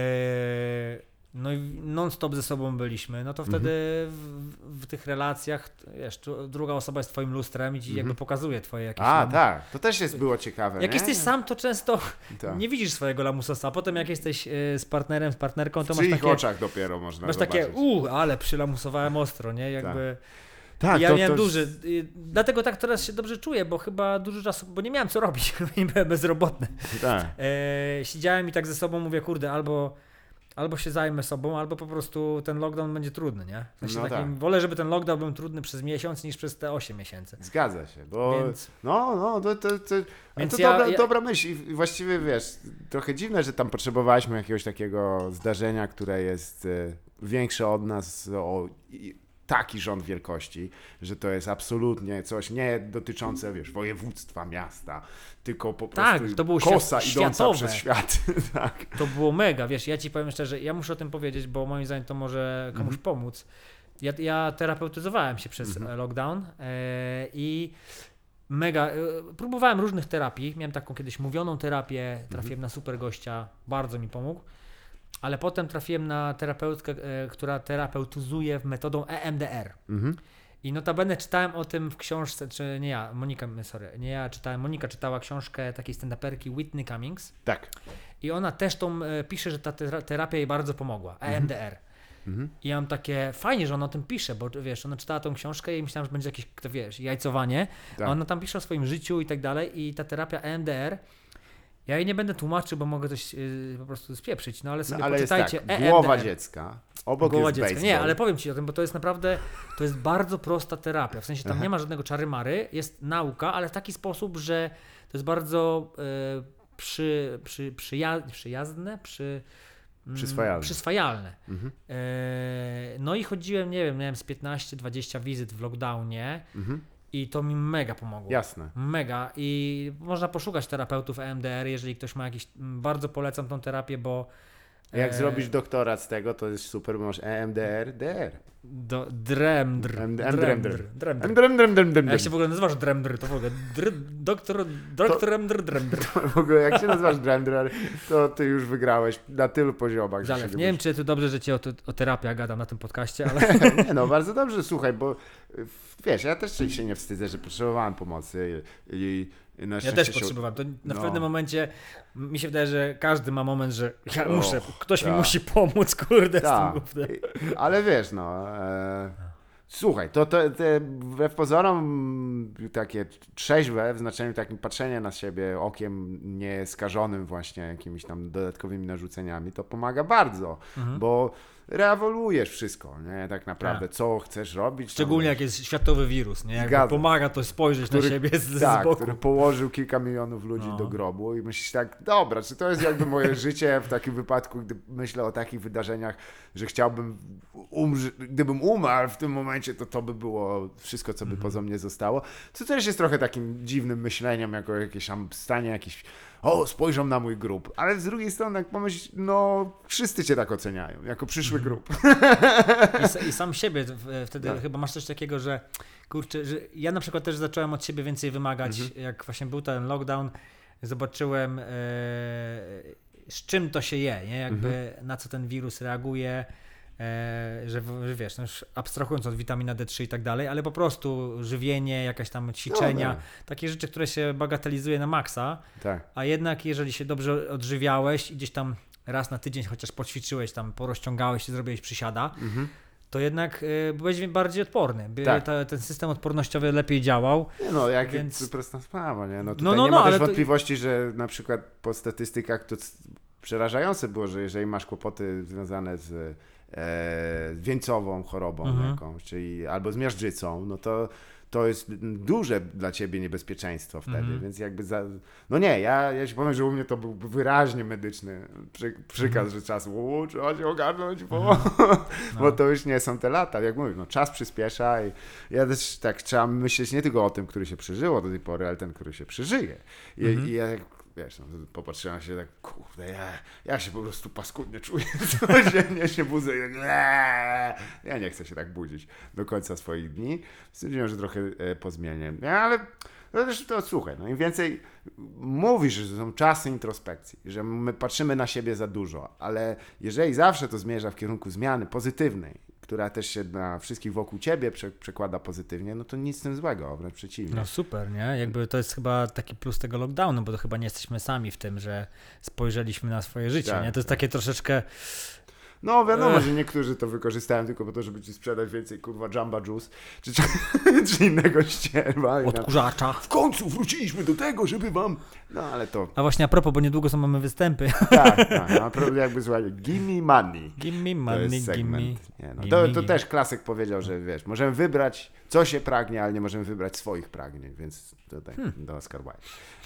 Speaker 1: no i non-stop ze sobą byliśmy, no to wtedy mhm. w, w, tych relacjach, wiesz, druga osoba jest twoim lustrem i ci jakby mhm. pokazuje twoje jakieś...
Speaker 2: A, tak, to też jest było ciekawe,
Speaker 1: Jak
Speaker 2: nie?
Speaker 1: jesteś sam, to często tak. nie widzisz swojego lamusosa, a potem jak jesteś y, z partnerem, z partnerką, to masz takie...
Speaker 2: oczach dopiero można
Speaker 1: Masz
Speaker 2: zobaczyć.
Speaker 1: takie, u, ale przylamusowałem ostro, nie? Jakby... Tak. Tak, ja to, miałem to... duży, y, dlatego tak teraz się dobrze czuję, bo chyba dużo czasu, bo nie miałem co robić, nie byłem bezrobotny.
Speaker 2: Tak.
Speaker 1: E, siedziałem i tak ze sobą mówię, kurde, albo albo się zajmę sobą, albo po prostu ten lockdown będzie trudny, nie? W sensie no takim, tak. Wolę, żeby ten lockdown był trudny przez miesiąc niż przez te 8 miesięcy.
Speaker 2: Zgadza się, bo Więc... no, no, to, to, to, Więc to
Speaker 1: ja,
Speaker 2: dobra,
Speaker 1: ja...
Speaker 2: dobra myśl i właściwie wiesz, trochę dziwne, że tam potrzebowaliśmy jakiegoś takiego zdarzenia, które jest e, większe od nas o taki rząd wielkości, że to jest absolutnie coś nie dotyczące, wiesz, województwa, miasta, tylko po
Speaker 1: tak,
Speaker 2: prostu
Speaker 1: to było
Speaker 2: kosa
Speaker 1: świat,
Speaker 2: idąca
Speaker 1: światowe.
Speaker 2: przez świat. tak.
Speaker 1: To było mega, wiesz, ja ci powiem szczerze, ja muszę o tym powiedzieć, bo moim zdaniem to może komuś mhm. pomóc. Ja, ja terapeutyzowałem się przez mhm. lockdown e, i mega, e, próbowałem różnych terapii, miałem taką kiedyś mówioną terapię, trafiłem mhm. na super gościa, bardzo mi pomógł ale potem trafiłem na terapeutkę, e, która terapeutyzuje metodą EMDR. Mhm. I notabene czytałem o tym w książce, czy nie ja, Monika, sorry, nie ja czytałem, Monika czytała książkę takiej stand-uperki Whitney Cummings.
Speaker 2: Tak.
Speaker 1: I ona też tą e, pisze, że ta terapia jej bardzo pomogła, EMDR. Mhm. I ja mam takie, fajnie, że ona o tym pisze, bo wiesz, ona czytała tą książkę i myślałem, że będzie jakieś, to wiesz, jajcowanie, tak. a ona tam pisze o swoim życiu i tak dalej i ta terapia EMDR ja jej nie będę tłumaczył, bo mogę coś yy, po prostu spieprzyć, no ale sobie no, ale poczytajcie.
Speaker 2: Jest tak, głowa dziecka, obok głowa jest dziecka.
Speaker 1: Nie, ale powiem Ci o tym, bo to jest naprawdę, to jest bardzo prosta terapia, w sensie tam Aha. nie ma żadnego czary-mary, jest nauka, ale w taki sposób, że to jest bardzo yy, przy, przy, przyja przyjazne, przy...
Speaker 2: Mm, przyswajalne.
Speaker 1: Przyswajalne. Mhm. E, no i chodziłem, nie wiem, miałem z 15-20 wizyt w lockdownie. Mhm. I to mi mega pomogło.
Speaker 2: Jasne.
Speaker 1: Mega. I można poszukać terapeutów EMDR, jeżeli ktoś ma jakiś. Bardzo polecam tą terapię, bo.
Speaker 2: Jak e... zrobisz doktorat z tego, to jest super, bo masz EMDR, DR.
Speaker 1: Do, dremdr.
Speaker 2: Dremdr.
Speaker 1: Dremdr. Jak się w ogóle nazywasz Dremdr, to w ogóle dr, doktor, doktor Dremdr, Dremdr.
Speaker 2: W ogóle jak się nazywasz Dremdr, to ty już wygrałeś na tylu poziomach.
Speaker 1: Zalew. Nie wiem, czy to dobrze, że cię o, o terapii gadam na tym podcaście, ale...
Speaker 2: nie no, bardzo dobrze, słuchaj, bo wiesz, ja też się nie wstydzę, że potrzebowałem pomocy i,
Speaker 1: i ja też potrzebowałem. To na no. pewnym momencie mi się wydaje, że każdy ma moment, że ja muszę, ktoś ta. mi tak. musi pomóc, kurde, ta. z tym głównym.
Speaker 2: Ale wiesz, no... E... Słuchaj, to, to, to wbrew pozorom takie trzeźwe w znaczeniu takim patrzenia na siebie okiem nieskażonym właśnie jakimiś tam dodatkowymi narzuceniami, to pomaga bardzo, mhm. bo reawoluujesz wszystko, nie? Tak naprawdę, tak. co chcesz robić.
Speaker 1: Szczególnie jak jest światowy wirus, nie? Jak pomaga to spojrzeć który, na siebie z,
Speaker 2: tak,
Speaker 1: z boku.
Speaker 2: który położył kilka milionów ludzi no. do grobu i myślisz tak, dobra, czy to jest jakby moje życie w takim wypadku, gdy myślę o takich wydarzeniach, że chciałbym umrzeć, gdybym umarł w tym momencie, to to by było wszystko, co by mhm. poza mnie zostało. Co też jest trochę takim dziwnym myśleniem, jako jakieś tam stanie jakichś o, spojrzą na mój grób. Ale z drugiej strony, jak pomyśl, no, wszyscy cię tak oceniają, jako przyszły
Speaker 1: Mhm.
Speaker 2: grób.
Speaker 1: I, I sam siebie wtedy
Speaker 2: Tak.
Speaker 1: chyba masz coś takiego, że kurczę, że ja na przykład też zacząłem od siebie więcej wymagać,
Speaker 2: Mhm.
Speaker 1: jak właśnie był ten lockdown, zobaczyłem e, z czym to się je, nie? Jakby
Speaker 2: Mhm.
Speaker 1: na co ten wirus reaguje, że, w- że wiesz, no już abstrahując od witamina D3 i tak dalej, ale po prostu żywienie, jakaś tam ćwiczenia,
Speaker 2: No, tak.
Speaker 1: takie rzeczy, które się bagatelizuje na maksa,
Speaker 2: Tak.
Speaker 1: a jednak jeżeli się dobrze odżywiałeś i gdzieś tam raz na tydzień chociaż poćwiczyłeś, tam porozciągałeś się, zrobiłeś przysiada,
Speaker 2: Mhm.
Speaker 1: to jednak y, byłeś bardziej odporny. By
Speaker 2: Tak.
Speaker 1: ta, ten system odpornościowy lepiej działał.
Speaker 2: No, jak
Speaker 1: Więc-
Speaker 2: prosta sprawa, nie? No tutaj
Speaker 1: No, no,
Speaker 2: nie
Speaker 1: no,
Speaker 2: ma
Speaker 1: ale
Speaker 2: też
Speaker 1: to-
Speaker 2: wątpliwości, że na przykład po statystykach to przerażające było, że jeżeli masz kłopoty związane z e, wieńcową chorobą
Speaker 1: Mhm.
Speaker 2: jakąś, czyli albo z miażdżycą, no to to jest duże dla ciebie niebezpieczeństwo wtedy,
Speaker 1: Mhm.
Speaker 2: więc jakby za... No nie, ja, ja ci powiem, że u mnie to był wyraźnie medyczny przy, przykaz, że czas, u, trzeba się ogarnąć, bo,
Speaker 1: No.
Speaker 2: bo to już nie są te lata. Jak mówię, no czas przyspiesza i ja też tak trzeba myśleć nie tylko o tym, który się przeżyło do tej pory, ale ten, który się przeżyje. I,
Speaker 1: Mhm.
Speaker 2: i ja jak, wiesz, no, popatrzyłem się tak, kurde, ja, ja się po prostu paskudnie czuję, codziennie się budzę i tak, ja nie chcę się tak budzić do końca swoich dni. Stwierdziłem, że trochę e, pozmienię. Ja, ale no też to słuchaj, no im więcej mówisz, że są czasy introspekcji, że my patrzymy na siebie za dużo, ale jeżeli zawsze to zmierza w kierunku zmiany pozytywnej, która też się na wszystkich wokół ciebie prze, przekłada pozytywnie, no to nic z tym złego, wręcz przeciwnie.
Speaker 1: No super, nie? Jakby to jest chyba taki plus tego lockdownu, bo to chyba nie jesteśmy sami w tym, że spojrzeliśmy na swoje życie,
Speaker 2: Tak,
Speaker 1: nie? To jest takie troszeczkę...
Speaker 2: No wiadomo,
Speaker 1: Ech.
Speaker 2: że niektórzy to wykorzystają tylko po to, żeby ci sprzedać więcej kurwa Jamba Juice, czy, czy, czy innego ścierwa.
Speaker 1: Odkurzacza.
Speaker 2: W końcu wróciliśmy do tego, żeby wam... No ale to...
Speaker 1: A właśnie a propos, bo niedługo są mamy występy.
Speaker 2: Tak, tak, naprawdę jakby słuchaj, give me money.
Speaker 1: Gimme
Speaker 2: To
Speaker 1: money,
Speaker 2: jest
Speaker 1: gimme.
Speaker 2: Nie, no.
Speaker 1: gimme,
Speaker 2: to, to
Speaker 1: gimme.
Speaker 2: też klasyk powiedział, że wiesz, możemy wybrać, co się pragnie, ale nie możemy wybrać swoich pragnień, więc tutaj do Oscar Wilde.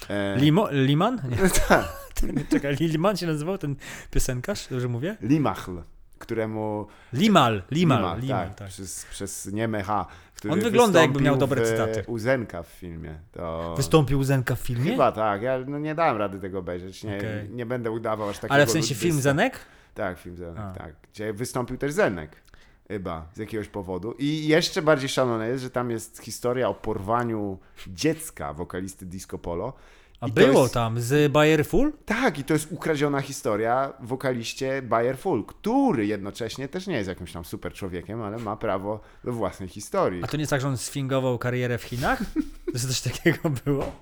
Speaker 2: E,
Speaker 1: Limo, Liman?
Speaker 2: Tak,
Speaker 1: czekaj, Liman się nazywał ten piosenkarz? Dobrze mówię?
Speaker 2: Limachl, któremu...
Speaker 1: Limal, Limal,
Speaker 2: Limal,
Speaker 1: Limal,
Speaker 2: tak,
Speaker 1: tak.
Speaker 2: Przez, przez nieme H, który
Speaker 1: On wygląda, jakby miał dobre
Speaker 2: w,
Speaker 1: cytaty.
Speaker 2: U Zenka w filmie. To...
Speaker 1: Wystąpił Zenka w filmie?
Speaker 2: Chyba tak, ja no, nie dałem rady tego obejrzeć, nie,
Speaker 1: Okej.
Speaker 2: nie będę udawał aż takiego
Speaker 1: Ale w sensie film Zenek?
Speaker 2: Tak, film Zenek,
Speaker 1: A.
Speaker 2: tak. Gdzie wystąpił też Zenek. Chyba, z jakiegoś powodu. I jeszcze bardziej szalone jest, że tam jest historia o porwaniu dziecka wokalisty Disco Polo.
Speaker 1: A
Speaker 2: I
Speaker 1: było
Speaker 2: jest-
Speaker 1: tam z Bayer Full?
Speaker 2: Tak, i to jest ukradziona historia wokaliście Bayer Full, który jednocześnie też nie jest jakimś tam super człowiekiem, ale ma prawo do własnej historii.
Speaker 1: A to nie jest tak, że on sfingował karierę w Chinach? To coś takiego było?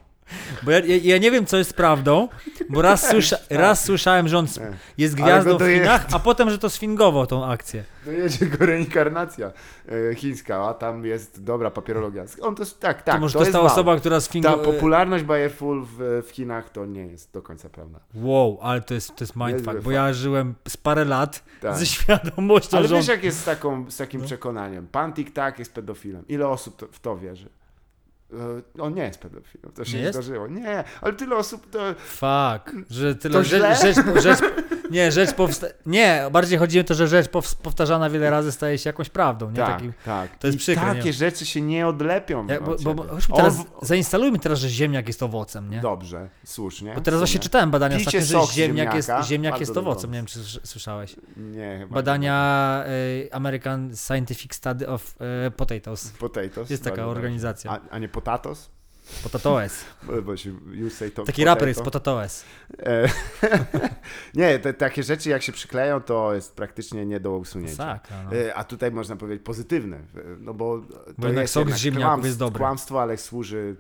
Speaker 1: Bo ja, ja, nie wiem, co jest prawdą, bo raz, słysza, raz słyszałem, że on jest
Speaker 2: Ale
Speaker 1: gwiazdą w Chinach, a potem, że to sfingował tą akcję.
Speaker 2: No jedzie go reinkarnacja e, chińska, a tam jest dobra papierologia. On to jest, tak, tak,
Speaker 1: to może
Speaker 2: to jest
Speaker 1: ta
Speaker 2: wał.
Speaker 1: osoba, która
Speaker 2: Ta
Speaker 1: sfingowała...
Speaker 2: popularność Bayer Full w, w Chinach to nie jest do końca prawda.
Speaker 1: Wow, ale to jest, to jest mindfuck, bo ja żyłem z parę lat
Speaker 2: Tak.
Speaker 1: ze świadomością,
Speaker 2: Ale
Speaker 1: że on...
Speaker 2: wiesz jak jest z, taką, z takim
Speaker 1: No.
Speaker 2: przekonaniem? Pan Tik-Tak jest pedofilem. Ile osób to, w to wierzy? E, On nie jest pedofilem, to się
Speaker 1: Nie
Speaker 2: nie, zdarzyło. Nie, ale tyle osób to...
Speaker 1: Fuck, że tyle...
Speaker 2: To
Speaker 1: rzecz, rzecz, rzecz, nie, rzecz powsta... Nie, bardziej chodzi o to, że rzecz powtarzana wiele razy staje się jakąś prawdą, nie?
Speaker 2: tak,
Speaker 1: Takim...
Speaker 2: tak.
Speaker 1: to jest
Speaker 2: I
Speaker 1: przykre,
Speaker 2: takie
Speaker 1: nie?
Speaker 2: rzeczy się nie odlepią
Speaker 1: Jak, bo, bo, bo,
Speaker 2: On
Speaker 1: teraz, zainstalujmy teraz, że ziemniak jest owocem, nie?
Speaker 2: Dobrze, słusznie.
Speaker 1: Bo teraz właśnie czytałem badania
Speaker 2: Picie
Speaker 1: ostatnio, że ziemniak jest, ziemniak jest owocem. Nie wiem, czy słys- słyszałeś.
Speaker 2: Nie, chyba
Speaker 1: Badania y, American Scientific Study of y, Potatoes.
Speaker 2: nie. Potatoes.
Speaker 1: Jest taka organizacja.
Speaker 2: A, a nie potatos?
Speaker 1: Potatoes.
Speaker 2: Bo, bo to,
Speaker 1: Taki raper jest Potatoes.
Speaker 2: E, nie, te, takie rzeczy jak się przykleją, to jest praktycznie nie do usunięcia.
Speaker 1: Tak, no.
Speaker 2: E, A tutaj można powiedzieć pozytywne, no bo to
Speaker 1: jednak
Speaker 2: jest
Speaker 1: sok z ziemniaków jest dobry.
Speaker 2: Kłamstwo, ale służy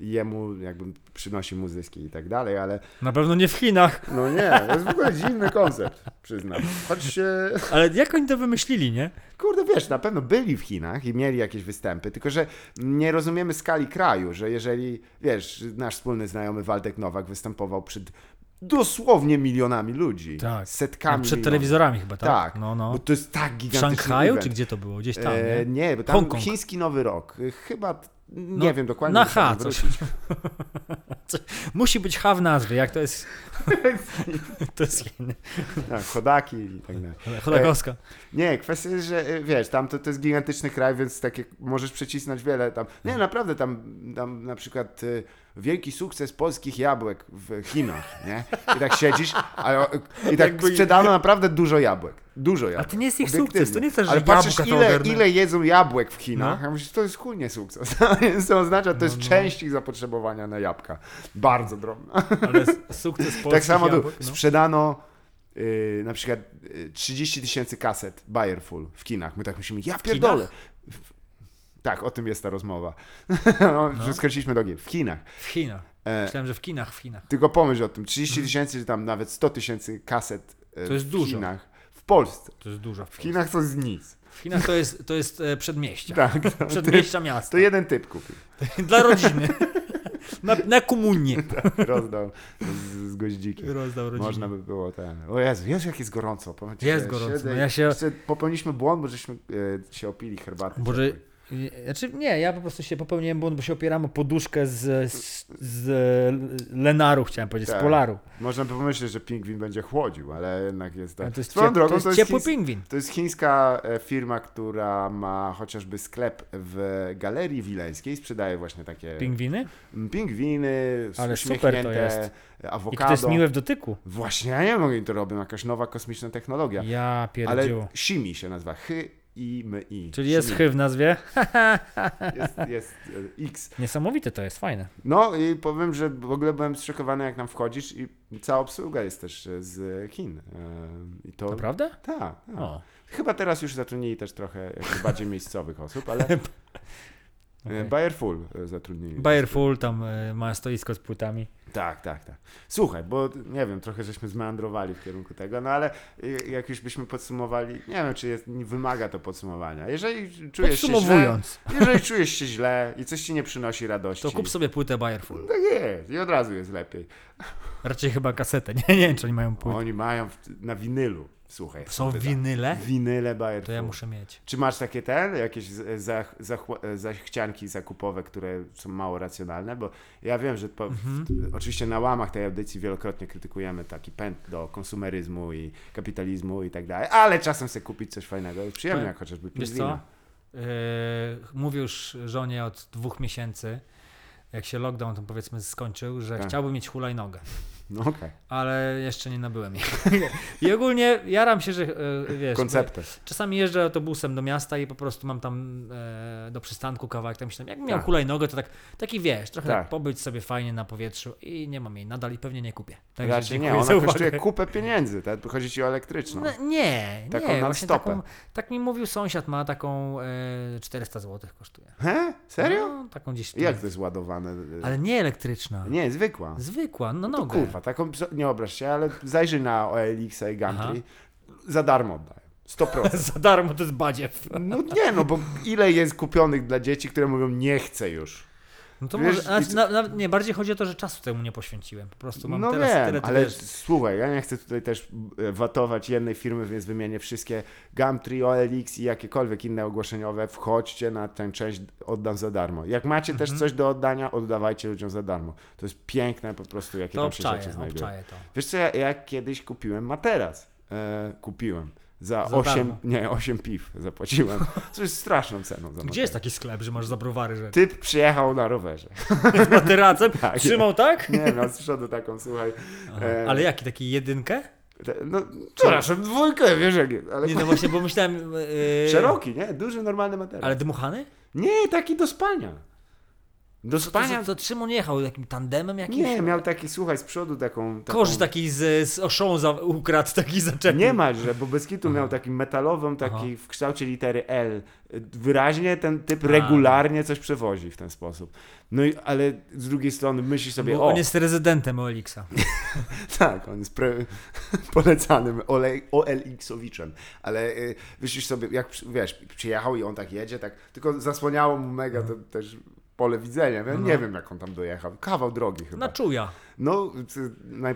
Speaker 2: jemu, jakby przynosi mu zyski i tak dalej, ale
Speaker 1: Na pewno nie w Chinach.
Speaker 2: no nie, to jest w ogóle dziwny koncept, przyznam. Choć się,
Speaker 1: Ale jak oni to wymyślili, nie?
Speaker 2: kurde wiesz, na pewno byli w Chinach i mieli jakieś występy, tylko że nie rozumiemy skali kraju, że jeżeli, wiesz, nasz wspólny znajomy Waldek Nowak występował przed dosłownie milionami ludzi,
Speaker 1: Tak.
Speaker 2: setkami
Speaker 1: Przed
Speaker 2: milionów.
Speaker 1: telewizorami chyba, tak?
Speaker 2: Tak,
Speaker 1: No, no.
Speaker 2: Bo to jest tak
Speaker 1: W
Speaker 2: gigantyczny
Speaker 1: Szanghaju,
Speaker 2: event.
Speaker 1: czy gdzie to było? Gdzieś tam,
Speaker 2: E,
Speaker 1: nie?
Speaker 2: nie, bo tam
Speaker 1: Hongkong.
Speaker 2: chiński Nowy Rok. E, Chyba, nie
Speaker 1: No,
Speaker 2: wiem dokładnie.
Speaker 1: na H coś. Musi być H w nazwie, jak to jest... to jest Chiny.
Speaker 2: Tak, chodaki i tak dalej.
Speaker 1: Chodakowska.
Speaker 2: Nie, kwestia jest, że e, wiesz, tam to, to jest gigantyczny kraj, więc takie możesz przecisnąć wiele tam. Nie, naprawdę tam, tam na przykład e, wielki sukces polskich jabłek w Chinach, nie? I tak siedzisz, a, i tak
Speaker 1: Jakby-
Speaker 2: sprzedano naprawdę dużo jabłek. Dużo jabłek.
Speaker 1: to nie jest ich sukces, to nie jest tak, że
Speaker 2: Ale patrzysz, ile, ile jedzą jabłek w Chinach,
Speaker 1: No.
Speaker 2: a myślisz, to jest chuj nie sukces. To oznacza, to jest
Speaker 1: No, no.
Speaker 2: część ich zapotrzebowania na jabłka. Bardzo drobna.
Speaker 1: Ale sukces polskich
Speaker 2: Tak samo
Speaker 1: jabłek, no.
Speaker 2: sprzedano yy, na przykład yy, 30 tysięcy kaset Bayerful w kinach. My tak myślimy, ja pierdolę. Tak, o tym jest ta rozmowa. no,
Speaker 1: No.
Speaker 2: Do gier. W kinach.
Speaker 1: W Chinach.
Speaker 2: E,
Speaker 1: Myślałem, że w kinach, w Chinach.
Speaker 2: tylko pomyśl o tym. 30 tysięcy, czy tam nawet 100 tysięcy kaset e,
Speaker 1: To jest
Speaker 2: w
Speaker 1: dużo.
Speaker 2: Chinach. W Polsce.
Speaker 1: To jest dużo. W,
Speaker 2: W Chinach to jest nic.
Speaker 1: w Chinach to jest, to jest e, przedmieścia.
Speaker 2: Tak. To,
Speaker 1: Przedmieścia miasta.
Speaker 2: to jeden typ kupił.
Speaker 1: Dla rodziny. Na, na komunię.
Speaker 2: Rozdał z, z goździki.
Speaker 1: Rozdał rodzinie.
Speaker 2: Można by było ten. O Jezu, Jezu, jak jest gorąco. Ci,
Speaker 1: Jest
Speaker 2: że
Speaker 1: gorąco.
Speaker 2: siedzę
Speaker 1: No ja się-
Speaker 2: Popełniliśmy błąd, bo żeśmy e, się opili herbaty.
Speaker 1: Boże. Znaczy nie, ja po prostu się popełniłem błąd, bo się opieram o poduszkę z, z, z Lenaru, chciałem powiedzieć,
Speaker 2: Tak.
Speaker 1: z Polaru.
Speaker 2: Można by pomyśleć, że pingwin będzie chłodził, ale jednak jest
Speaker 1: Ale
Speaker 2: tak.
Speaker 1: to jest, ciep,
Speaker 2: drogą,
Speaker 1: to jest
Speaker 2: to jest
Speaker 1: ciepły
Speaker 2: chińs-
Speaker 1: pingwin.
Speaker 2: To jest chińska e, firma, która ma chociażby sklep w Galerii Wileńskiej, sprzedaje właśnie takie
Speaker 1: Pingwiny?
Speaker 2: mm, pingwiny,
Speaker 1: Ale super to jest.
Speaker 2: e,
Speaker 1: I
Speaker 2: awokado.
Speaker 1: to jest miłe w dotyku.
Speaker 2: Właśnie, ja nie oni to robią, jakaś nowa kosmiczna technologia.
Speaker 1: Ja
Speaker 2: ale
Speaker 1: pierdziu.
Speaker 2: Shimi się nazywa, i my i.
Speaker 1: Czyli jest
Speaker 2: Shimi.
Speaker 1: chy w nazwie.
Speaker 2: Jest, jest e, X.
Speaker 1: Niesamowite to jest, fajne.
Speaker 2: No i powiem, że w ogóle byłem zszokowany, jak nam wchodzisz i cała obsługa jest też e, z Chin. E, I to...
Speaker 1: Naprawdę?
Speaker 2: Tak.
Speaker 1: O,
Speaker 2: Chyba teraz już zatrudnili też trochę bardziej miejscowych osób, ale okay. Bayer Full zatrudnili.
Speaker 1: Bayer Full tam ma stoisko z płytami.
Speaker 2: Tak, tak, tak. Słuchaj, bo nie wiem, trochę żeśmy zmeandrowali w kierunku tego, no ale y, jak już byśmy podsumowali, nie wiem, czy jest, wymaga to podsumowania. Jeżeli czujesz się źle, jeżeli czujesz się źle i coś ci nie przynosi radości,
Speaker 1: to kup sobie płytę Bayer Full.
Speaker 2: tak jest i od razu jest lepiej.
Speaker 1: Raczej chyba kasetę. Nie, nie wiem, czy oni mają płytę.
Speaker 2: Oni mają na winylu, słuchaj.
Speaker 1: Są
Speaker 2: pyta-
Speaker 1: winyle?
Speaker 2: Winyle Bayer
Speaker 1: To ja muszę mieć.
Speaker 2: Czy masz takie ten, jakieś z- zach, zachła- zachcianki zakupowe, które są mało racjonalne? Bo ja wiem, że po,
Speaker 1: Mhm.
Speaker 2: w, oczywiście na łamach tej audycji wielokrotnie krytykujemy taki pęd do konsumeryzmu i kapitalizmu i tak dalej, ale czasem sobie kupić coś fajnego jest przyjemne,
Speaker 1: Powiem-
Speaker 2: jak chociażby pingwina.
Speaker 1: co? Yy, mówię już żonie od dwóch miesięcy, jak się lockdown tam powiedzmy skończył, że
Speaker 2: Tak.
Speaker 1: chciałbym mieć hulajnogę,
Speaker 2: No okej,
Speaker 1: ale jeszcze nie nabyłem jej. I ogólnie jaram się, że yy, wiesz,
Speaker 2: koncepty.
Speaker 1: czasami jeżdżę autobusem do miasta i po prostu mam tam e, do przystanku kawałek, tam myślę, jak miał
Speaker 2: Tak.
Speaker 1: hulajnogę, to tak, taki wiesz, trochę
Speaker 2: Tak.
Speaker 1: tak. pobyć sobie fajnie na powietrzu i nie mam jej nadal i pewnie nie kupię. Także
Speaker 2: Raczej nie, ona kosztuje kupę pieniędzy, tak? Chodzi ci o elektryczną.
Speaker 1: No, nie,
Speaker 2: Taką
Speaker 1: nie, właśnie
Speaker 2: stopę.
Speaker 1: taką, tak mi mówił sąsiad, ma taką e, 400 zł kosztuje.
Speaker 2: He? Serio?
Speaker 1: No, taką gdzieś.
Speaker 2: Jak to jest ładowane?
Speaker 1: Ale nie elektryczna.
Speaker 2: Nie, zwykła.
Speaker 1: Zwykła, no
Speaker 2: To
Speaker 1: nogę.
Speaker 2: kurwa, taką, nie obraź się, ale zajrzyj na OLX i Gumtree, za darmo oddają. 100%.
Speaker 1: Za darmo to jest badziew.
Speaker 2: No nie, no bo ile jest kupionych dla dzieci, które mówią nie chcę już.
Speaker 1: No to
Speaker 2: Wiesz,
Speaker 1: może, znaczy, na, na, nie, bardziej chodzi o to, że czasu temu nie poświęciłem. Po prostu mam
Speaker 2: no
Speaker 1: teraz
Speaker 2: wiem,
Speaker 1: tyle, ty
Speaker 2: ale
Speaker 1: wiesz,
Speaker 2: słuchaj, ja nie chcę tutaj też e, watować jednej firmy, więc wymienię wszystkie Gumtree, OLX i jakiekolwiek inne ogłoszeniowe. Wchodźcie na tę część, oddam za darmo. Jak macie też
Speaker 1: Mhm.
Speaker 2: coś do oddania, oddawajcie ludziom za darmo. To jest piękne po prostu, jakie
Speaker 1: to
Speaker 2: tam się rzeczy
Speaker 1: obczaję,
Speaker 2: znajdują.
Speaker 1: obczaję to.
Speaker 2: Wiesz co, ja, ja kiedyś kupiłem materac. E, kupiłem. Za,
Speaker 1: Za
Speaker 2: 8,
Speaker 1: darmo.
Speaker 2: nie, 8 piw zapłaciłem. Co jest straszną ceną za
Speaker 1: Gdzie jest taki sklep, że masz za browary rzeczy?
Speaker 2: Typ przyjechał na rowerze.
Speaker 1: Z materacem?
Speaker 2: Tak.
Speaker 1: Trzymał tak?
Speaker 2: Nie, miał z przodu taką, słuchaj. E,
Speaker 1: Ale jaki, taki jedynkę?
Speaker 2: No, przepraszam, dwójkę, wiesz jak jest, ale
Speaker 1: Nie, no właśnie, bo myślałem... Yy,
Speaker 2: szeroki, nie? Duży, normalny materiał.
Speaker 1: Ale dmuchany?
Speaker 2: Nie, taki do spania. Do
Speaker 1: To, to,
Speaker 2: spania?
Speaker 1: to Szymon jechał takim tandemem jakimś?
Speaker 2: Nie, miał taki, słuchaj, z przodu taką... taką...
Speaker 1: Kosz taki z, z osząza ukradł, taki zaczepił.
Speaker 2: Nie ma, że bo bez kitu miał taki metalową, taki
Speaker 1: Aha.
Speaker 2: w kształcie litery L. Wyraźnie ten typ
Speaker 1: A.
Speaker 2: regularnie coś przewozi w ten sposób. No i, ale z drugiej strony myślisz sobie,
Speaker 1: Bo
Speaker 2: o,
Speaker 1: on jest rezydentem Olixa.
Speaker 2: tak, on jest pre, polecanym ole- OLX-owiczem, ale y, myślisz sobie, jak wiesz, przyjechał i on tak jedzie, tak, tylko zasłaniało mu mega to też pole widzenia. Ja
Speaker 1: No.
Speaker 2: nie wiem, jak on tam dojechał. Kawał drogi chyba.
Speaker 1: Na czuja.
Speaker 2: No.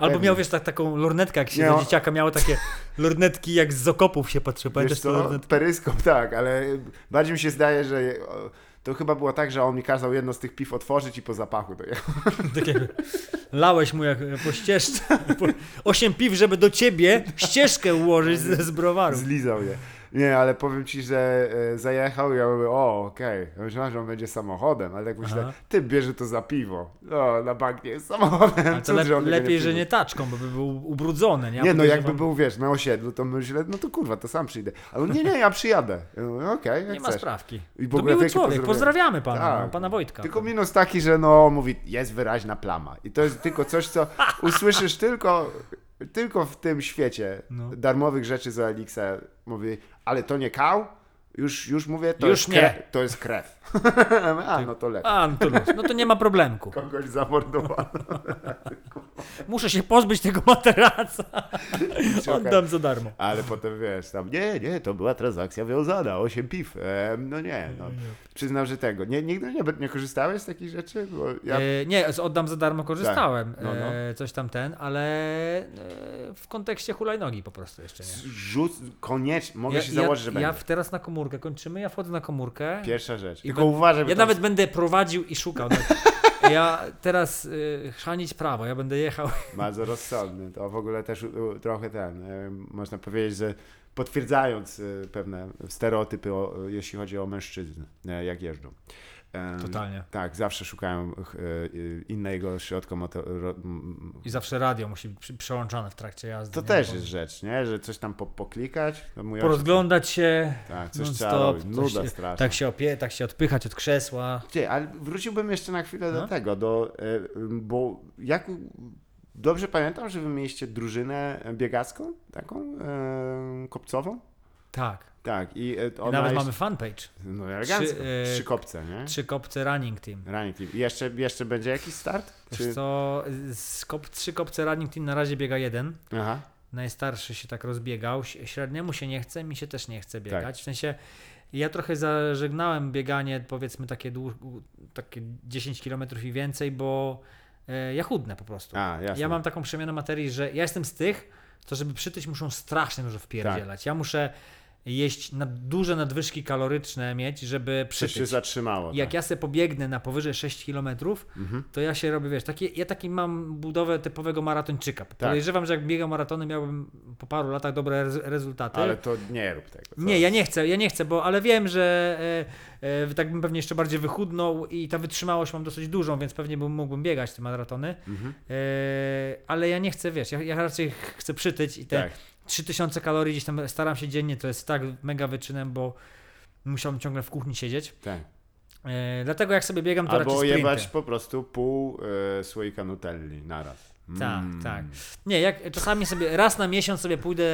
Speaker 1: Albo miał, wiesz, tak, taką lornetkę, jak się za
Speaker 2: on-
Speaker 1: dzieciaka miało takie lornetki, jak z okopów się patrzy.
Speaker 2: Wiesz
Speaker 1: Pamiętasz te
Speaker 2: co, peryskop tak, ale bardziej mi się zdaje, że to chyba było tak, że on mi kazał jedno z tych piw otworzyć i po zapachu dojechał.
Speaker 1: Takie, lałeś mu jak po ścieżce. Po, osiem piw, żeby do ciebie ścieżkę ułożyć z, z browaru.
Speaker 2: Zlizał je. Nie, ale powiem ci, że e, zajechał i ja mówię, o, okej. Ja myślałem, że on będzie samochodem, ale tak myślę,
Speaker 1: Aha.
Speaker 2: ty bierze to za piwo. No, na bank nie jest samochodem.
Speaker 1: Ale to
Speaker 2: Cud,
Speaker 1: lep,
Speaker 2: że
Speaker 1: lepiej, że
Speaker 2: przyjdzie.
Speaker 1: nie taczką, bo by był ubrudzony. Nie,
Speaker 2: Nie, no jakby był, wiesz, na osiedlu, to myślę, no to kurwa, to sam przyjdę. Ale nie, nie, ja przyjadę. Ja Okej, jak
Speaker 1: Nie ma
Speaker 2: chcesz.
Speaker 1: sprawki.
Speaker 2: I
Speaker 1: To miły człowiek, pozdrawiamy pana,
Speaker 2: Tak.
Speaker 1: no, pana Wojtka.
Speaker 2: Tylko minus taki, że no, mówi, jest wyraźna plama. I to jest tylko coś, co usłyszysz tylko, tylko w tym świecie
Speaker 1: No.
Speaker 2: darmowych rzeczy z Elixa. Mówi, ale to nie kał? Już, już mówię, to,
Speaker 1: Już
Speaker 2: jest,
Speaker 1: nie.
Speaker 2: krew, to jest krew. A, no to lepiej.
Speaker 1: A, no to, luz. no to nie ma problemku.
Speaker 2: Kogoś zamordowano.
Speaker 1: Muszę się pozbyć tego materaca. Oddam za darmo.
Speaker 2: Ale potem wiesz, tam nie, nie, to była transakcja wiązana, 8 piw. E, no nie, no. Przyznam, że tego. Nie, nigdy nie, nie korzystałeś z takich rzeczy? Ja,
Speaker 1: E, nie, z oddam za darmo korzystałem.
Speaker 2: Tak. No, no.
Speaker 1: E, coś tam ten, ale e, w kontekście hulajnogi po prostu jeszcze nie.
Speaker 2: Rzuc, koniecznie, mogę się założyć, że
Speaker 1: ja, ja
Speaker 2: będzie.
Speaker 1: w- teraz na komórkę kończymy, ja wchodzę na komórkę.
Speaker 2: Pierwsza rzecz. Tylko uważaj,
Speaker 1: Ja nawet będę prowadził i szukał. No, ja teraz y, chrzanić prawo, ja będę jechał.
Speaker 2: Bardzo rozsądny. To w ogóle też u, trochę ten, e, można powiedzieć, że potwierdzając e, pewne stereotypy, o, jeśli chodzi o mężczyzn, e, jak jeżdżą.
Speaker 1: Totalnie.
Speaker 2: Tak, zawsze szukają ch- e, innego środka motoru.
Speaker 1: I zawsze radio musi być przy, przełączane w trakcie jazdy.
Speaker 2: To
Speaker 1: nie?
Speaker 2: też jest rzecz, nie? Że coś tam po, poklikać. Ojciec-
Speaker 1: Porozglądać się.
Speaker 2: Tak, coś
Speaker 1: non
Speaker 2: trzeba
Speaker 1: stop,
Speaker 2: robić. Nuda straszna.
Speaker 1: Tak się opie, tak się odpychać od krzesła.
Speaker 2: Ale wróciłbym jeszcze na chwilę do
Speaker 1: No.
Speaker 2: tego, do, e, bo jak dobrze pamiętam, że wy mieliście drużynę biegacką, taką e, kopcową?
Speaker 1: Tak.
Speaker 2: Tak, i e,
Speaker 1: I
Speaker 2: ona
Speaker 1: nawet
Speaker 2: jest,
Speaker 1: mamy fanpage.
Speaker 2: no elegancko,
Speaker 1: trzy, e,
Speaker 2: trzy kopce, nie?
Speaker 1: Trzy kopce running team.
Speaker 2: Running team. I jeszcze, jeszcze będzie jakiś start?
Speaker 1: Wiesz co, z kop, trzy kopce running team na razie biega jeden.
Speaker 2: Aha,
Speaker 1: Najstarszy się tak rozbiegał. Średniemu się nie chce, mi się też nie chce biegać.
Speaker 2: Tak.
Speaker 1: W sensie ja trochę zażegnałem bieganie, powiedzmy takie, dłu- takie 10 km i więcej, bo e, ja chudnę po prostu.
Speaker 2: a.
Speaker 1: Ja mam taką przemianę materii, że ja jestem z tych, co żeby przytyć muszą strasznie dużo wpierdzielać.
Speaker 2: Tak.
Speaker 1: Ja muszę jeść na duże nadwyżki kaloryczne mieć, żeby
Speaker 2: Coś się
Speaker 1: przytyć.
Speaker 2: zatrzymało.
Speaker 1: Jak
Speaker 2: tak.
Speaker 1: ja sobie pobiegnę na powyżej 6 km,
Speaker 2: Mhm.
Speaker 1: to ja się robię, wiesz, takie, ja taki mam budowę typowego maratończyka.
Speaker 2: Tak.
Speaker 1: Podejrzewam, że jak biegał maratony, miałbym po paru latach dobre rez- rezultaty.
Speaker 2: Ale to nie rób tego. co?
Speaker 1: Nie, ja nie chcę, ja nie chcę, bo ale wiem, że e, e, tak bym pewnie jeszcze bardziej wychudnął i ta wytrzymałość mam dosyć dużą, więc pewnie bym, mógłbym biegać te maratony.
Speaker 2: Mhm.
Speaker 1: E, ale ja nie chcę, wiesz, ja, ja raczej ch- chcę przytyć i te
Speaker 2: Tak.
Speaker 1: 3000 kalorii gdzieś tam staram się dziennie, to jest tak mega wyczynem, bo musiałbym ciągle w kuchni siedzieć.
Speaker 2: Tak.
Speaker 1: E, dlatego jak sobie biegam, to
Speaker 2: Albo
Speaker 1: raczej sprinty.
Speaker 2: jebać po prostu pół e, słoika nutelli naraz.
Speaker 1: Tak,
Speaker 2: Mm.
Speaker 1: tak. Nie, jak czasami sobie raz na miesiąc sobie pójdę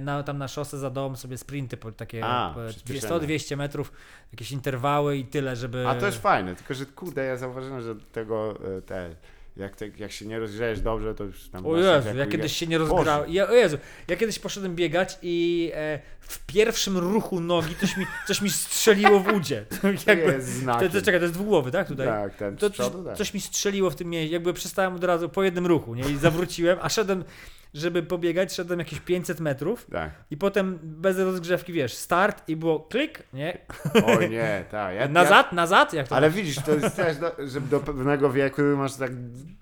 Speaker 1: na, tam na szosę za dom, sobie sprinty po takie
Speaker 2: A,
Speaker 1: po
Speaker 2: przyspieszone.
Speaker 1: 100-200 metrów, jakieś interwały i tyle, żeby...
Speaker 2: A to jest fajne, tylko że kurde, ja zauważyłem, że tego e, te, jak, te, jak się nie rozgrzejesz dobrze, to już tam
Speaker 1: O Jezu, ja kiedyś się nie
Speaker 2: Boże.
Speaker 1: rozgrałem. Ja, o Jezu, ja kiedyś poszedłem biegać i e, w pierwszym ruchu nogi coś mi, coś mi strzeliło w udzie. Jakby,
Speaker 2: jest
Speaker 1: to, to, czekaj, to jest dwugłowy, tak? Tutaj.
Speaker 2: Tak, ten
Speaker 1: To
Speaker 2: przodu, tak.
Speaker 1: coś mi strzeliło w tym miejscu, jakby przestałem od razu po jednym ruchu, nie? I zawróciłem, a szedłem, żeby pobiegać, szedłem jakieś 500 metrów
Speaker 2: Tak.
Speaker 1: i potem bez rozgrzewki, wiesz, start i było klik, nie?
Speaker 2: Oj nie, tak. Ja,
Speaker 1: Nazad, nazad, jak to
Speaker 2: Ale widzisz, to jest też, do, że do pewnego wieku masz tak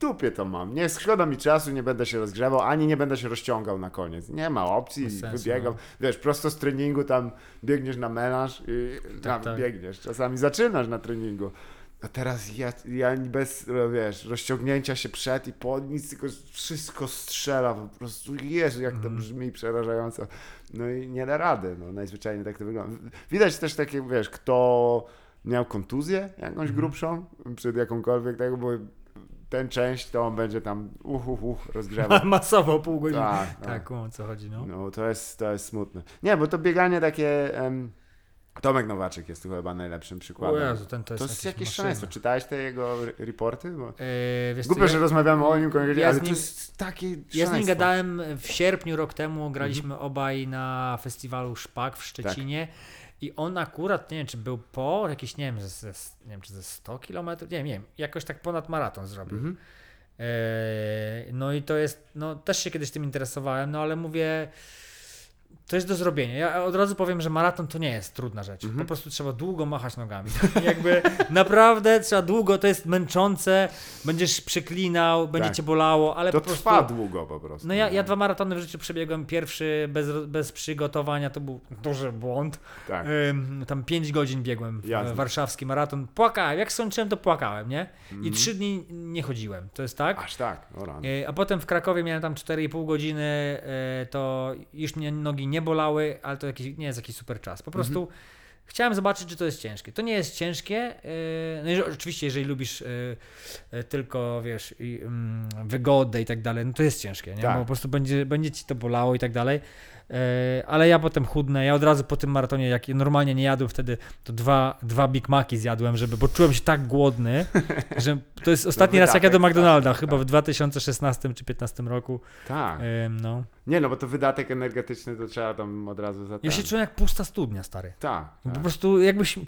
Speaker 2: dupie to mam. Nie szkoda mi czasu, nie będę się rozgrzewał, ani nie będę się rozciągał na koniec. Nie ma opcji,
Speaker 1: Bez sensu,
Speaker 2: wybiegam.
Speaker 1: no.
Speaker 2: Wiesz, prosto z treningu tam biegniesz na melanż i tam
Speaker 1: tak.
Speaker 2: biegniesz. Czasami zaczynasz na treningu. A teraz ja, ja bez, no wiesz, rozciągnięcia się przed i po nic, tylko wszystko strzela po prostu. Jezu, jak
Speaker 1: Mhm.
Speaker 2: to brzmi przerażająco. No i nie da rady, no najzwyczajniej tak to wygląda. Widać też takie, wiesz, kto miał kontuzję jakąś
Speaker 1: Mhm.
Speaker 2: grubszą przed jakąkolwiek tego, bo ten część to on będzie tam uch, uch, uch rozgrzewał.
Speaker 1: Masowo pół godziny.
Speaker 2: Tak,
Speaker 1: Tak,
Speaker 2: tak.
Speaker 1: o co chodzi, no.
Speaker 2: No to jest, to jest smutne. Nie, bo to bieganie takie... Em, Tomek Nowaczyk jest tu chyba najlepszym
Speaker 1: O
Speaker 2: przykładem.
Speaker 1: Jezu, ten to jest,
Speaker 2: to jest jakieś szaleństwo. Czytałeś te jego re- reporty? Bo...
Speaker 1: Yy,
Speaker 2: Głupio, że rozmawiamy o nim
Speaker 1: ja
Speaker 2: ale
Speaker 1: z nim-
Speaker 2: to jest takie
Speaker 1: Ja z nim gadałem w sierpniu rok temu, graliśmy
Speaker 2: Mhm.
Speaker 1: obaj na festiwalu Szpak w Szczecinie
Speaker 2: Tak.
Speaker 1: i on akurat, nie wiem, czy był po, jakieś, nie wiem, ze, nie wiem czy ze 100 km, nie wiem, nie wiem, jakoś tak ponad maraton zrobił.
Speaker 2: Mhm.
Speaker 1: Eee, no i to jest, no też się kiedyś tym interesowałem, no ale mówię, To jest do zrobienia. Ja od razu powiem, że maraton to nie jest trudna rzecz.
Speaker 2: Mhm.
Speaker 1: Po prostu trzeba długo machać nogami. Jakby naprawdę trzeba długo, to jest męczące, będziesz przeklinał, będzie
Speaker 2: Tak.
Speaker 1: cię bolało, ale
Speaker 2: To
Speaker 1: po prostu...
Speaker 2: trwa długo po prostu.
Speaker 1: No ja, ja dwa maratony w życiu przebiegłem. Pierwszy bez, bez przygotowania, to był duży błąd.
Speaker 2: Tak.
Speaker 1: Ym, tam 5 godzin biegłem
Speaker 2: Jasne.
Speaker 1: warszawski maraton. Płakałem, jak skończyłem to płakałem, nie? I
Speaker 2: Mhm.
Speaker 1: trzy dni nie chodziłem, to jest tak?
Speaker 2: Aż tak, o rany.
Speaker 1: E, A potem w Krakowie miałem tam 4,5 godziny, e, to już mnie nogi nie bolały, ale to jakiś, nie jest jakiś super czas. Po prostu
Speaker 2: Mhm.
Speaker 1: chciałem zobaczyć, czy to jest ciężkie. To nie jest ciężkie, e, no i oczywiście jeżeli lubisz e, e, tylko, wiesz, mm, wygodę i tak dalej, no to jest ciężkie, nie?
Speaker 2: Tak.
Speaker 1: Bo po prostu będzie, będzie ci to bolało i tak dalej. E, Ale ja potem chudnę, ja od razu po tym maratonie, jak normalnie nie jadłem wtedy, to dwa, dwa Big Maci zjadłem, żeby, bo czułem się tak głodny, że to jest ostatni raz jak ja do
Speaker 2: wydatek,
Speaker 1: McDonalda,
Speaker 2: tak,
Speaker 1: chyba
Speaker 2: tak.
Speaker 1: w 2016 czy 2015 roku.
Speaker 2: Tak.
Speaker 1: No.
Speaker 2: Nie no, bo to wydatek energetyczny to trzeba tam od razu za
Speaker 1: Ja się czułem jak pusta studnia, stary.
Speaker 2: Tak.
Speaker 1: Po
Speaker 2: tak.
Speaker 1: prostu jakbyś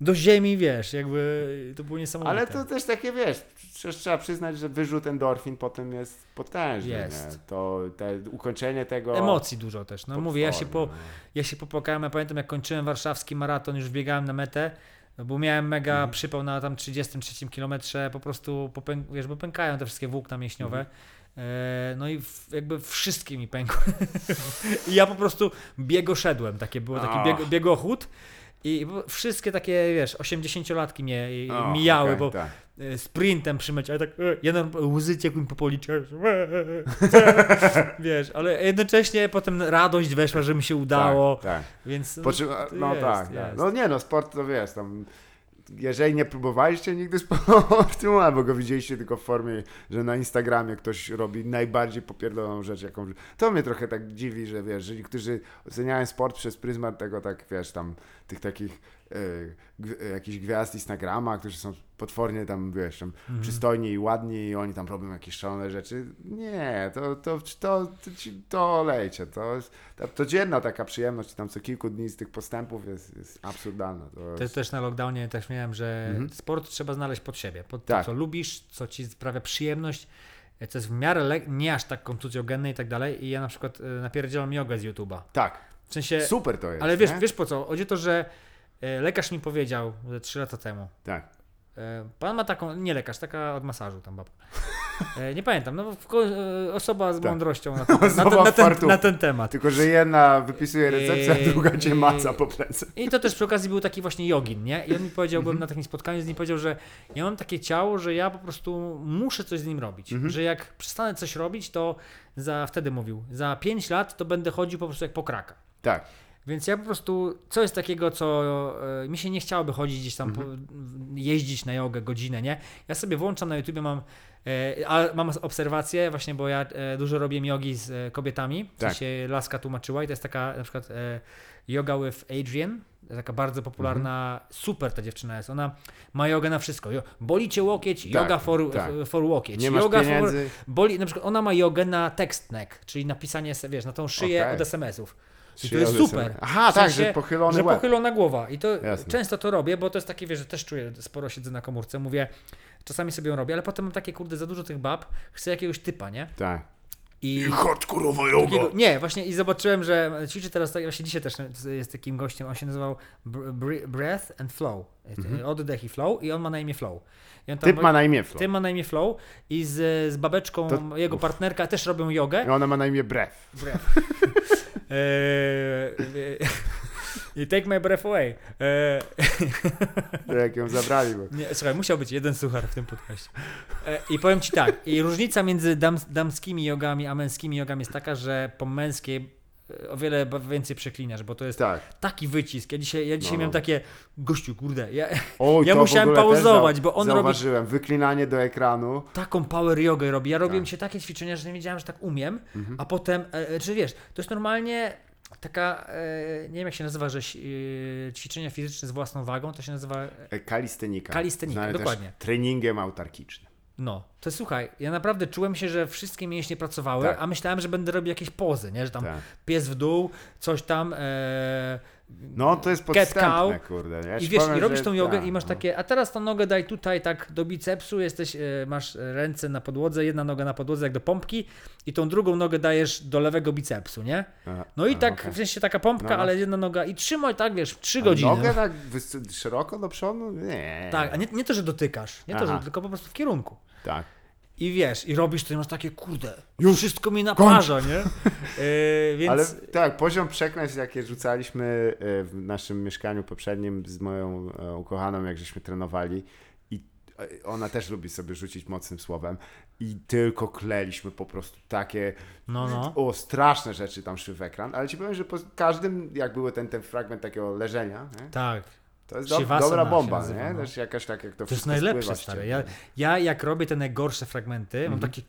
Speaker 1: do ziemi, wiesz, jakby to było niesamowite.
Speaker 2: Ale to też takie, wiesz, przecież trzeba przyznać, że wyrzut endorfin potem jest potężny,
Speaker 1: Jest.
Speaker 2: nie? To te, ukończenie tego...
Speaker 1: Emocji dużo też. No mówię, ja się, po,
Speaker 2: no.
Speaker 1: ja się popłakałem, ja pamiętam jak kończyłem warszawski maraton, już biegałem na metę, no bo miałem mega
Speaker 2: Mhm.
Speaker 1: przypał na tam 33 kilometrze, po prostu, popęk, wiesz, bo pękają te wszystkie włókna mięśniowe.
Speaker 2: Mhm.
Speaker 1: E, No i jakby wszystkie mi pękły. I ja po prostu biegoszedłem, takie było, taki bieg, biegochód. I wszystkie takie, wiesz, 80-latki mnie
Speaker 2: O,
Speaker 1: mijały,
Speaker 2: okej,
Speaker 1: bo
Speaker 2: tak.
Speaker 1: e, sprintem przymyć, ale tak, e, jeden łzy ciekły mi po policzkach, wiesz, ale jednocześnie potem radość weszła, że mi się udało,
Speaker 2: Tak, tak.
Speaker 1: więc
Speaker 2: Po czym, no
Speaker 1: jest,
Speaker 2: tak, tak.
Speaker 1: jest.
Speaker 2: No nie no, sport to wiesz, tam jeżeli nie próbowaliście nigdy sportu, albo go widzieliście tylko w formie, że na Instagramie ktoś robi najbardziej popierdoloną rzecz, jaką... To mnie trochę tak dziwi, że wiesz, że którzy oceniają sport przez pryzmat tego, tak wiesz, tam tych takich jakichś gwiazd Instagrama, którzy są potwornie tam, wiesz, tam
Speaker 1: Mhm.
Speaker 2: przystojni i ładni i oni tam robią jakieś szalone rzeczy. Nie, to, to, to, to, ci- to olejcie, to jest ta codzienna taka przyjemność, tam co kilku dni z tych postępów jest, jest absurdalna. To jest,
Speaker 1: też na lockdownie też miałem, że
Speaker 2: Mhm.
Speaker 1: sport trzeba znaleźć pod siebie, pod
Speaker 2: Tak.
Speaker 1: to, co lubisz, co ci sprawia przyjemność, e, co jest w miarę nie aż tak kontuzjogenne i tak dalej. I ja na przykład e, napierdzielam jogę z YouTube'a.
Speaker 2: tak,
Speaker 1: W sensie,
Speaker 2: super to jest.
Speaker 1: ale wiesz,
Speaker 2: nie?
Speaker 1: wiesz po co? Chodzi o to, że e, lekarz mi powiedział ze 3 lata temu,
Speaker 2: Tak.
Speaker 1: e, pan ma taką, nie lekarz, taka od masażu tam babka. E, nie pamiętam, no e, osoba z
Speaker 2: Tak.
Speaker 1: mądrością na ten, na, ten, na, ten, na ten temat.
Speaker 2: Tylko, że jedna wypisuje recepcję, a druga cię maca po plecy.
Speaker 1: I to też przy okazji był taki właśnie jogin, nie? I on mi powiedział,
Speaker 2: Mhm.
Speaker 1: byłem na takim spotkaniu z nim, powiedział, że ja mam takie ciało, że ja po prostu muszę coś z nim robić.
Speaker 2: Mhm.
Speaker 1: Że jak przestanę coś robić, to za, wtedy mówił, za 5 lat to będę chodził po prostu jak po kraka.
Speaker 2: Tak.
Speaker 1: Więc ja po prostu, co jest takiego, co e, mi się nie chciałoby chodzić gdzieś tam,
Speaker 2: Mhm.
Speaker 1: po, jeździć na jogę godzinę, nie? Ja sobie włączam na YouTubie, mam, e, a mam obserwacje właśnie, bo ja e, dużo robię jogi z kobietami,
Speaker 2: Tak.
Speaker 1: sensie Laska tłumaczyła i to jest taka na przykład yoga with Adrian, taka bardzo popularna, super ta dziewczyna jest, ona ma jogę na wszystko, boli cię łokieć,
Speaker 2: Tak,
Speaker 1: yoga for,
Speaker 2: tak.
Speaker 1: for łokieć,
Speaker 2: Nie
Speaker 1: yoga for,
Speaker 2: pieniędzy.
Speaker 1: boli, na przykład ona ma jogę na text neck, czyli napisanie, wiesz, na tą szyję
Speaker 2: Okej.
Speaker 1: od SMS-ów. I to jest super.
Speaker 2: SMS. Aha,
Speaker 1: W
Speaker 2: tak,
Speaker 1: sensie,
Speaker 2: że pochylony
Speaker 1: że
Speaker 2: łeb.
Speaker 1: pochylona głowa. I to
Speaker 2: Jasne.
Speaker 1: często to robię, bo to jest takie, wiesz, że też czuję, sporo siedzę na komórce, mówię, czasami sobie ją robię, ale potem mam takie, kurde, za dużo tych bab, chcę jakiegoś typa, nie?
Speaker 2: Tak.
Speaker 1: I
Speaker 2: hardkorowa
Speaker 1: takiego, nie, właśnie i zobaczyłem, że ćwiczy teraz, tak, właśnie dzisiaj też jest takim gościem, on się nazywał Br- Br- Breath and Flow, oddech i flow i on ma na imię Flow. I
Speaker 2: Mhm. Typ ma na imię Flo.
Speaker 1: Ty ma na imię Flow i z, z babeczką,
Speaker 2: To-
Speaker 1: jego partnerka też robią jogę.
Speaker 2: I ona ma na imię Brew.
Speaker 1: Eee, I take my breath away. Eee,
Speaker 2: To jak ją zabrali. Bo...
Speaker 1: nie, słuchaj, musiał być jeden suchar w tym podcaście. E, I powiem ci tak, i różnica między dam, damskimi jogami a męskimi jogami jest taka, że po męskiej o wiele więcej przeklinasz, bo to jest
Speaker 2: Tak.
Speaker 1: taki wycisk. Ja dzisiaj, ja dzisiaj
Speaker 2: No.
Speaker 1: miałem takie, gościu, kurde, ja
Speaker 2: Oj,
Speaker 1: Ja musiałem pauzować, bo on robi-
Speaker 2: Zauważyłem, wyklinanie do ekranu.
Speaker 1: taką power jogę robi. Ja robiłem
Speaker 2: Tak.
Speaker 1: się takie ćwiczenia, że nie wiedziałem, że tak umiem,
Speaker 2: Mhm.
Speaker 1: a potem, e, e, czy wiesz, to jest normalnie taka, e, nie wiem jak się nazywa, że e, ćwiczenia fizyczne z własną wagą, to się nazywa,
Speaker 2: E, Kalistenika.
Speaker 1: Kalistenika,
Speaker 2: Znane
Speaker 1: dokładnie.
Speaker 2: Treningiem autarkicznym.
Speaker 1: No, to słuchaj, ja naprawdę czułem się, że wszystkie mięśnie pracowały,
Speaker 2: Tak.
Speaker 1: a myślałem, że będę robił jakieś pozy, nie, że tam
Speaker 2: Tak.
Speaker 1: pies w dół, coś tam, e,
Speaker 2: No to jest podstępne, kurde. Ja
Speaker 1: I wiesz,
Speaker 2: powiem,
Speaker 1: i robisz tą jogę
Speaker 2: tak,
Speaker 1: i masz
Speaker 2: no.
Speaker 1: takie, a teraz tą nogę daj tutaj tak do bicepsu, jesteś, e, masz ręce na podłodze, jedna noga na podłodze jak do pompki i tą drugą nogę dajesz do lewego bicepsu, nie? No i tak,
Speaker 2: okej.
Speaker 1: w sensie taka pompka,
Speaker 2: No, no.
Speaker 1: ale jedna noga i trzymaj tak, wiesz, trzy godziny.
Speaker 2: Nogę tak szeroko do przodu? Nie.
Speaker 1: Tak, a nie, nie to, że dotykasz, nie to, że, tylko po prostu w kierunku.
Speaker 2: Tak.
Speaker 1: I wiesz, i robisz to i masz takie, kurde, już wszystko mi naparza, nie? Yy, więc
Speaker 2: Ale tak, poziom przekleństw, jakie rzucaliśmy e, w naszym mieszkaniu poprzednim z moją e, ukochaną, jak żeśmy trenowali i ona też lubi sobie rzucić mocnym słowem i tylko kleliśmy po prostu takie
Speaker 1: no, no.
Speaker 2: o, straszne rzeczy tam szły w ekran, ale ci powiem, że po każdym, jak był ten, ten fragment takiego leżenia, nie?
Speaker 1: Tak.
Speaker 2: To jest do, dobra bomba, nie?
Speaker 1: no.
Speaker 2: Też jakaś tak, jak to
Speaker 1: To jest najlepsze, stary. Ja, ja jak robię te najgorsze fragmenty, mam takie...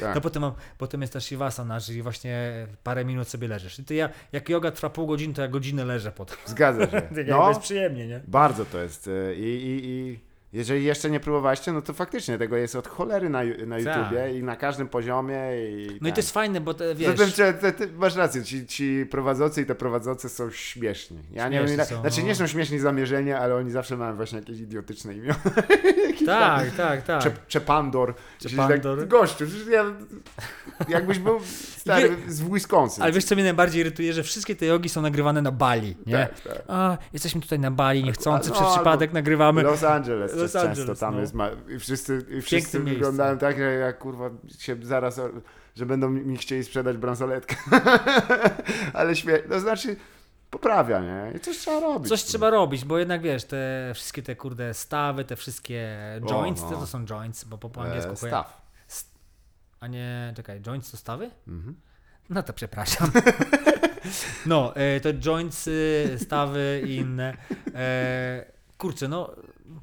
Speaker 2: Tak.
Speaker 1: No potem, mam, potem jest ta Shivasana, czyli właśnie parę minut sobie leżysz. I to ja, jak yoga trwa pół godziny, to ja godzinę leżę potem.
Speaker 2: Zgadza się.
Speaker 1: Tak
Speaker 2: No,
Speaker 1: jest przyjemnie, nie?
Speaker 2: Bardzo to jest. e, I, i, i jeżeli jeszcze nie próbowaliście, no to faktycznie tego jest od cholery na, na
Speaker 1: Tak.
Speaker 2: YouTubie i na każdym poziomie. I
Speaker 1: No i
Speaker 2: tak.
Speaker 1: to jest fajne, bo te, wiesz...
Speaker 2: Zatem, czy, ty, ty masz rację, ci, ci prowadzący i te prowadzące są śmieszni. Ja nie
Speaker 1: Śmieszni
Speaker 2: wiem,
Speaker 1: są,
Speaker 2: znaczy
Speaker 1: no.
Speaker 2: nie są śmieszni zamierzenia, ale oni zawsze mają właśnie jakieś idiotyczne imiona.
Speaker 1: Tak, tak, tak.
Speaker 2: Cze, Czepandor.
Speaker 1: Czepandor.
Speaker 2: Tak, gościu, ja, jakbyś był stary z Wisconsin.
Speaker 1: Ale wiesz, co mnie najbardziej irytuje, że wszystkie te jogi są nagrywane na Bali, nie?
Speaker 2: Tak, tak.
Speaker 1: A, jesteśmy tutaj na Bali, niechcący,
Speaker 2: no,
Speaker 1: przez przypadek nagrywamy.
Speaker 2: Los Angeles
Speaker 1: Los
Speaker 2: często
Speaker 1: Angeles,
Speaker 2: tam
Speaker 1: no.
Speaker 2: jest. Ma, I wszyscy, i wszyscy wyglądają tak, że ja kurwa się zaraz, o- że będą mi chcieli sprzedać bransoletkę. Ale śmiesznie, to znaczy poprawia, nie? I coś trzeba robić.
Speaker 1: Coś trzeba robić, bo jednak wiesz, te wszystkie te kurde stawy, te wszystkie joints,
Speaker 2: no.
Speaker 1: to, są joints, bo po, po angielsku
Speaker 2: e, staw.
Speaker 1: A nie, czekaj, joints to stawy?
Speaker 2: Mhm.
Speaker 1: No to przepraszam. No, e, to joints, y, stawy i inne. E, kurczę, no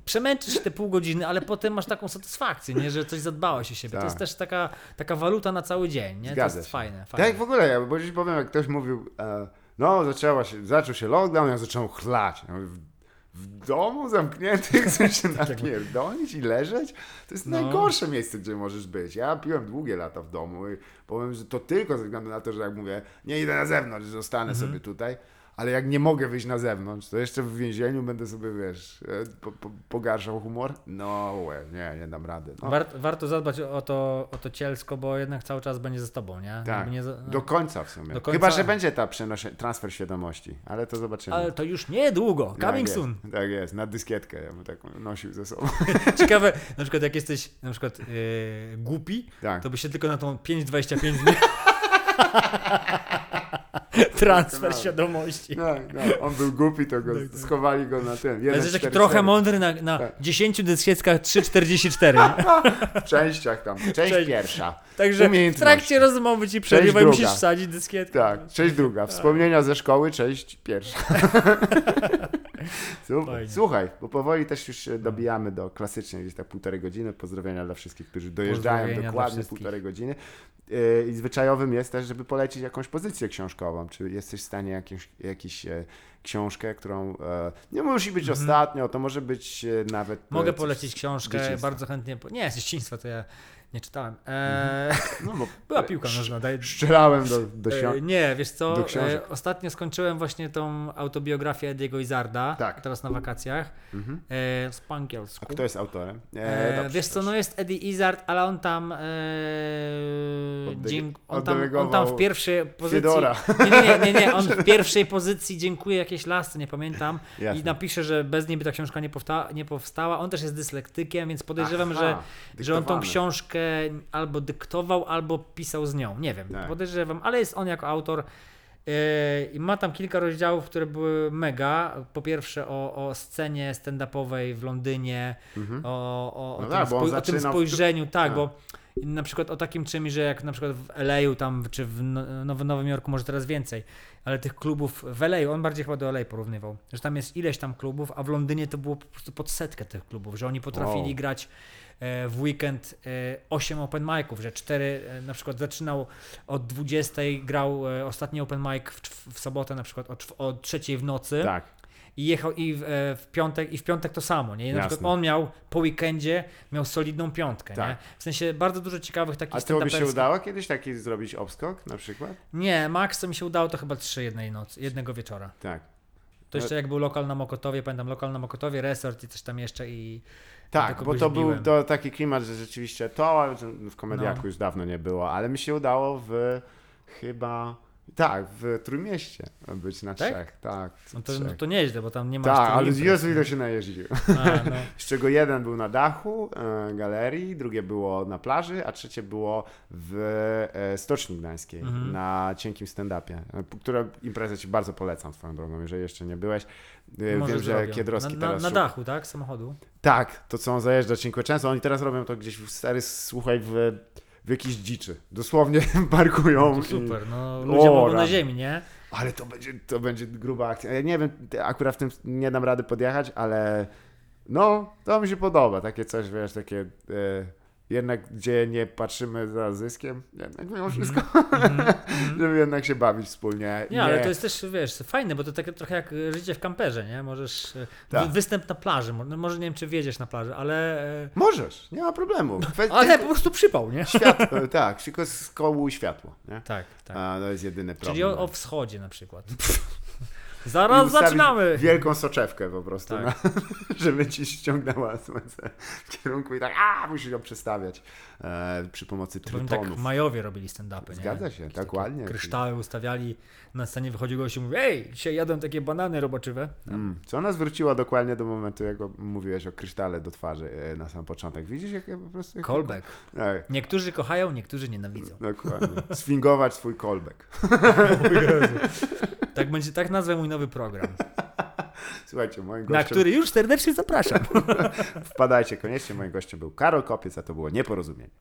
Speaker 1: przemęczysz te pół godziny, ale potem masz taką satysfakcję, nie, że coś zadbałeś o siebie. To
Speaker 2: Tak.
Speaker 1: jest też taka, taka waluta na cały dzień, nie?
Speaker 2: Zgadza
Speaker 1: to jest
Speaker 2: się.
Speaker 1: fajne,
Speaker 2: Tak
Speaker 1: fajne.
Speaker 2: jak w ogóle, ja, bo ci powiem, jak ktoś mówił, e, no zaczęła się, zaczął się lockdown, ja zacząłem chlać. Ja mówię, w, w domu zamknięty chcesz się napierdolić i leżeć? To jest
Speaker 1: No.
Speaker 2: najgorsze miejsce, gdzie możesz być. Ja piłem długie lata w domu i powiem, że to tylko ze względu na to, że jak mówię, nie idę na zewnątrz, zostanę
Speaker 1: Mhm.
Speaker 2: sobie tutaj. Ale jak nie mogę wyjść na zewnątrz, to jeszcze w więzieniu będę sobie, wiesz, e, po, po, pogarszał humor? No, łe, nie, nie dam rady. No.
Speaker 1: War, warto zadbać o to, o to cielsko, bo jednak cały czas będzie ze tobą, nie?
Speaker 2: Tak,
Speaker 1: nie za-
Speaker 2: do końca w sumie.
Speaker 1: Końca-
Speaker 2: Chyba, że będzie ta przenosze, transfer świadomości, ale to zobaczymy.
Speaker 1: Ale to już niedługo,
Speaker 2: Tak
Speaker 1: coming
Speaker 2: jest,
Speaker 1: soon.
Speaker 2: Tak jest, na dyskietkę ja bym tak nosił ze sobą.
Speaker 1: Ciekawe, na przykład jak jesteś na przykład yy, głupi,
Speaker 2: Tak.
Speaker 1: to by się tylko na tą 5,25 dni... Transfer świadomości.
Speaker 2: No, no, on był głupi, to go schowali go na tym.
Speaker 1: Ale jesteś taki trochę mądry na, na
Speaker 2: Tak.
Speaker 1: 10 dyskietkach 3,44.
Speaker 2: W częściach tam. Część
Speaker 1: Część.
Speaker 2: pierwsza.
Speaker 1: Także w trakcie rozmowy ci przerywa musisz wsadzić dyskietkę.
Speaker 2: Tak, część druga. Wspomnienia ze szkoły, część pierwsza. Super. Słuchaj, bo powoli też już się dobijamy do klasycznie gdzieś tak półtorej godziny. Pozdrowienia dla wszystkich, którzy dojeżdżają dokładnie półtorej godziny. Yy, I zwyczajowym jest też, żeby polecić jakąś pozycję książkową. Czy jesteś w stanie jakąś, jakiś e, książkę, którą e, nie musi być ostatnio, to może być e, nawet.
Speaker 1: Mhm. Mogę polecić książkę, bardzo chętnie. Po... Nie, z dzieciństwa to ja nie czytałem. Eee,
Speaker 2: No, bo
Speaker 1: Była piłka nożna. Daj...
Speaker 2: Strzelałem do, do
Speaker 1: E, nie, wiesz co, e, ostatnio skończyłem właśnie tą autobiografię Ediego Izarda,
Speaker 2: Tak.
Speaker 1: teraz na wakacjach,
Speaker 2: Mhm.
Speaker 1: e, z po angielsku.
Speaker 2: A kto jest autorem?
Speaker 1: E, wiesz co, no jest Eddie Izzard, ale on tam, e, dzięk, on, tam on tam w pierwszej pozycji,
Speaker 2: Fiedora.
Speaker 1: nie, nie, nie, nie, on w pierwszej pozycji dziękuję jakiejś lasce, nie pamiętam i
Speaker 2: Jasne.
Speaker 1: napisze, że bez niej by ta książka nie, powsta- nie powstała, on też jest dyslektykiem, więc podejrzewam,
Speaker 2: Aha,
Speaker 1: że, że on tą książkę albo dyktował, albo pisał z nią, nie wiem,
Speaker 2: Tak.
Speaker 1: podejrzewam, ale jest on jako autor Yy, I ma tam kilka rozdziałów, które były mega. Po pierwsze o, o scenie stand-upowej w Londynie,
Speaker 2: Mhm.
Speaker 1: o, o, o,
Speaker 2: No
Speaker 1: tym,
Speaker 2: tak,
Speaker 1: spoj- o tym
Speaker 2: w-
Speaker 1: spojrzeniu, tak,
Speaker 2: tak.
Speaker 1: bo na przykład o takim czymś, że jak na przykład w LA tam, czy w No- Nowym, Nowym Jorku może teraz więcej, ale tych klubów w LA, on bardziej chyba do LA porównywał, że tam jest ileś tam klubów, a w Londynie to było po prostu pod setkę tych klubów, że oni potrafili
Speaker 2: Wow.
Speaker 1: grać w weekend e, 8 open miców, że 4 e, na przykład zaczynał od 20, grał e, ostatni open mic w, w sobotę na przykład o, czw- o 3 w nocy
Speaker 2: Tak.
Speaker 1: i jechał i w, e, w piątek i w piątek to samo, nie? I na
Speaker 2: Jasne.
Speaker 1: przykład on miał po weekendzie miał solidną piątkę,
Speaker 2: Tak.
Speaker 1: nie? W sensie bardzo dużo ciekawych takich
Speaker 2: A to by się udało kiedyś taki zrobić obskok na przykład?
Speaker 1: Nie, max co mi się udało to chyba trzy jednej nocy, jednego wieczora.
Speaker 2: Tak.
Speaker 1: To jeszcze jak był lokal na Mokotowie, pamiętam lokal na Mokotowie, resort i coś tam jeszcze i
Speaker 2: Tak, bo to był
Speaker 1: biłem.
Speaker 2: to taki klimat, że rzeczywiście to w komediaku
Speaker 1: No.
Speaker 2: już dawno nie było, ale mi się udało w chyba tak, w Trójmieście być na
Speaker 1: Tak?
Speaker 2: trzech. Tak,
Speaker 1: no to,
Speaker 2: trzech.
Speaker 1: no to nieźle, bo tam nie ma
Speaker 2: tak, ale Jezu ile się najeździł.
Speaker 1: A, no.
Speaker 2: Z czego jeden był na dachu e, galerii, drugie było na plaży, a trzecie było w e, Stoczni Gdańskiej
Speaker 1: Mhm.
Speaker 2: na cienkim stand-upie, e, które imprezę ci bardzo polecam swoją drogą, jeżeli jeszcze nie byłeś. E,
Speaker 1: Może
Speaker 2: Wiem, że
Speaker 1: zrobią.
Speaker 2: Kiedrowski
Speaker 1: na, na,
Speaker 2: teraz
Speaker 1: na dachu, tak? Samochodu.
Speaker 2: Tak, to co on zajeżdża Cinquecento, oni teraz robią to gdzieś w stary, słuchaj, w, w jakiejś dziczy. Dosłownie parkują.
Speaker 1: No
Speaker 2: i-
Speaker 1: super, no
Speaker 2: O,
Speaker 1: ludzie mogą na ziemi, nie?
Speaker 2: Ale to będzie, to będzie gruba akcja. Ja nie wiem, akurat w tym nie dam rady podjechać, ale no, to mi się podoba. Takie coś, wiesz, takie e, jednak, gdzie nie patrzymy za zyskiem, jednak mimo wszystko, żeby jednak się bawić wspólnie.
Speaker 1: Nie, ale to jest też, wiesz, fajne, bo to takie trochę jak życie w kamperze, nie? Możesz, e,
Speaker 2: Tak.
Speaker 1: wy- występ na plaży, no może nie wiem, czy wiedziesz na plaży, ale... e,
Speaker 2: Możesz, nie ma problemu. Kwestia,
Speaker 1: Ale po prostu przypał, nie?
Speaker 2: światło, tak, tylko z kołu światło, nie?
Speaker 1: Tak, tak.
Speaker 2: A, to jest jedyny problem.
Speaker 1: Czyli o, o wschodzie na przykład. Zaraz zaczynamy!
Speaker 2: Wielką soczewkę po prostu,
Speaker 1: Tak.
Speaker 2: na, żeby ci ściągnęła słońce w kierunku i tak, a musisz ją przestawiać e, przy pomocy
Speaker 1: bym
Speaker 2: trytonów.
Speaker 1: tak Majowie robili stand-upy, nie?
Speaker 2: Zgadza się,
Speaker 1: Jakieś
Speaker 2: tak ładnie.
Speaker 1: Kryształy ustawiali, na scenie wychodził gość i mówi, ej, dzisiaj jadą takie banany roboczywe.
Speaker 2: Mm. Co nas wróciło dokładnie do momentu, jak mówiłeś o krysztale do twarzy e, na sam początek. Widzisz, jak ja po prostu... Jak
Speaker 1: Callback.
Speaker 2: Tak,
Speaker 1: Niektórzy kochają, niektórzy nienawidzą.
Speaker 2: dokładnie. Sfingować swój callback.
Speaker 1: Tak będzie, tak nazwę mój nowy program,
Speaker 2: Słuchajcie, moim
Speaker 1: na
Speaker 2: gościem...
Speaker 1: który już serdecznie zapraszam.
Speaker 2: Wpadajcie koniecznie, moim gościem był Karol Kopiec, a to było Nieporozumienie.